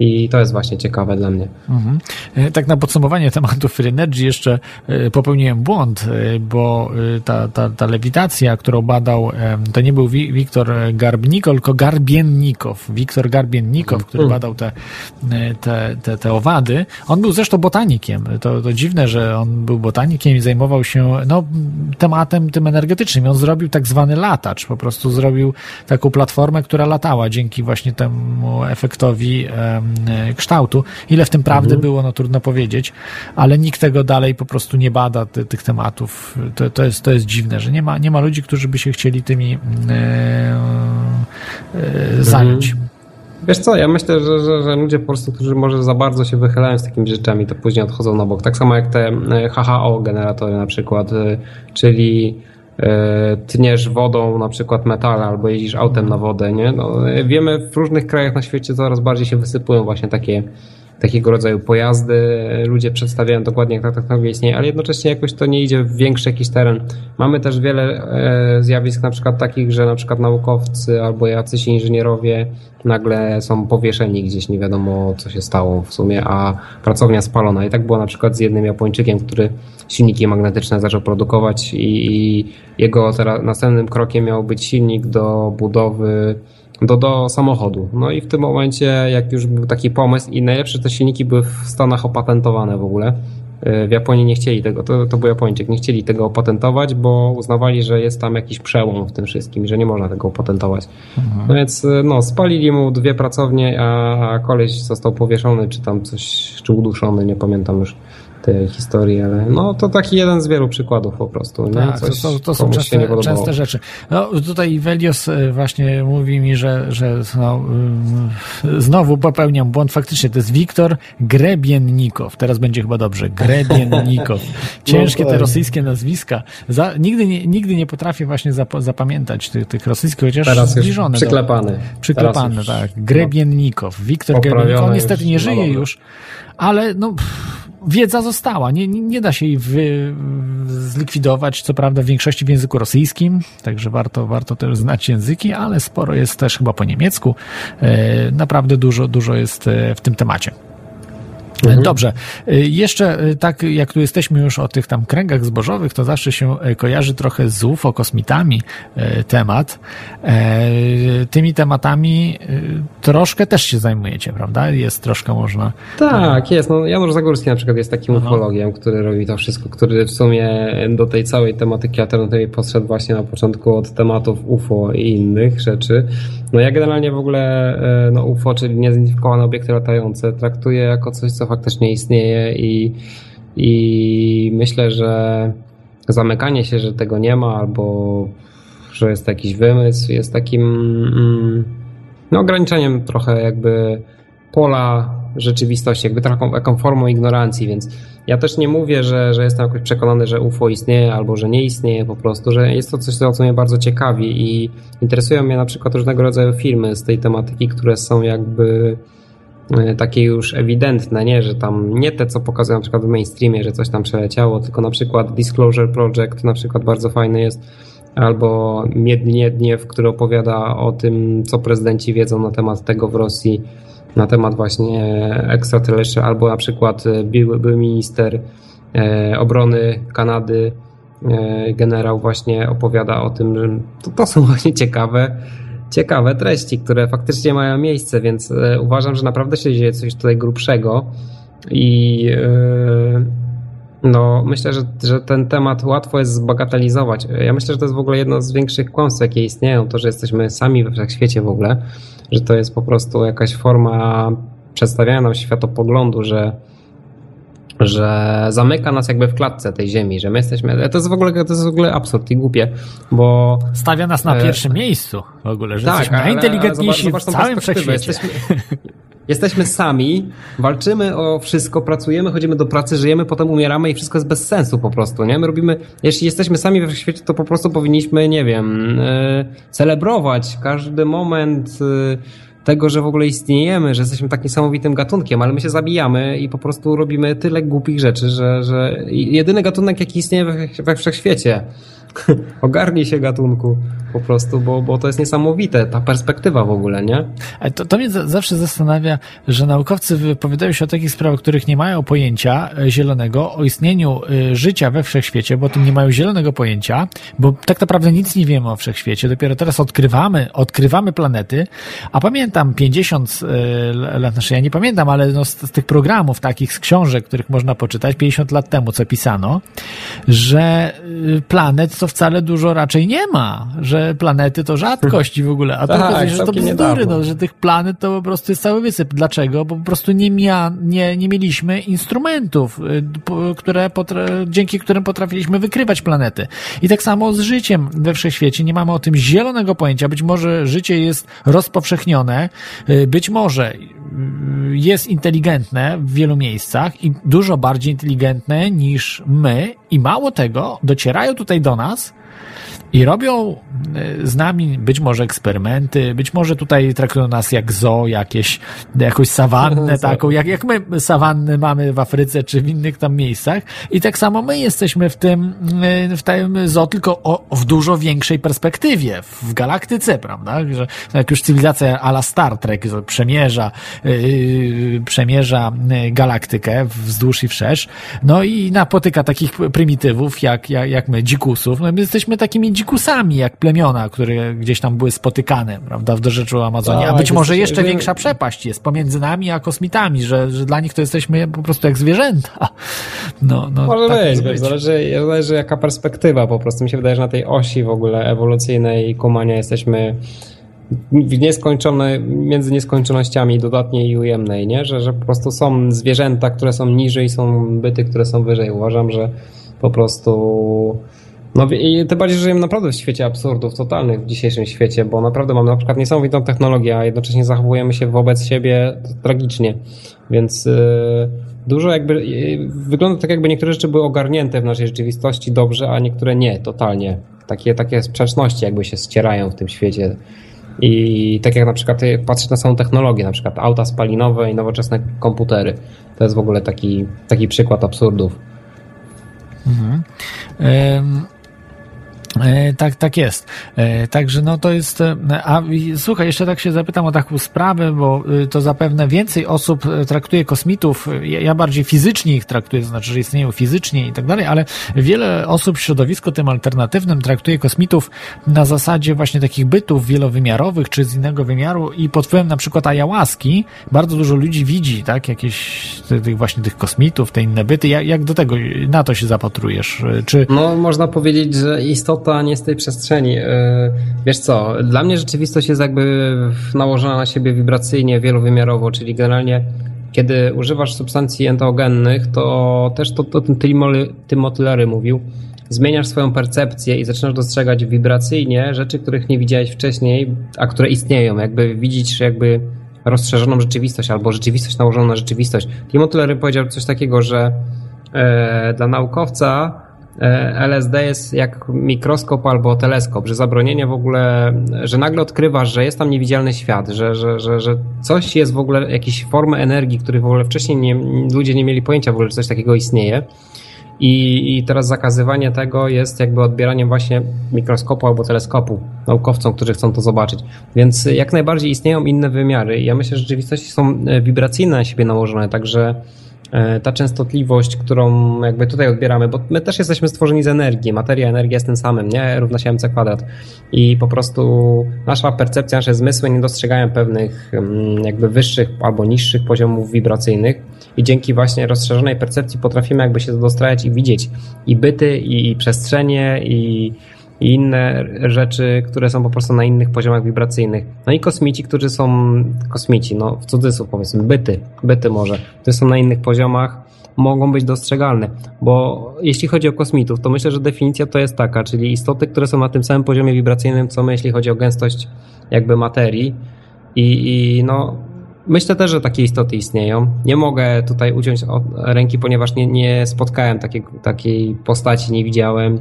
I to jest właśnie ciekawe dla mnie. Mhm. E, tak na podsumowanie tematu Free Energy jeszcze e, popełniłem błąd, e, bo ta, ta, ta lewitacja, którą badał, to nie był Wiktor Garbnikow, tylko Garbiennikow. Wiktor Garbiennikow, który mhm. badał te, te, te, te owady. On był zresztą botanikiem. To, to dziwne, że on był botanikiem i zajmował się no, tematem tym energetycznym. On zrobił tak zwany latacz. Po prostu zrobił taką platformę, która latała dzięki właśnie temu efektowi kształtu. Ile w tym prawdy mhm. było, no trudno powiedzieć, ale nikt tego dalej po prostu nie bada ty, tych tematów. To, to, jest, to jest dziwne, że nie ma, nie ma ludzi, którzy by się chcieli tymi e, e, zająć. Mhm. Wiesz co, ja myślę, że, że, że, ludzie po prostu, którzy może za bardzo się wychylają z takimi rzeczami, to później odchodzą na bok. Tak samo jak te HHO generatory na przykład, czyli E, tniesz wodą na przykład metale albo jeździsz autem na wodę, nie? No, wiemy w różnych krajach na świecie coraz bardziej się wysypują właśnie takie takiego rodzaju pojazdy. Ludzie przedstawiają dokładnie, jak ta technologia istnieje, ale jednocześnie jakoś to nie idzie w większy jakiś teren. Mamy też wiele e, zjawisk, na przykład takich, że na przykład naukowcy albo jacyś inżynierowie nagle są powieszeni gdzieś, nie wiadomo co się stało w sumie, a pracownia spalona. I tak było na przykład z jednym Japończykiem, który silniki magnetyczne zaczął produkować i, i jego teraz następnym krokiem miał być silnik do budowy do, do samochodu. No i w tym momencie, jak już był taki pomysł i najlepsze te silniki były w Stanach opatentowane w ogóle, y, w Japonii nie chcieli tego, to, to był Japończyk, nie chcieli tego opatentować, bo uznawali, że jest tam jakiś przełom w tym wszystkim, że nie można tego opatentować. Mhm. No więc y, no, spalili mu dwie pracownie, a, a koleś został powieszony, czy tam coś, czy uduszony, nie pamiętam już tej historii, ale no to taki jeden z wielu przykładów po prostu. Tak, Coś, to, to, są częste, częste, rzeczy. No tutaj Velios e, właśnie mówi mi, że, że no, e, znowu popełniam błąd, faktycznie to jest Wiktor Grebiennikow, teraz będzie chyba dobrze, Grebiennikow. Ciężkie te rosyjskie nazwiska. Za, nigdy, nie, nigdy nie potrafię właśnie zap, zapamiętać tych, tych rosyjskich, chociaż teraz zbliżone. Przyklepany. Do, przyklepany, tak. Grebiennikow. Wiktor Grebiennikow. On niestety nie żyje już, ale no... Pff, wiedza została. Nie, nie da się jej wy, zlikwidować, co prawda w większości w języku rosyjskim, także warto, warto też znać języki, ale sporo jest też chyba po niemiecku. E, naprawdę dużo, dużo jest e, w tym temacie. Mhm. Dobrze. Y, jeszcze y, tak, jak tu jesteśmy już o tych tam kręgach zbożowych, to zawsze się y, kojarzy trochę z UFO, kosmitami temat. Tymi tematami troszkę też się zajmujecie, prawda? Jest troszkę można... Tak, jest. No, Janusz Zagórski na przykład jest takim Aha. ufologiem, który robi to wszystko, który w sumie do tej całej tematyki alternatywnej podszedł właśnie na początku od tematów UFO i innych rzeczy. No ja generalnie w ogóle e, no, UFO, czyli niezidentyfikowane obiekty latające, traktuję jako coś, co faktycznie istnieje i, i myślę, że zamykanie się, że tego nie ma albo że jest jakiś wymysł, jest takim mm, no, ograniczeniem trochę jakby pola rzeczywistości, jakby taką, taką formą ignorancji, więc ja też nie mówię, że, że jestem jakoś przekonany, że UFO istnieje albo że nie istnieje po prostu, że jest to coś, co mnie bardzo ciekawi i interesują mnie na przykład różnego rodzaju filmy z tej tematyki, które są jakby takie już ewidentne, nie, że tam nie te, co pokazują na przykład w mainstreamie, że coś tam przeleciało, tylko na przykład Disclosure Project na przykład bardzo fajny jest, albo Miedniedniew, który opowiada o tym, co prezydenci wiedzą na temat tego w Rosji, na temat właśnie extraterrestrial, albo na przykład były, były minister e, obrony Kanady, e, generał właśnie opowiada o tym, że to, to są właśnie ciekawe, ciekawe treści, które faktycznie mają miejsce, więc e, uważam, że naprawdę się dzieje coś tutaj grubszego i no, myślę, że, że ten temat łatwo jest zbagatelizować. Ja myślę, że to jest w ogóle jedno z większych kłamstw, jakie istnieją, to, że jesteśmy sami we wszechświecie w ogóle, że to jest po prostu jakaś forma przedstawiania nam światopoglądu, że że zamyka nas jakby w klatce tej ziemi, że my jesteśmy. To jest w ogóle, to jest w ogóle absurd i głupie, bo. Stawia nas na e, pierwszym miejscu w ogóle, że tak, jesteśmy najinteligentniejsi w całym wszechświecie. Jesteśmy, jesteśmy sami, walczymy o wszystko, pracujemy, chodzimy do pracy, żyjemy, potem umieramy i wszystko jest bez sensu po prostu, nie? My robimy, jeśli jesteśmy sami we świecie, to po prostu powinniśmy, nie wiem, yy, celebrować każdy moment yy, tego, że w ogóle istniejemy, że jesteśmy tak niesamowitym gatunkiem, ale my się zabijamy i po prostu robimy tyle głupich rzeczy, że, że jedyny gatunek, jaki istnieje we, we wszechświecie. Ogarnij się gatunku po prostu, bo, bo to jest niesamowite, ta perspektywa w ogóle, nie? To, to mnie zawsze zastanawia, że naukowcy wypowiadają się o takich sprawach, których nie mają pojęcia e, zielonego o istnieniu e, życia we wszechświecie, bo o tym nie mają zielonego pojęcia, bo tak naprawdę nic nie wiemy o wszechświecie. Dopiero teraz odkrywamy, odkrywamy planety, a pamiętam 50 e, lat, znaczy ja nie pamiętam, ale no z, z tych programów takich, z książek, których można poczytać 50 lat temu, co pisano, że planet to wcale dużo raczej nie ma, że planety to rzadkość i w ogóle, a to Tak, okazuje że to bzdury, no, że tych planet to po prostu jest cały wysyp. Dlaczego? Bo po prostu nie, mia, nie, nie mieliśmy instrumentów, y, które dzięki którym potrafiliśmy wykrywać planety. I tak samo z życiem we wszechświecie. Nie mamy o tym zielonego pojęcia. Być może życie jest rozpowszechnione, y, być może y, jest inteligentne w wielu miejscach i dużo bardziej inteligentne niż my i mało tego, docierają tutaj do nas i robią e, z nami być może eksperymenty, być może tutaj traktują nas jak zoo, jakieś, jakąś sawannę taką, jak, jak my sawanny mamy w Afryce czy w innych tam miejscach. I tak samo my jesteśmy w tym, e, w tym zoo, tylko o, w dużo większej perspektywie, w galaktyce, prawda? Że jak już cywilizacja ala Star Trek przemierza, yy, przemierza galaktykę wzdłuż i wszerz, no i napotyka takich prymitywów jak, jak, jak my, dzikusów. No my jesteśmy takimi dzikusami, jak plemiona, które gdzieś tam były spotykane, prawda, w dorzeczu Amazonii. A Tak, być może jesteśmy- jeszcze większa przepaść jest pomiędzy nami a kosmitami, że, że dla nich to jesteśmy po prostu jak zwierzęta. No, no, Może tak być, wiesz, zależy, zależy jaka perspektywa po prostu. Mi się wydaje, że na tej osi w ogóle ewolucyjnej kumania jesteśmy w nieskończone, między nieskończonościami dodatniej i ujemnej, nie? Że, że po prostu są zwierzęta, które są niżej, są byty, które są wyżej. Uważam, że po prostu no i tym bardziej, że żyjemy naprawdę w świecie absurdów totalnych w dzisiejszym świecie, bo naprawdę mamy na przykład niesamowitą technologię, a jednocześnie zachowujemy się wobec siebie tragicznie. Więc yy, dużo jakby yy, wygląda tak, jakby niektóre rzeczy były ogarnięte w naszej rzeczywistości dobrze, a niektóre nie, totalnie. Takie, takie sprzeczności jakby się ścierają w tym świecie. I tak jak na przykład patrzeć na samą technologię, na przykład auta spalinowe i nowoczesne komputery. To jest w ogóle taki, taki przykład absurdów. Em, e, Tak, tak jest. E, Także no to jest. e, A słuchaj, jeszcze tak się zapytam o taką sprawę, bo to zapewne więcej osób e, traktuje kosmitów. e, Ja bardziej fizycznie ich traktuję, to znaczy, że istnieją fizycznie i tak dalej, ale wiele osób w środowisku tym alternatywnym traktuje kosmitów na zasadzie właśnie takich bytów wielowymiarowych czy z innego wymiaru i pod wpływem na przykład ayahuaski bardzo dużo ludzi widzi, tak, jakieś ty- tych właśnie tych kosmitów, te inne byty. Jak, jak do tego, na to się zapatrujesz? E, Czy No, można powiedzieć, że istota nie z tej przestrzeni. Yy, Wiesz co, dla mnie rzeczywistość jest jakby nałożona na siebie wibracyjnie, wielowymiarowo, czyli generalnie kiedy używasz substancji enteogennych, to też to, to Timothy Leary mówił, zmieniasz swoją percepcję i zaczynasz dostrzegać wibracyjnie rzeczy, których nie widziałeś wcześniej, a które istnieją. Jakby widzisz jakby rozszerzoną rzeczywistość albo rzeczywistość nałożoną na rzeczywistość. Timothy Leary powiedział coś takiego, że e, dla naukowca e, LSD jest jak mikroskop albo teleskop, że zabronienie w ogóle, że nagle odkrywasz, że jest tam niewidzialny świat, że, że, że, że coś jest w ogóle, jakieś formy energii, których w ogóle wcześniej nie, ludzie nie mieli pojęcia w ogóle, że coś takiego istnieje. I, I teraz zakazywanie tego jest jakby odbieraniem właśnie mikroskopu albo teleskopu naukowcom, którzy chcą to zobaczyć. Więc jak najbardziej istnieją inne wymiary. Ja myślę, że rzeczywistości są e, wibracyjne na siebie nałożone, także e, ta częstotliwość, którą jakby tutaj odbieramy, bo my też jesteśmy stworzeni z energii, materia, energia jest tym samym, nie? Równa się mc kwadrat. I po prostu nasza percepcja, nasze zmysły nie dostrzegają pewnych mm, jakby wyższych albo niższych poziomów wibracyjnych i dzięki właśnie rozszerzonej percepcji potrafimy jakby się dostrajać i widzieć i byty, i przestrzenie, i, i inne rzeczy, które są po prostu na innych poziomach wibracyjnych. No i kosmici, którzy są kosmici, no w cudzysłów powiedzmy, byty, byty może, które są na innych poziomach, mogą być dostrzegalne, bo jeśli chodzi o kosmitów, to myślę, że definicja to jest taka, czyli istoty, które są na tym samym poziomie wibracyjnym, co my, jeśli chodzi o gęstość jakby materii i, i no Myślę też, że takie istoty istnieją. Nie mogę tutaj uciąć ręki, ponieważ nie, nie spotkałem takiej, takiej postaci, nie widziałem.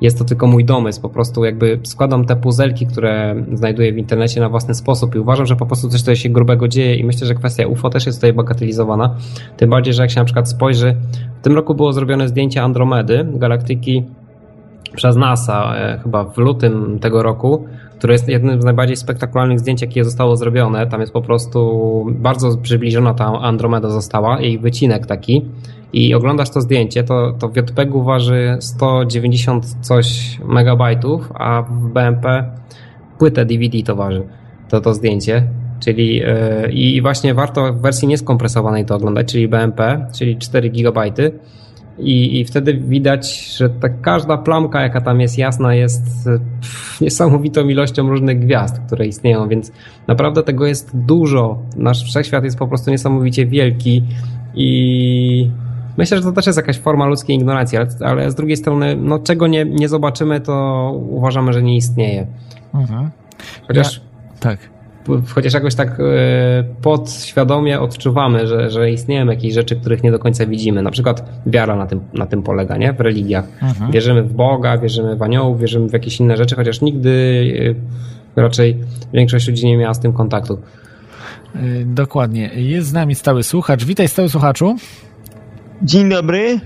Jest to tylko mój domysł. Po prostu jakby składam te puzelki, które znajduję w internecie na własny sposób i uważam, że po prostu coś tutaj się grubego dzieje i myślę, że kwestia UFO też jest tutaj bagatelizowana. Tym bardziej, że jak się na przykład spojrzy, w tym roku było zrobione zdjęcie Andromedy, galaktyki przez NASA, e, chyba w lutym tego roku, które jest jednym z najbardziej spektakularnych zdjęć, jakie zostało zrobione. Tam jest po prostu bardzo przybliżona ta Andromeda została, jej wycinek taki. I oglądasz to zdjęcie, to, to w JPEG-u waży 190 coś megabajtów, a w BMP płytę DVD to waży, to, to zdjęcie. Czyli yy, i właśnie warto w wersji nieskompresowanej to oglądać, czyli BMP, czyli 4 gigabajty i, I wtedy widać, że ta każda plamka, jaka tam jest jasna, jest pff, niesamowitą ilością różnych gwiazd, które istnieją, więc naprawdę tego jest dużo. Nasz wszechświat jest po prostu niesamowicie wielki i myślę, że to też jest jakaś forma ludzkiej ignorancji, ale, ale z drugiej strony, no czego nie, nie zobaczymy, to uważamy, że nie istnieje. Mhm. Chociaż. Ja, tak chociaż jakoś tak e, podświadomie odczuwamy, że, że istnieją jakieś rzeczy, których nie do końca widzimy. Na przykład wiara na tym, na tym polega, nie? W religiach. Mhm. Wierzymy w Boga, wierzymy w aniołów, wierzymy w jakieś inne rzeczy, chociaż nigdy e, raczej większość ludzi nie miała z tym kontaktu. E, dokładnie. Jest z nami stały słuchacz. Witaj stały słuchaczu. Dzień dobry.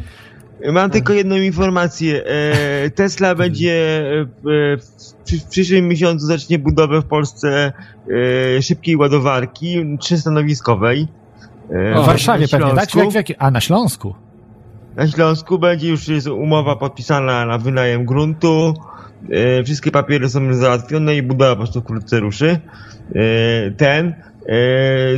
Mam tylko jedną informację. Tesla będzie w przyszłym miesiącu zacznie budowę w Polsce e, szybkiej ładowarki trzystanowiskowej. E, w Warszawie pewnie, tak? A na Śląsku? Na Śląsku będzie już jest umowa podpisana na wynajem gruntu. E, wszystkie papiery są załatwione i budowa po prostu wkrótce ruszy. E, ten e,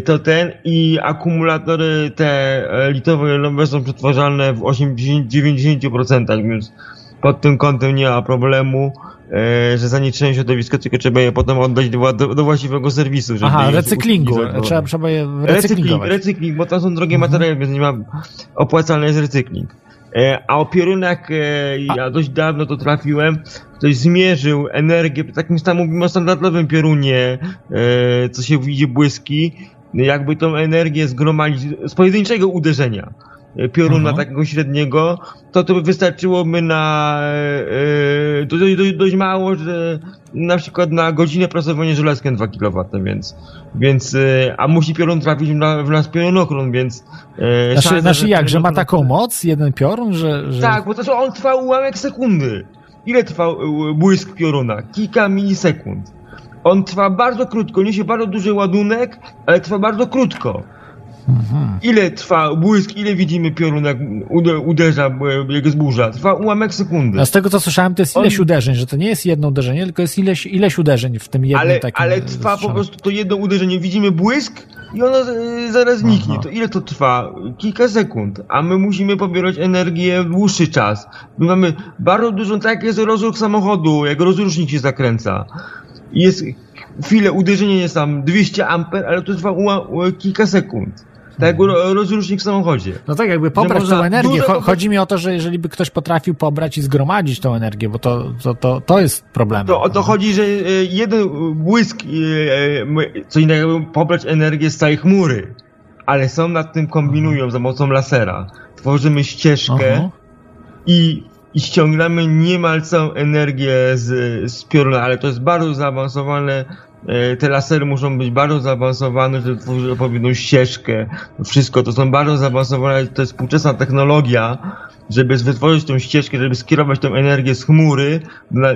to ten i akumulatory te litowo-jonowe są przetwarzane w 80-90%, więc pod tym kątem nie ma problemu. E, że zanieczyszczają środowisko, tylko trzeba je potem oddać do, do, do właściwego serwisu. Żeby Aha, recyklingu. Trzeba, trzeba je recykling, recykling, bo to są drogie mhm. materiały, więc nie ma opłacalny jest recykling. E, a o piorunach e, ja dość dawno to trafiłem, ktoś zmierzył energię, takim tam mówimy o standardowym piorunie, co się widzi błyski, jakby tą energię zgromadzić z pojedynczego uderzenia pioruna mhm. takiego średniego, to to by wystarczyłoby na e, dość, dość, dość mało, że na przykład na godzinę prasowania żelazkiem 2 kW, więc, więc e, a musi piorun trafić w, na, w nas piorunokrąg, więc e, znaczy, szansa, znaczy jak, że ma taką moc, jeden piorun, że... że... Tak, bo to on trwa ułamek sekundy. Ile trwa e, błysk pioruna? Kilka milisekund. On trwa bardzo krótko, niesie bardzo duży ładunek, ale trwa bardzo krótko. Mhm. Ile trwa błysk, ile widzimy piorun, jak uderza, jak jest burza? Trwa ułamek sekundy. A z tego, co słyszałem, to jest ileś On... uderzeń, że to nie jest jedno uderzenie, tylko jest ileś, ileś uderzeń w tym jednym ale, takim... Ale trwa po prostu to jedno uderzenie. Widzimy błysk i ono zaraz zniknie. To ile to trwa? Kilka sekund. A my musimy pobierać energię w dłuższy czas. My mamy bardzo dużo, tak jak jest rozruch samochodu, jak rozrusznik się zakręca. Jest chwilę, uderzenie jest tam 200 amper, ale to trwa kilka sekund. Tak jak rozrusznik w samochodzie. No tak, jakby pobrać tą energię. Dużo... Chodzi mi o to, że jeżeli by ktoś potrafił pobrać i zgromadzić tą energię, bo to, to, to, to jest problem. To o to chodzi, że e, jeden błysk, e, e, co innego, pobrać energię z całej chmury. Ale są nad tym kombinują za pomocą lasera. Tworzymy ścieżkę i, i ściągamy niemal całą energię z, z pioruna, ale to jest bardzo zaawansowane te lasery muszą być bardzo zaawansowane, żeby tworzyć odpowiednią ścieżkę. Wszystko to są bardzo zaawansowane, to jest współczesna technologia, żeby wytworzyć tą ścieżkę, żeby skierować tą energię z chmury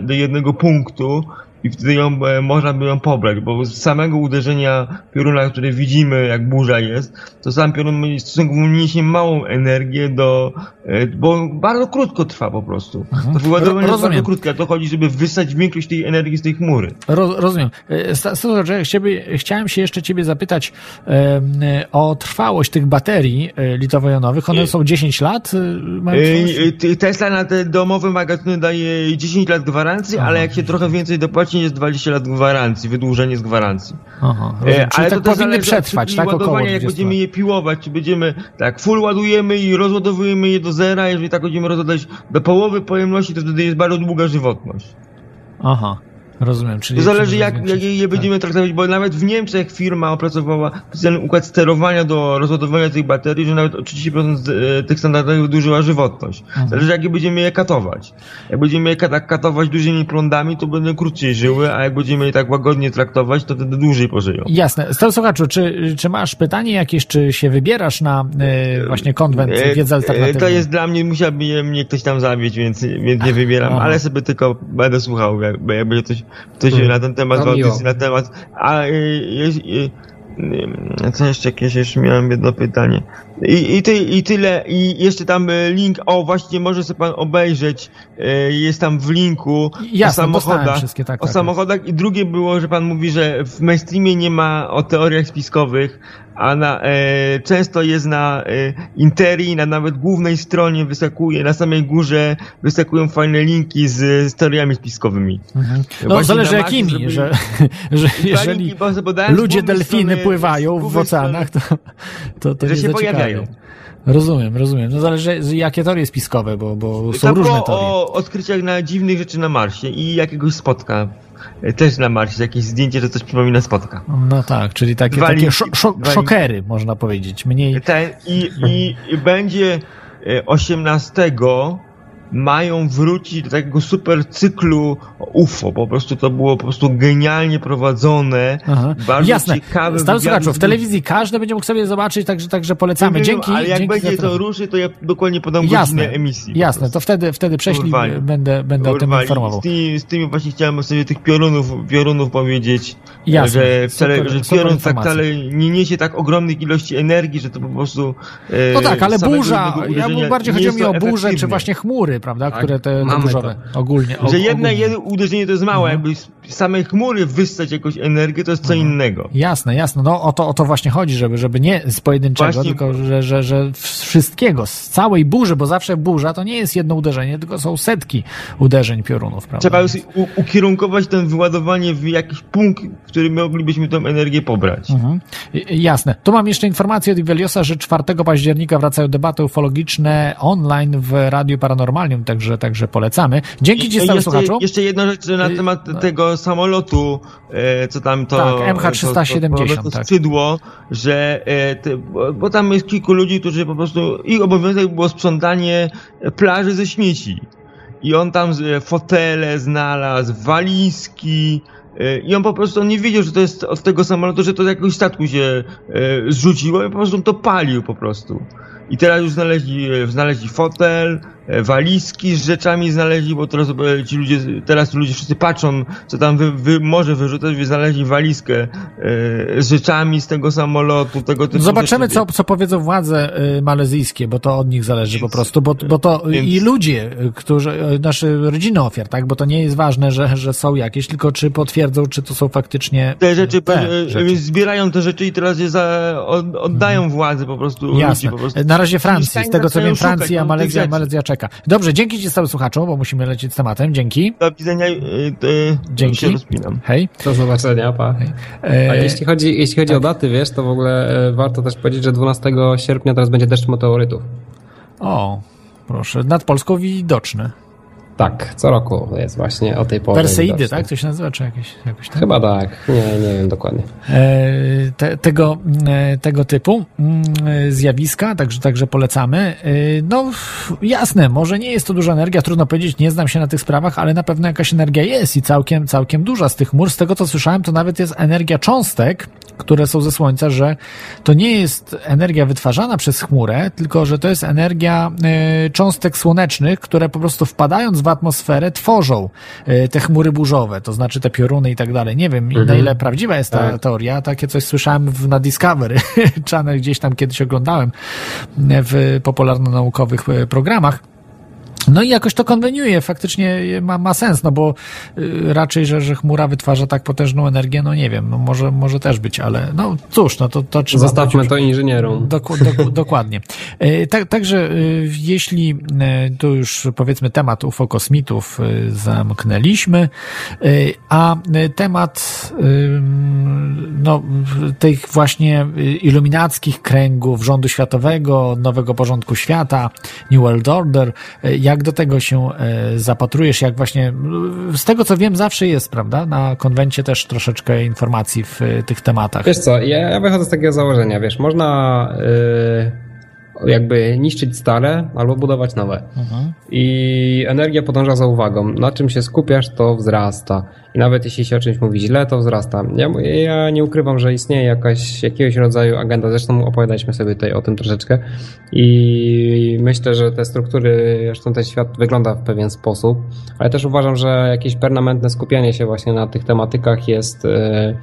do jednego punktu i wtedy ją, e, można by ją pobrać, bo z samego uderzenia pioruna, które widzimy, jak burza jest, to sam piorun stosunkowo niesie małą energię do, e, bo bardzo krótko trwa po prostu. Mhm. To wyładowanie jest bardzo krótkie, a to chodzi, żeby wysać większość tej energii z tej chmury. Ro, rozumiem. Słuchaj, chciałem się jeszcze ciebie zapytać e, o trwałość tych baterii litowo-jonowych. One są 10 lat? Tesla na te domowe magazyny daje 10 lat gwarancji, Aha. ale jak się trochę więcej dopłaci, rocznie jest 20 lat gwarancji, wydłużenie z gwarancji. Aha, e, ale tak to powinny przetrwać, tak około jak będziemy je piłować, czy będziemy tak full ładujemy i rozładowujemy je do zera, jeżeli tak będziemy rozładać do połowy pojemności, to wtedy jest bardzo długa żywotność. Aha. Rozumiem, czyli... To zależy jak, jak je tak. będziemy traktować, bo nawet w Niemczech firma opracowała specjalny układ sterowania do rozładowania tych baterii, że nawet o 30% z, e, tych standardowych wydłużyła żywotność. Mhm. Zależy jak je będziemy je katować. Jak będziemy je tak katować dużymi prądami, to będą krócej żyły, a jak będziemy je tak łagodnie traktować, to wtedy dłużej pożyją. Jasne. Stary słuchaczu, czy, czy masz pytanie jakieś, czy się wybierasz na e, właśnie konwent E, wiedzy e, alternatywnej? To jest dla mnie, musiałby mnie ktoś tam zabić, więc, więc nie wybieram, Aha. ale sobie tylko będę słuchał, jak, jak będzie coś, coś Hmm. na ten temat, w audycji na temat. A y, y, y, co jeszcze jakieś, jeszcze miałem jedno pytanie. I, i, ty, I tyle, i jeszcze tam y, link, o właśnie może sobie pan obejrzeć, y, jest tam w linku Jasne, o samochodach. wszystkie, tak, o tak, samochodach i drugie było, że pan mówi, że w mainstreamie nie ma o teoriach spiskowych, a na, e, często jest na e, Interii, na nawet głównej stronie wyskakuje, na samej górze wyskakują fajne linki z, z teoriami spiskowymi. Mhm. No Właśnie zależy jakimi, zrobili- że, że jeżeli linki, podałem ludzie delfiny strony- pływają w oceanach, to, to, to Że się zaciekawie. Rozumiem, rozumiem. No zależy jakie teorie spiskowe, bo, bo są Tam różne teorie. o odkryciach na dziwnych rzeczy na Marsie i jakiegoś spotka. e, Też na Marsie, jakieś zdjęcie, że coś przypomina spotka. No tak, czyli takie, Dwa takie szokery, można powiedzieć. Mniej. Ten, i, i, I będzie e, 18 mają wrócić do takiego super cyklu UFO. Po prostu to było po prostu genialnie prowadzone. Aha. Bardzo Jasne. ciekawe. Stary słuchaczu, w telewizji każdy będzie mógł sobie zobaczyć, także, także polecamy. Dzięki. Ale jak dzięki będzie to ruszy, to ja dokładnie podam Jasne, godzinę emisji. Jasne, to wtedy, wtedy prześlij, Urwali. będę, będę o tym Urwali. informował. Z tymi, z tymi właśnie chciałem sobie tych piorunów, piorunów powiedzieć, Jasne, że, wcale, super- że piorun tak wcale nie niesie tak ogromnych ilości energii, że to po prostu e, No tak, ale burza, ja bardziej chodziło mi o burzę, czy właśnie chmury, prawda, Tak, które te, te mamy burzowe, ogólnie. og- Że jedno, ogólnie. jedno uderzenie to jest mało, jakby z samej chmury wyssać jakąś energię, to jest co innego. Jasne, jasne. No o to, o to właśnie chodzi, żeby, żeby nie z pojedynczego, Właśnie- tylko że, że, że wszystkiego, z całej burzy, bo zawsze burza to nie jest jedno uderzenie, tylko są setki uderzeń piorunów, prawda? Trzeba już ukierunkować ten wyładowanie w jakiś punkt, w którym moglibyśmy tą energię pobrać. Mhm. Jasne. Tu mam jeszcze informację od Iweliosa, że 4 października wracają debaty ufologiczne online w Radiu Paranormalium, także, także polecamy. Dzięki Ci, I stary jeszcze, słuchaczu. jeszcze jedna rzecz na temat no. tego samolotu, e, co tam to... Tak, MH370, to, to, to tak. skrzydło, że e, te, bo, tam jest kilku ludzi, którzy po prostu, ich obowiązek było sprzątanie plaży ze śmieci. I on tam z- fotele znalazł, walizki, e, i on po prostu on nie wiedział, że to jest od tego samolotu, że to z jakiegoś statku się e, zrzuciło i po prostu on to palił po prostu. I teraz już znaleźli, e, znaleźli fotel, e, walizki z rzeczami znaleźli, bo teraz e, ci ludzie, teraz ludzie wszyscy patrzą, co tam wy, wy może wyrzucać, wy znaleźli walizkę e, z rzeczami z tego samolotu, tego typu Zobaczymy, co, co powiedzą władze malezyjskie, bo to od nich zależy po prostu, bo, bo to Więc- i ludzie, którzy, nasze rodziny ofiar, tak, bo to nie jest ważne, że, że są jakieś, tylko czy potwierdzą, czy to są faktycznie Te rzeczy, te e, rzeczy. zbierają te rzeczy i teraz je za, od, oddają władzy po prostu. Jasne. Ludzi po prostu. Na razie Francji, z tego co wiem, Francja, tych Malezja, rzeczy. Dobrze, dzięki Ci stałym słuchaczom, bo musimy lecieć z tematem, dzięki. Do widzenia, e, e, Dzięki. się rozpinam. Hej. Do zobaczenia, pa. A E, jeśli chodzi, jeśli chodzi o daty, wiesz, to w ogóle e, warto też powiedzieć, że 12 sierpnia teraz będzie deszcz meteorytów. o, proszę, nad Polską widoczny. Tak, co roku jest właśnie o tej porze. Perseidy, tak? To się nazywa, czy jakieś, jakoś tak? Chyba tak, nie, nie wiem dokładnie. e, te, tego, e, tego typu mm, e, zjawiska, także, także polecamy. No jasne, może nie jest to duża energia, trudno powiedzieć, nie znam się na tych sprawach, ale na pewno jakaś energia jest i całkiem, całkiem duża z tych chmur. Z tego co słyszałem, to nawet jest energia cząstek, które są ze Słońca, że to nie jest energia wytwarzana przez chmurę, tylko że to jest energia e, cząstek słonecznych, które po prostu wpadając w atmosferę tworzą e, te chmury burzowe, to znaczy te pioruny i tak dalej. Nie wiem, na ile prawdziwa jest ta Tak. teoria. Takie coś słyszałem w, na Discovery Channel, gdzieś tam kiedyś oglądałem e, w popularno-naukowych programach. No i jakoś to konweniuje, faktycznie ma, ma sens, no bo y, raczej, że, że chmura wytwarza tak potężną energię, no nie wiem, no może, może też być, ale no cóż, no to, to trzeba... Zostawmy to inżynierom. Doku, doku, dokładnie. E, Tak, także e, jeśli e, tu już powiedzmy temat UFO kosmitów e, zamknęliśmy, e, a temat no, tych właśnie iluminackich kręgów rządu światowego, nowego porządku świata, New World Order, jak jak do tego się zapatrujesz, jak właśnie, z tego co wiem, zawsze jest, prawda? Na konwencie też troszeczkę informacji w tych tematach. Wiesz co, ja, ja wychodzę z takiego założenia, wiesz, można... Yy jakby niszczyć stare albo budować nowe. Mhm. I energia podąża za uwagą. Na czym się skupiasz, to wzrasta. I nawet jeśli się o czymś mówi źle, to wzrasta. Ja, ja nie ukrywam, że istnieje jakaś, jakiegoś rodzaju agenda. Zresztą opowiadaliśmy sobie tutaj o tym troszeczkę. I myślę, że te struktury, zresztą ten świat wygląda w pewien sposób, ale też uważam, że jakieś permanentne skupianie się właśnie na tych tematykach jest. Yy,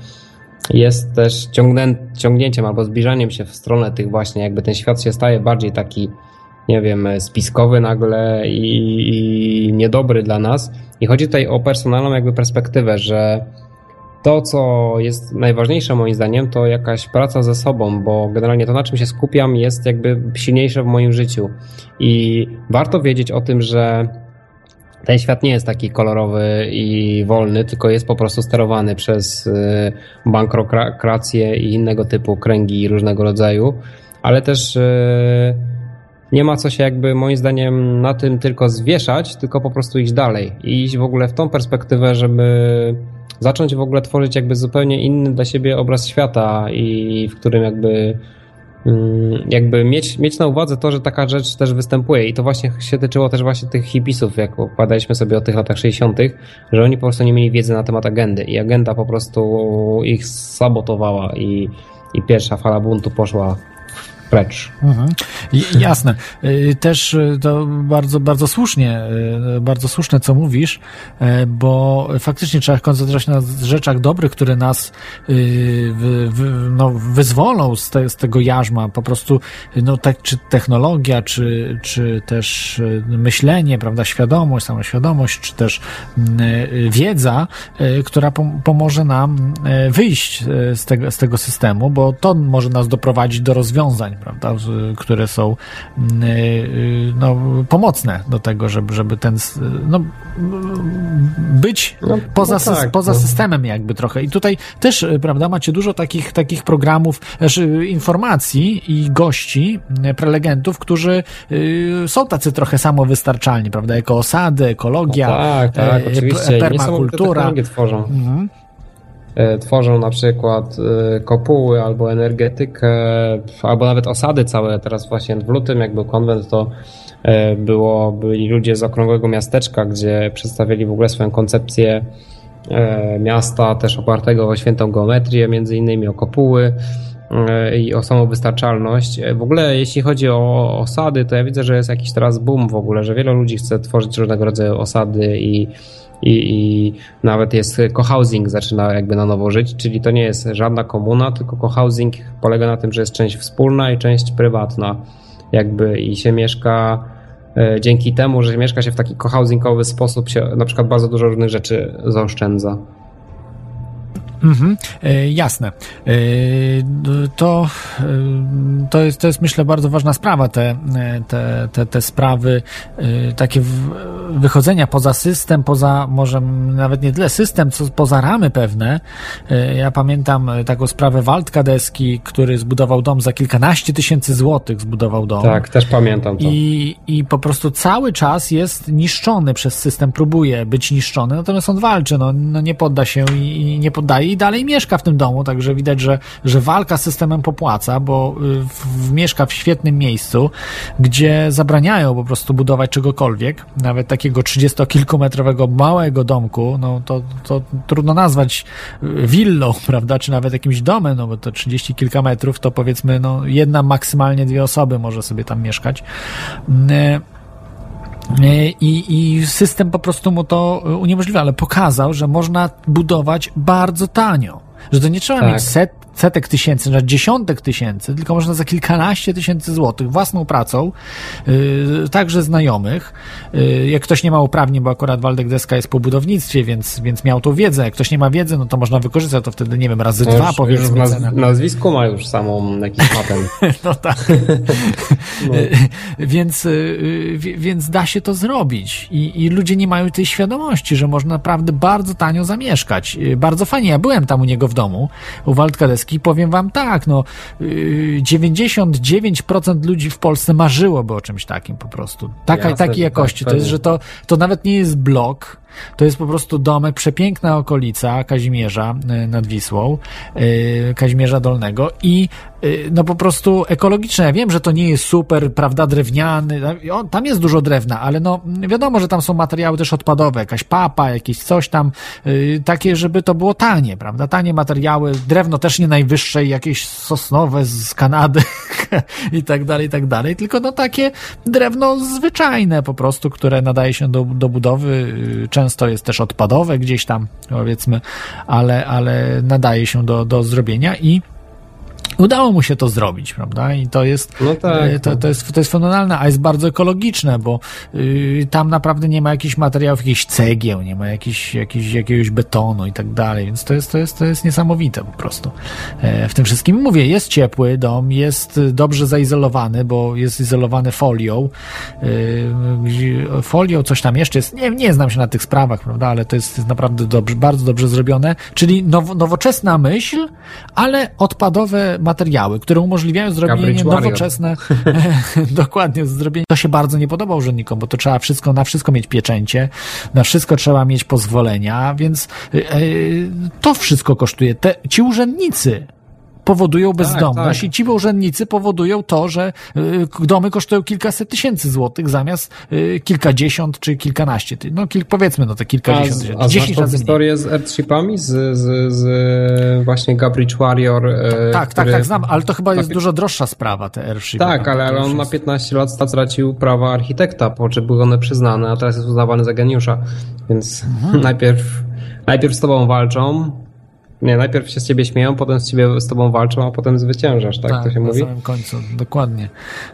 jest też ciągnięciem albo zbliżaniem się w stronę tych właśnie, jakby ten świat się staje bardziej taki, nie wiem, spiskowy nagle i, i niedobry dla nas. I chodzi tutaj o personalną jakby perspektywę, że to, co jest najważniejsze moim zdaniem, to jakaś praca ze sobą, bo generalnie to, na czym się skupiam, jest jakby silniejsze w moim życiu. I warto wiedzieć o tym, że ten świat nie jest taki kolorowy i wolny, tylko jest po prostu sterowany przez y, bankrokrację i innego typu kręgi różnego rodzaju, ale też y, nie ma co się jakby moim zdaniem na tym tylko zwieszać, tylko po prostu iść dalej i iść w ogóle w tą perspektywę, żeby zacząć w ogóle tworzyć jakby zupełnie inny dla siebie obraz świata i w którym jakby jakby mieć, mieć na uwadze to, że taka rzecz też występuje i to właśnie się tyczyło też właśnie tych hipisów, jak opowiadaliśmy sobie o tych latach 60., że oni po prostu nie mieli wiedzy na temat agendy i agenda po prostu ich sabotowała i, i pierwsza fala buntu poszła precz. Mhm. Jasne. Y, też y, to bardzo, bardzo słusznie, y, bardzo słuszne, co mówisz, bo faktycznie trzeba koncentrować na rzeczach dobrych, które nas no, wyzwolą z, te, z tego jarzma. Po prostu, no, tak, czy technologia, czy, czy też myślenie, prawda, świadomość, samoświadomość, czy też wiedza, która pomoże nam wyjść z tego, z tego systemu, bo to może nas doprowadzić do rozwiązań prawda, które są mm, y, y, no, pomocne do tego, żeby, żeby ten no, być no, poza, no tak, poza no. systemem jakby trochę. I tutaj też, y, prawda, macie dużo takich, takich programów, znaczy informacji i gości, prelegentów, którzy są tacy trochę samowystarczalni, prawda, jako osady, ekologia, no tak, tak, e, oczywiście. permakultura. tworzą. Mhm. E, tworzą na przykład e, kopuły albo energetykę, albo nawet osady całe. Teraz właśnie w lutym, jak był konwent, to e, było, byli ludzie z okrągłego miasteczka, gdzie przedstawili w ogóle swoją koncepcję miasta, też opartego o świętą geometrię, między innymi o kopuły i o samowystarczalność. W ogóle jeśli chodzi o osady, to ja widzę, że jest jakiś teraz boom w ogóle, że wiele ludzi chce tworzyć różnego rodzaju osady i i, i nawet jest cohousing zaczyna jakby na nowo żyć, czyli to nie jest żadna komuna, tylko cohousing polega na tym, że jest część wspólna i część prywatna jakby i się mieszka e, dzięki temu, że mieszka się w taki cohousingowy sposób się na przykład bardzo dużo różnych rzeczy zaoszczędza. Mhm, e, jasne. E, to, e, to, jest, to jest, myślę, bardzo ważna sprawa, te, te, te, te sprawy, takie wychodzenia poza system, poza może nawet nie tyle system, co poza ramy pewne. Ja pamiętam taką sprawę Waldka Deski, który zbudował dom za kilkanaście tysięcy złotych, zbudował dom. Tak, też pamiętam to. I, I po prostu cały czas jest niszczony przez system, próbuje być niszczony, natomiast on walczy, no, no nie podda się i, i nie poddaje i dalej mieszka w tym domu, także widać, że, że walka z systemem popłaca, bo y, w, w, mieszka w świetnym miejscu, gdzie zabraniają po prostu budować czegokolwiek, nawet takiego trzydziestokilkumetrowego małego domku, no to, to trudno nazwać y, willą, prawda, czy nawet jakimś domem, no bo to trzydzieści kilka metrów, to powiedzmy, no jedna, maksymalnie dwie osoby może sobie tam mieszkać. Y, i, I system po prostu mu to uniemożliwia, ale pokazał, że można budować bardzo tanio. Że to nie trzeba tak. mieć set, setek tysięcy, nawet dziesiątek tysięcy, tylko można za kilkanaście tysięcy złotych własną pracą, yy, także znajomych. Yy, jak ktoś nie ma uprawnień, bo akurat Waldek Deska jest po budownictwie, więc, więc miał tą wiedzę. Jak ktoś nie ma wiedzy, no to można wykorzystać to wtedy, nie wiem, razy no dwa już, powiedzmy. Już naz nazwisko ma już samą jakiś patent. no tak. no. więc, yy, więc da się to zrobić. I, I ludzie nie mają tej świadomości, że można naprawdę bardzo tanio zamieszkać. Yy, bardzo fajnie. Ja byłem tam u niego w domu, u Waldka Deski europejskich, powiem wam tak, no yy, 99% ludzi w Polsce marzyłoby o czymś takim po prostu. Taka, Jasne, takiej że tak, jakości. to jest, że to, to nawet nie jest blok, to jest po prostu domek, przepiękna okolica Kazimierza y, nad Wisłą, y, Kazimierza Dolnego i y, no po prostu ekologiczne. Ja wiem, że to nie jest super, prawda, drewniany, tam jest dużo drewna, ale no wiadomo, że tam są materiały też odpadowe, jakaś papa, jakieś coś tam, takie, żeby to było tanie, prawda, tanie materiały, drewno też nie najwyższe, jakieś sosnowe z Kanady i tak dalej, i tak dalej, tylko no takie drewno zwyczajne po prostu, które nadaje się do, do budowy, y, często jest też odpadowe gdzieś tam, powiedzmy, ale, ale nadaje się do, do zrobienia i Udało mu się to zrobić, prawda? I to jest, No tak, e, to, no. to jest, to jest fenomenalne, a jest bardzo ekologiczne, bo y, tam naprawdę nie ma jakichś materiałów, jakichś cegieł, nie ma jakichś, jakichś, jakiegoś betonu i tak dalej, więc to jest, to jest, to jest niesamowite po prostu. E, w tym wszystkim mówię, jest ciepły dom, jest dobrze zaizolowany, bo jest izolowany folią. Y, folią, coś tam jeszcze jest, nie, nie znam się na tych sprawach, prawda, ale to jest, jest naprawdę dobrze, bardzo dobrze zrobione, czyli now, nowoczesna myśl, ale odpadowe materiały, które umożliwiają zrobienie nowoczesne, dokładnie, zrobienie. To się bardzo nie podoba urzędnikom, bo to trzeba wszystko, na wszystko mieć pieczęcie, na wszystko trzeba mieć pozwolenia, więc y, y, to wszystko kosztuje. Te, ci urzędnicy powodują bezdomność tak. i ci urzędnicy powodują to, że y, domy kosztują kilkaset tysięcy złotych zamiast y, kilkadziesiąt czy kilkanaście. No kil, powiedzmy, no A, kilkadziesiąt z- tysięcy. a Dziesięć razy mniej. historię z Earthshipami? Z, z, z właśnie Gabriel Warrior? e, Tak, tak, który- tak, znam, ale to chyba jest dużo droższa sprawa, te airshipy. Tak, ale, ale on ma jest- 15 lat stracił prawa architekta, po czym były one przyznane, a teraz jest uznawany za geniusza. Więc Mhm. najpierw, najpierw z tobą walczą. Nie, najpierw się z ciebie śmieją, potem z ciebie z tobą walczą, a potem zwyciężasz, tak, to się na mówi? samym końcu, dokładnie.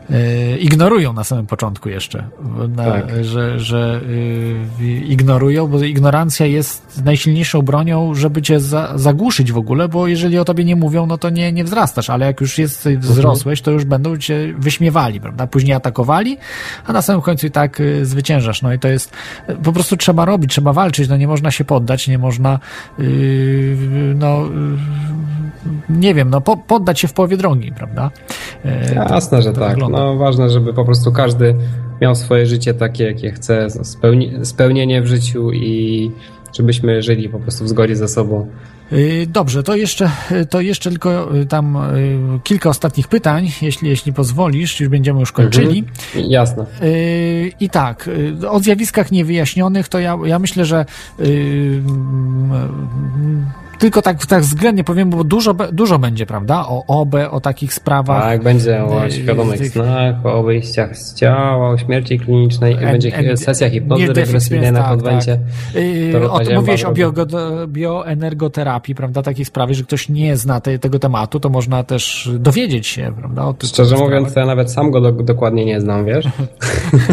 E, ignorują na samym początku jeszcze, na, Tak. że, że y, ignorują, bo ignorancja jest najsilniejszą bronią, żeby cię za, zagłuszyć w ogóle, bo jeżeli o tobie nie mówią, no to nie, nie wzrastasz, ale jak już jest, wzrosłeś, to już będą cię wyśmiewali, prawda? Później atakowali, a na samym końcu i tak y, zwyciężasz. No i to jest, y, po prostu trzeba robić, trzeba walczyć, no nie można się poddać, nie można, y, no, y, nie wiem, no po, poddać się w połowie drogi, prawda? E, Jasne, że to tak. wygląda. No ważne, żeby po prostu każdy miał swoje życie takie, jakie chce, spełni spełnienie w życiu i żebyśmy żyli po prostu w zgodzie ze sobą. Y, Dobrze, to jeszcze, to jeszcze tylko y, tam kilka ostatnich pytań, jeśli, jeśli pozwolisz, już będziemy już kończyli. Jasne. Y, I tak, o zjawiskach niewyjaśnionych, to ja, ja myślę, że tylko tak, tak względnie powiem, bo dużo, dużo będzie, prawda? O OB, o takich sprawach. Tak, będzie o y, świadomych tych- snach, o wyjściach z ciała, o śmierci klinicznej, En- będzie en- sesja hipnozy regresyjnej na konwencie. tak. Yy, To o, rozmawiałem mówiłeś o biogo- bioenergoterapii, prawda, takiej sprawy, że ktoś nie zna te, tego tematu, to można też dowiedzieć się, prawda, o tych Szczerze mówiąc, to ja nawet sam go do, dokładnie nie znam, wiesz?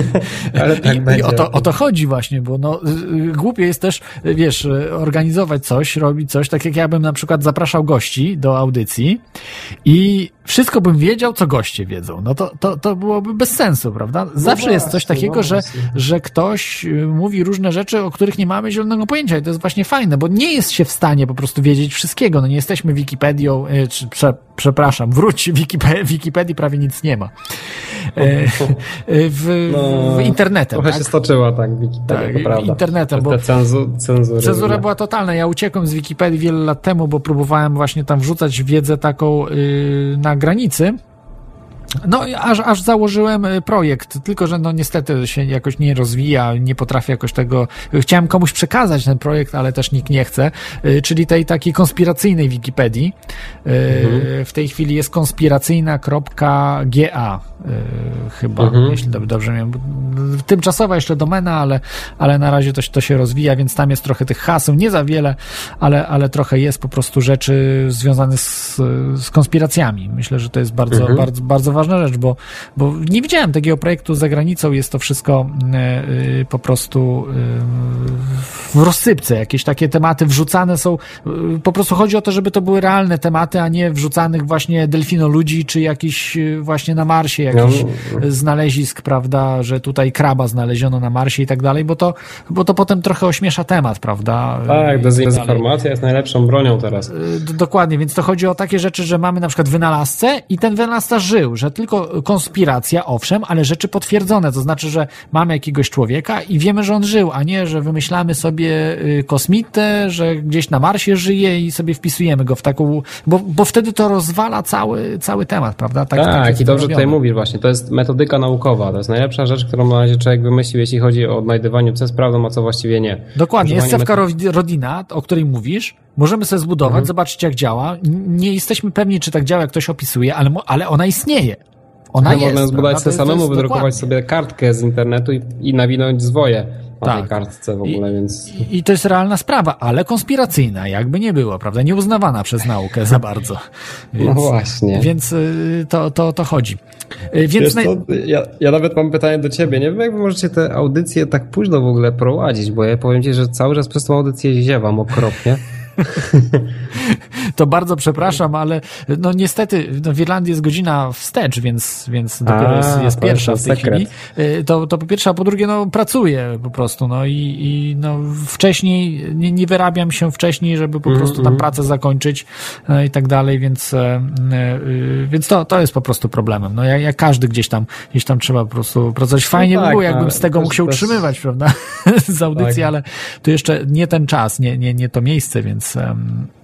Ale tak I, będzie. I o to, o to chodzi właśnie, bo no, y, y, głupie jest też, y, wiesz, organizować coś, robić coś, tak jak ja bym na przykład zapraszał gości do audycji i wszystko bym wiedział, co goście wiedzą. No to, to, to byłoby bez sensu, prawda? Zawsze jest coś takiego, no że, że ktoś y, mówi różne rzeczy, o których nie mamy zielonego pojęcia i to jest właśnie fajne, bo nie jest się w stanie po prostu wiedzieć wszystkiego. No nie jesteśmy Wikipedią, y, czy, prze, przepraszam, wróć, Wikipedii, Wikipedii prawie nic nie ma. E, e, w, No, w internetem, Trochę tak? się stoczyła, tak, Wikipedia, Tak, to prawda. internetem, Te bo- cenzu, cenzury. Cenzura była totalna. Ja uciekłem z Wikipedii wiele lat temu, bo próbowałem właśnie tam wrzucać wiedzę taką yy, na granicy. No, aż, aż założyłem y, projekt, tylko że no niestety się jakoś nie rozwija, nie potrafię jakoś tego. Chciałem komuś przekazać ten projekt, ale też nikt nie chce, y, czyli tej takiej konspiracyjnej Wikipedii. Y, W tej chwili jest konspiracyjna.ga chyba, Mhm. jeśli dobrze, miałem. Tymczasowa jeszcze domena, ale, ale na razie to, się- to się rozwija, więc tam jest trochę tych haseł, nie za wiele, ale, ale trochę jest po prostu rzeczy związanych z, z konspiracjami. Myślę, że to jest bardzo, Mhm. bardzo, bardzo ważna rzecz, bo, bo nie widziałem takiego projektu za granicą, jest to wszystko y, y, po prostu w rozsypce. Jakieś takie tematy wrzucane są, po prostu chodzi o to, żeby to były realne tematy, a nie wrzucanych właśnie delfinoludzi, czy jakiś właśnie na Marsie jakichś No. znalezisk, prawda, że tutaj kraba znaleziono na Marsie i tak dalej, bo to, bo to potem trochę ośmiesza temat, prawda? Tak, dezinformacja jest najlepszą bronią teraz. D- Dokładnie, więc to chodzi o takie rzeczy, że mamy na przykład wynalazcę i ten wynalazca żył, że tylko konspiracja, owszem, ale rzeczy potwierdzone, to znaczy, że mamy jakiegoś człowieka i wiemy, że on żył, a nie, że wymyślamy sobie y, kosmitę, że gdzieś na Marsie żyje i sobie wpisujemy go w taką, bo, bo wtedy to rozwala cały, cały temat, prawda? Tak, jest i dobrze robione. tutaj mówisz właśnie, to jest metodyka naukowa, to jest najlepsza rzecz, którą na razie człowiek wymyślił, jeśli chodzi o odnajdywanie, co jest prawdą, a co właściwie nie. Dokładnie, jest cewka metod- ro- Rodina, o której mówisz. Możemy sobie zbudować, Mhm. zobaczyć jak działa. Nie jesteśmy pewni, czy tak działa, jak ktoś opisuje, ale, ale ona istnieje. Ona Ale jest. można zbudować sobie samemu, wydrukować dokładnie. sobie kartkę z internetu i, i nawinąć zwoje Tak. tej kartce w ogóle, więc... I, I to jest realna sprawa, ale konspiracyjna, jakby nie było, prawda? Nieuznawana przez naukę za bardzo. No właśnie. Więc y, to, to, to chodzi. Y, Więc naj... co, ja, ja nawet mam pytanie do ciebie. Nie wiem, jak wy możecie te audycje tak późno w ogóle prowadzić, bo ja powiem ci, że cały czas przez tą audycję ziewam okropnie. to bardzo przepraszam, ale no niestety no w Irlandii jest godzina wstecz, więc, więc dopiero A, jest, jest pierwsza w tej sekret. chwili. Y, To, to po pierwsze, a po drugie, no pracuję po prostu, no i, i no wcześniej, nie, nie wyrabiam się wcześniej, żeby po prostu Mhm. tam pracę zakończyć e, i tak dalej, więc, e, więc to, to jest po prostu problemem. No jak, jak każdy gdzieś tam, gdzieś tam trzeba po prostu pracować. Fajnie No by tak, było, jakbym ale z tego mógł się utrzymywać, prawda, z audycji, Tak. ale to jeszcze nie ten czas, nie, nie, nie to miejsce, więc... em, więc,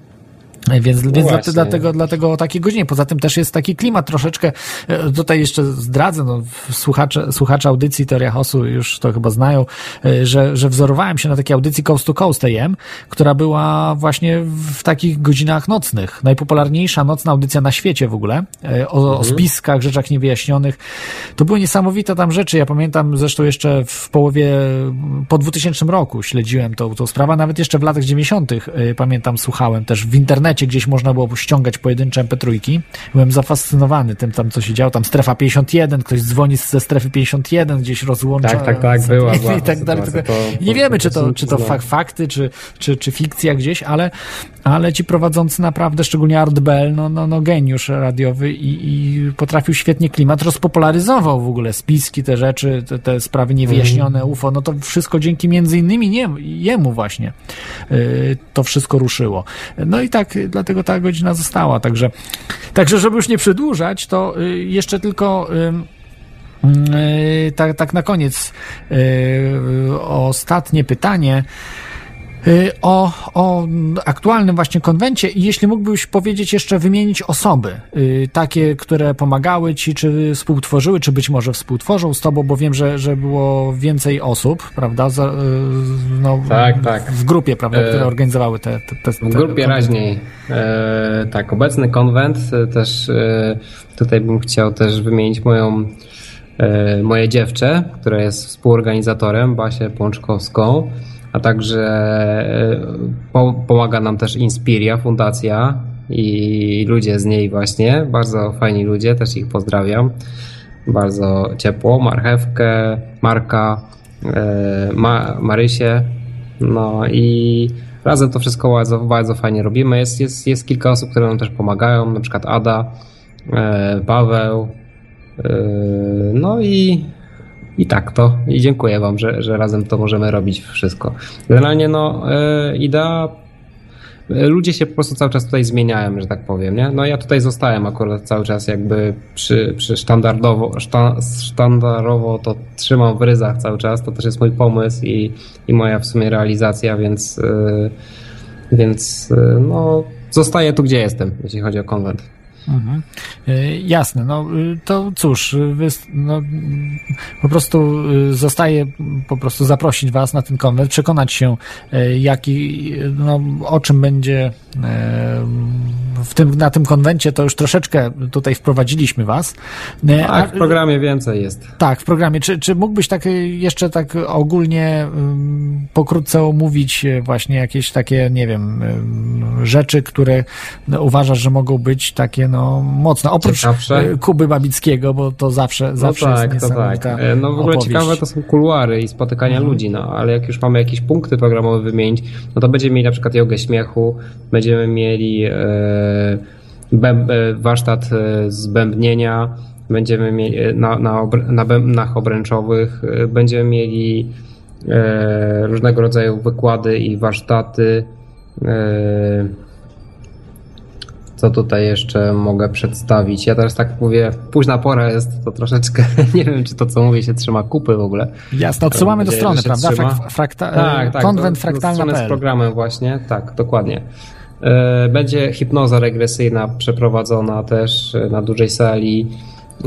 więc No właśnie. dlatego, dlatego, o takiej godzinie. Poza tym też jest taki klimat troszeczkę, e, tutaj jeszcze zdradzę, no, słuchacze, słuchacze audycji Teoria Hosu już to chyba znają, e, że, że wzorowałem się na takiej audycji Coast to Coast AM, która była właśnie w takich godzinach nocnych. Najpopularniejsza nocna audycja na świecie w ogóle, e, o, Mhm. o spiskach, rzeczach niewyjaśnionych. To były niesamowite tam rzeczy. Ja pamiętam zresztą jeszcze w połowie, po 2000 roku śledziłem tą, tą sprawę, nawet jeszcze w latach 90. y, pamiętam, słuchałem też w internecie gdzieś można było ściągać pojedyncze MP3. Byłem zafascynowany tym tam, co się działo. Tam strefa 51, ktoś dzwoni ze strefy 51, gdzieś rozłącza. Tak, tak, tak, była, i, była i tak ta dalej. to- nie wiemy, czy to, czy to fak, fakty, czy, czy, czy fikcja gdzieś, ale, ale ci prowadzący naprawdę, szczególnie Art Bell, no, no, no geniusz radiowy i, i potrafił świetnie klimat, rozpopularyzował w ogóle spiski, te rzeczy, te, te sprawy niewyjaśnione, Mhm. UFO, no to wszystko dzięki między innymi nie, jemu właśnie y, to wszystko ruszyło. No i tak, dlatego ta godzina została, także, także żeby już nie przedłużać, to y, jeszcze tylko Yy, tak, tak na koniec yy, ostatnie pytanie o, o aktualnym właśnie konwencie i jeśli mógłbyś powiedzieć jeszcze wymienić osoby, yy, takie, które pomagały ci, czy współtworzyły, czy być może współtworzą z tobą, bo wiem, że, że było więcej osób, prawda, yy, no, Tak, tak. w grupie, prawda, E, które organizowały te, te, te, W te grupie konwenty. raźniej. E, tak, obecny konwent e, też e, tutaj bym chciał też wymienić moją moje dziewczę, która jest współorganizatorem, Basię Pączkowską, a także e, po, pomaga nam też Inspiria, fundacja i ludzie z niej właśnie, bardzo fajni ludzie, też ich pozdrawiam. Bardzo ciepło, marchewkę, Marka, e, Ma, Marysię, no i razem to wszystko bardzo, bardzo fajnie robimy. Jest, jest, jest kilka osób, które nam też pomagają, na przykład Ada, e, Paweł, no i, i tak to. I dziękuję Wam, że, że razem to możemy robić wszystko. Generalnie no, e, idea ludzie się po prostu cały czas tutaj zmieniają, że tak powiem, nie? No ja tutaj zostałem akurat cały czas jakby przy, przy standardowo, szta, sztandarowo to trzymam w ryzach cały czas, to też jest mój pomysł i, i moja w sumie realizacja, więc yy, więc yy, no zostaję tu, gdzie jestem, jeśli chodzi o konwent. Mhm. Y, Jasne, no y, to cóż, y, wy, no, mm, po prostu y, zostaje po prostu zaprosić Was na ten konwent, przekonać się, y, jaki, y, no, o czym będzie y, w tym, na tym konwencie, to już troszeczkę tutaj wprowadziliśmy Was. Y, Tak, w programie więcej jest. tak, w programie. Czy, czy mógłbyś tak y, jeszcze tak ogólnie ym, pokrótce omówić y, właśnie jakieś takie, nie wiem, rzeczy, które no, uważasz, że mogą być takie no mocne. Oprócz Ciekawsze? Kuby Babickiego, bo to zawsze, No zawsze tak, jest to tak. niesamowita E, No w ogóle opowieść. ciekawe to są kuluary i spotykania ludzi, no ale jak już mamy jakieś punkty programowe wymienić, no to będziemy mieli na przykład jogę śmiechu, będziemy mieli e, e, warsztat e, zbębnienia, będziemy mieli na, na, na bębnach obręczowych, e, będziemy mieli e, różnego rodzaju wykłady i warsztaty. E, co tutaj jeszcze mogę przedstawić? Ja teraz tak mówię, późna pora jest, to troszeczkę, nie wiem, czy to, co mówię, się trzyma kupy w ogóle. Jasne, odsyłamy do strony, prawda? Frak, frakta, Tak, tak. konwent do- do strony z programem właśnie, tak, dokładnie. E, Będzie hipnoza regresyjna przeprowadzona też e, na dużej sali.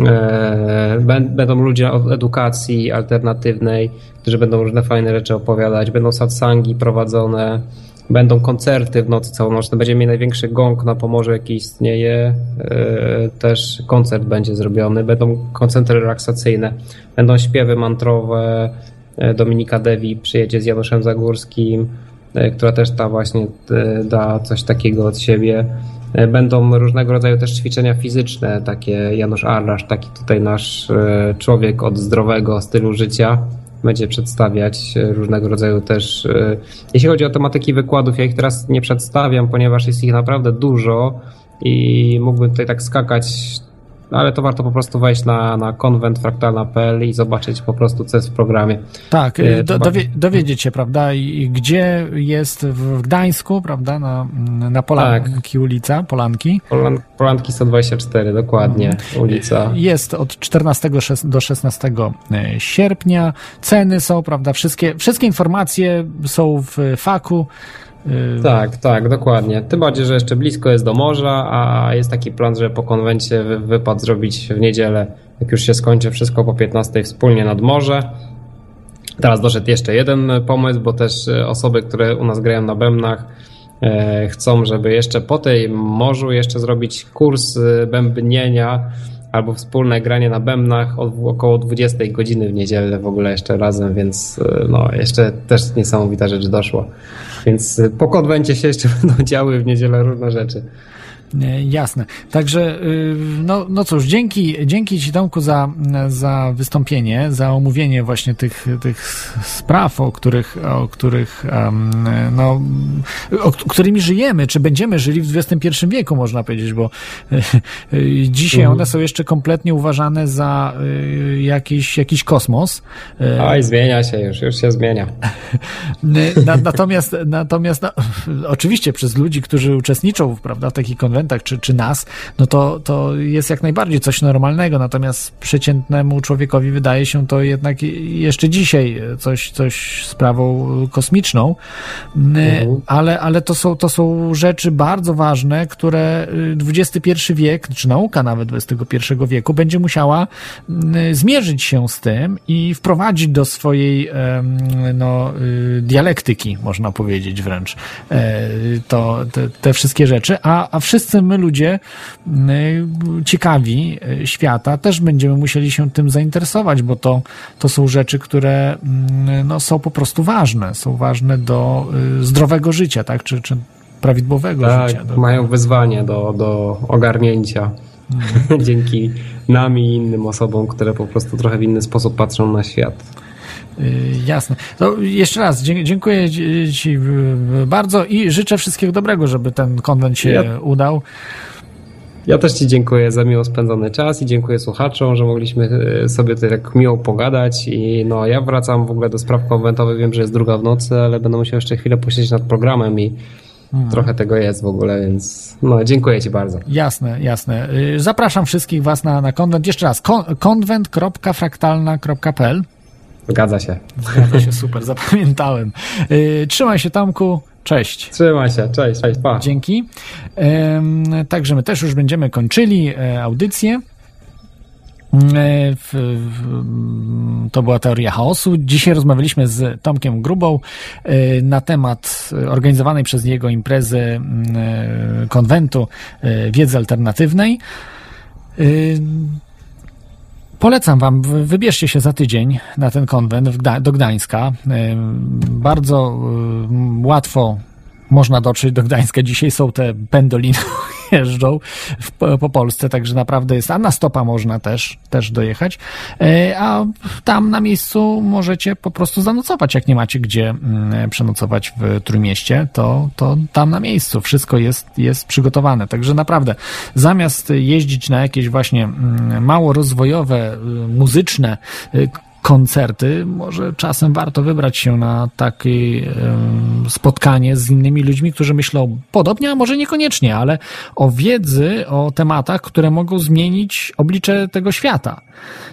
E, bę- Będą ludzie od edukacji alternatywnej, którzy będą różne fajne rzeczy opowiadać. Będą satsangi prowadzone. Będą koncerty w nocy całonocne. Będziemy mieli największy gong na Pomorzu, jaki istnieje. Też koncert będzie zrobiony. Będą koncerty relaksacyjne. Będą śpiewy mantrowe. Dominika Dewi przyjedzie z Januszem Zagórskim, która też ta właśnie e, da coś takiego od siebie. E, Będą różnego rodzaju też ćwiczenia fizyczne, takie Janusz Arlasz, taki tutaj nasz e, człowiek od zdrowego stylu życia będzie przedstawiać e, różnego rodzaju też. e, Jeśli chodzi o tematyki wykładów, ja ich teraz nie przedstawiam, ponieważ jest ich naprawdę dużo i mógłbym tutaj tak skakać, ale to warto po prostu wejść na, na konwentfraktalna.pl i zobaczyć po prostu, co jest w programie. Tak, E, do, dowie, dowiedzieć się, prawda, i, gdzie jest w Gdańsku, prawda, na, na Polanki ulica, Polanki. Polan, Polanki 124, dokładnie, ulica. Jest od 14 szes- do 16 sierpnia. Ceny są, prawda, wszystkie, wszystkie informacje są w faku. Y, Tak, tak, dokładnie. Tym bardziej, że jeszcze blisko jest do morza, a jest taki plan, że po konwencie wy- wypad zrobić w niedzielę, jak już się skończy wszystko po 15 wspólnie nad morze. Teraz doszedł jeszcze jeden pomysł, bo też e, osoby, które u nas grają na bębnach, e, chcą, żeby jeszcze po tej morzu jeszcze zrobić kurs e, bębnienia albo wspólne granie na bębnach od około 20 godziny w niedzielę w ogóle jeszcze razem, więc e, no jeszcze też niesamowita rzecz doszła. Więc e, po konwencie się jeszcze będą działy w niedzielę różne rzeczy. Nie, Jasne. Także, y, no, no cóż, dzięki, dzięki Ci Tomku za, za wystąpienie, za omówienie właśnie tych, tych spraw, o których, o których, em, no, o, którymi żyjemy, czy będziemy żyli w XXI wieku, można powiedzieć, bo y, y, dzisiaj Mhm. one są jeszcze kompletnie uważane za jakiś, jakiś kosmos. Y, Oj, zmienia się już, już się zmienia. na, natomiast, natomiast no, oczywiście przez ludzi, którzy uczestniczą prawda, w takich konwencjach, czy, czy nas, no to, to jest jak najbardziej coś normalnego, natomiast przeciętnemu człowiekowi wydaje się to jednak jeszcze dzisiaj coś, coś sprawą kosmiczną, Mhm. ale, ale to, są, to są rzeczy bardzo ważne, które XXI wiek, czy nauka nawet XXI wieku będzie musiała mm, zmierzyć się z tym i wprowadzić do swojej no, y, dialektyki, można powiedzieć wręcz, e, to, te, te wszystkie rzeczy, a, a wszyscy my ludzie y, ciekawi y, świata też będziemy musieli się tym zainteresować, bo to, to są rzeczy, które mm, no, są po prostu ważne, są ważne do y, zdrowego życia, tak, czy, czy prawidłowego Tak, życia. Do, mają wyzwanie do, do ogarnięcia. Mhm. Dzięki nam i innym osobom, które po prostu trochę w inny sposób patrzą na świat. Y, Jasne. To jeszcze raz dziękuję Ci- y, bardzo i życzę wszystkiego dobrego, żeby ten konwent się Ja- udał. Ja też Ci dziękuję za miło spędzony czas i dziękuję słuchaczom, że mogliśmy e, sobie tak miło pogadać i no ja wracam w ogóle do spraw konwentowych, wiem, że jest druga w nocy, ale będę musiał jeszcze chwilę posiedzieć nad programem i Hmm. trochę tego jest w ogóle, więc no dziękuję Ci bardzo. Jasne, jasne. Y, Zapraszam wszystkich Was na, na konwent. Jeszcze raz, kon- konwent.fraktalna.pl Zgadza się. Zgadza się, super, zapamiętałem. Y, Trzymaj się Tomku, cześć. Trzymaj się, cześć, cześć, pa. Dzięki. Także my też już będziemy kończyli e, audycję. E, To była teoria chaosu. Dzisiaj rozmawialiśmy z Tomkiem Grubą e, na temat organizowanej przez niego imprezy konwentu wiedzy alternatywnej. Polecam Wam, wy- wybierzcie się za tydzień na ten konwent do Gdańska. E, Bardzo e, łatwo można dotrzeć do Gdańska. Dzisiaj są te pendoliny jeżdżą w, po Polsce, także naprawdę jest, a na stopa można też, też dojechać, e, a tam na miejscu możecie po prostu zanocować, jak nie macie gdzie mm, przenocować w Trójmieście, to, to tam na miejscu wszystko jest, jest przygotowane, także naprawdę zamiast jeździć na jakieś właśnie mm, mało rozwojowe, y, muzyczne y, koncerty, może czasem warto wybrać się na takie spotkanie z innymi ludźmi, którzy myślą podobnie, a może niekoniecznie, ale o wiedzy, o tematach, które mogą zmienić oblicze tego świata.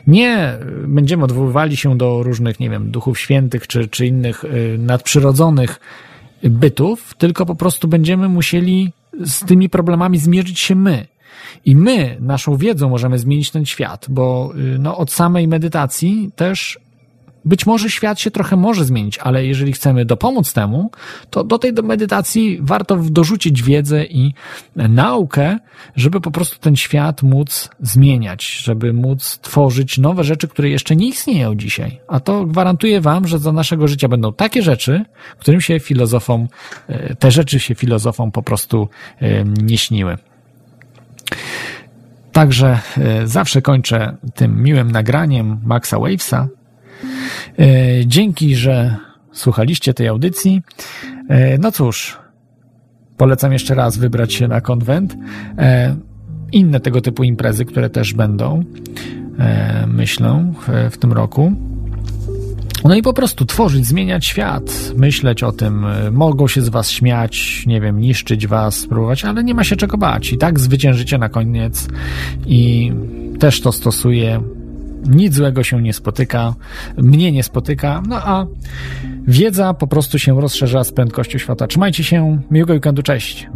Nie będziemy odwoływali się do różnych, nie wiem, duchów świętych czy, czy innych y, nadprzyrodzonych bytów, tylko po prostu będziemy musieli z tymi problemami zmierzyć się my. I my, naszą wiedzą, możemy zmienić ten świat, bo y, no, od samej medytacji też być może świat się trochę może zmienić, ale jeżeli chcemy dopomóc temu, to do tej medytacji warto dorzucić wiedzę i naukę, żeby po prostu ten świat móc zmieniać, żeby móc tworzyć nowe rzeczy, które jeszcze nie istnieją dzisiaj. A to gwarantuje wam, że za naszego życia będą takie rzeczy, którym się filozofom, y, te rzeczy się filozofom po prostu y, nie śniły. Także e, zawsze kończę tym miłym nagraniem Maxa Wavesa. E, dzięki, że słuchaliście tej audycji. E, no cóż, polecam jeszcze raz wybrać się na konwent. Inne tego typu imprezy, które też będą, myślę, w tym roku. No i po prostu tworzyć, zmieniać świat, myśleć o tym. Mogą się z was śmiać, nie wiem, niszczyć was, spróbować, ale nie ma się czego bać. I tak zwyciężycie na koniec i też to stosuję. Nic złego się nie spotyka, mnie nie spotyka, no a wiedza po prostu się rozszerza z prędkością świata. Trzymajcie się, miłego weekendu, cześć!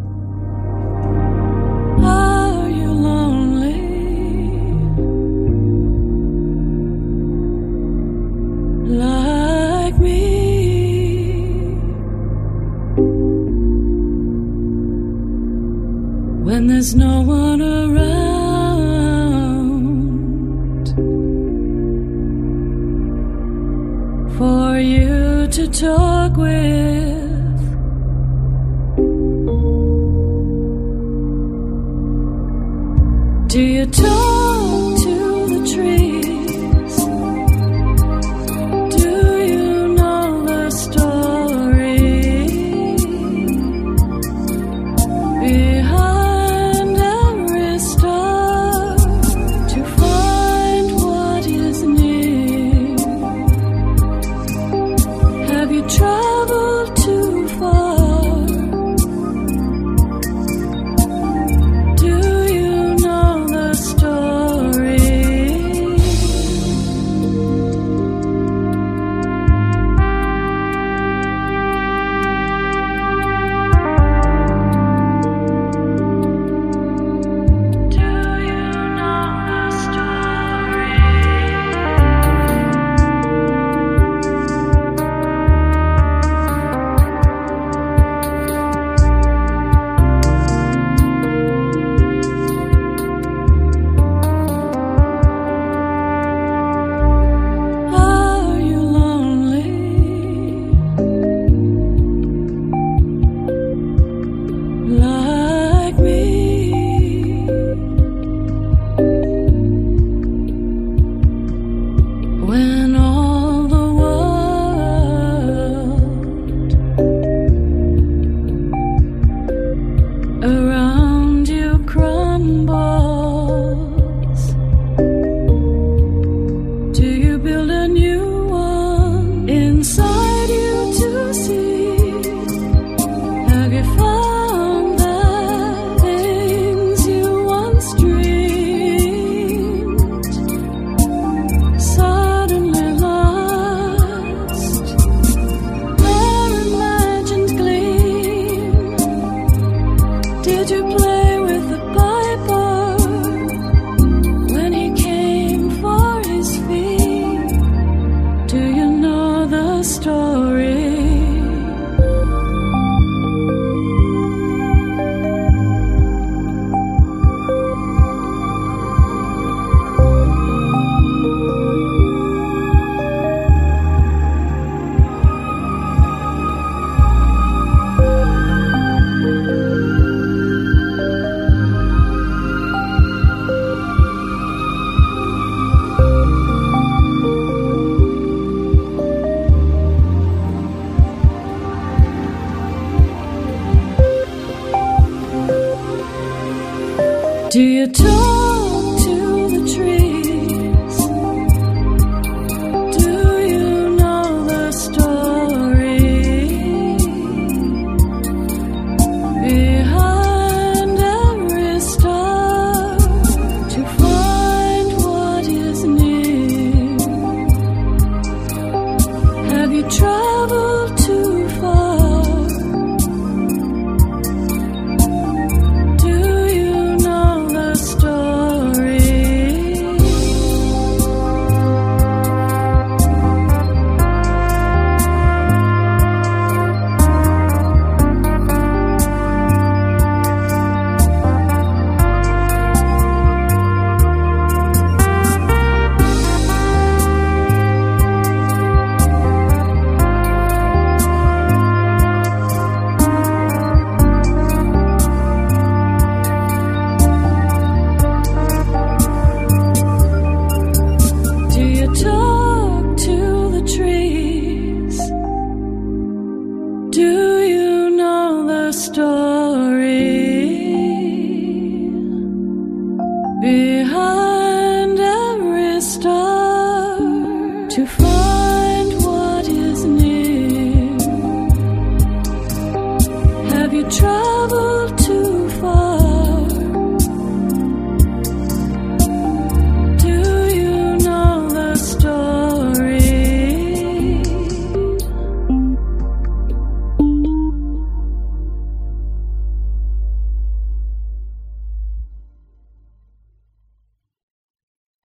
There's no one around for you to talk with. Do you talk?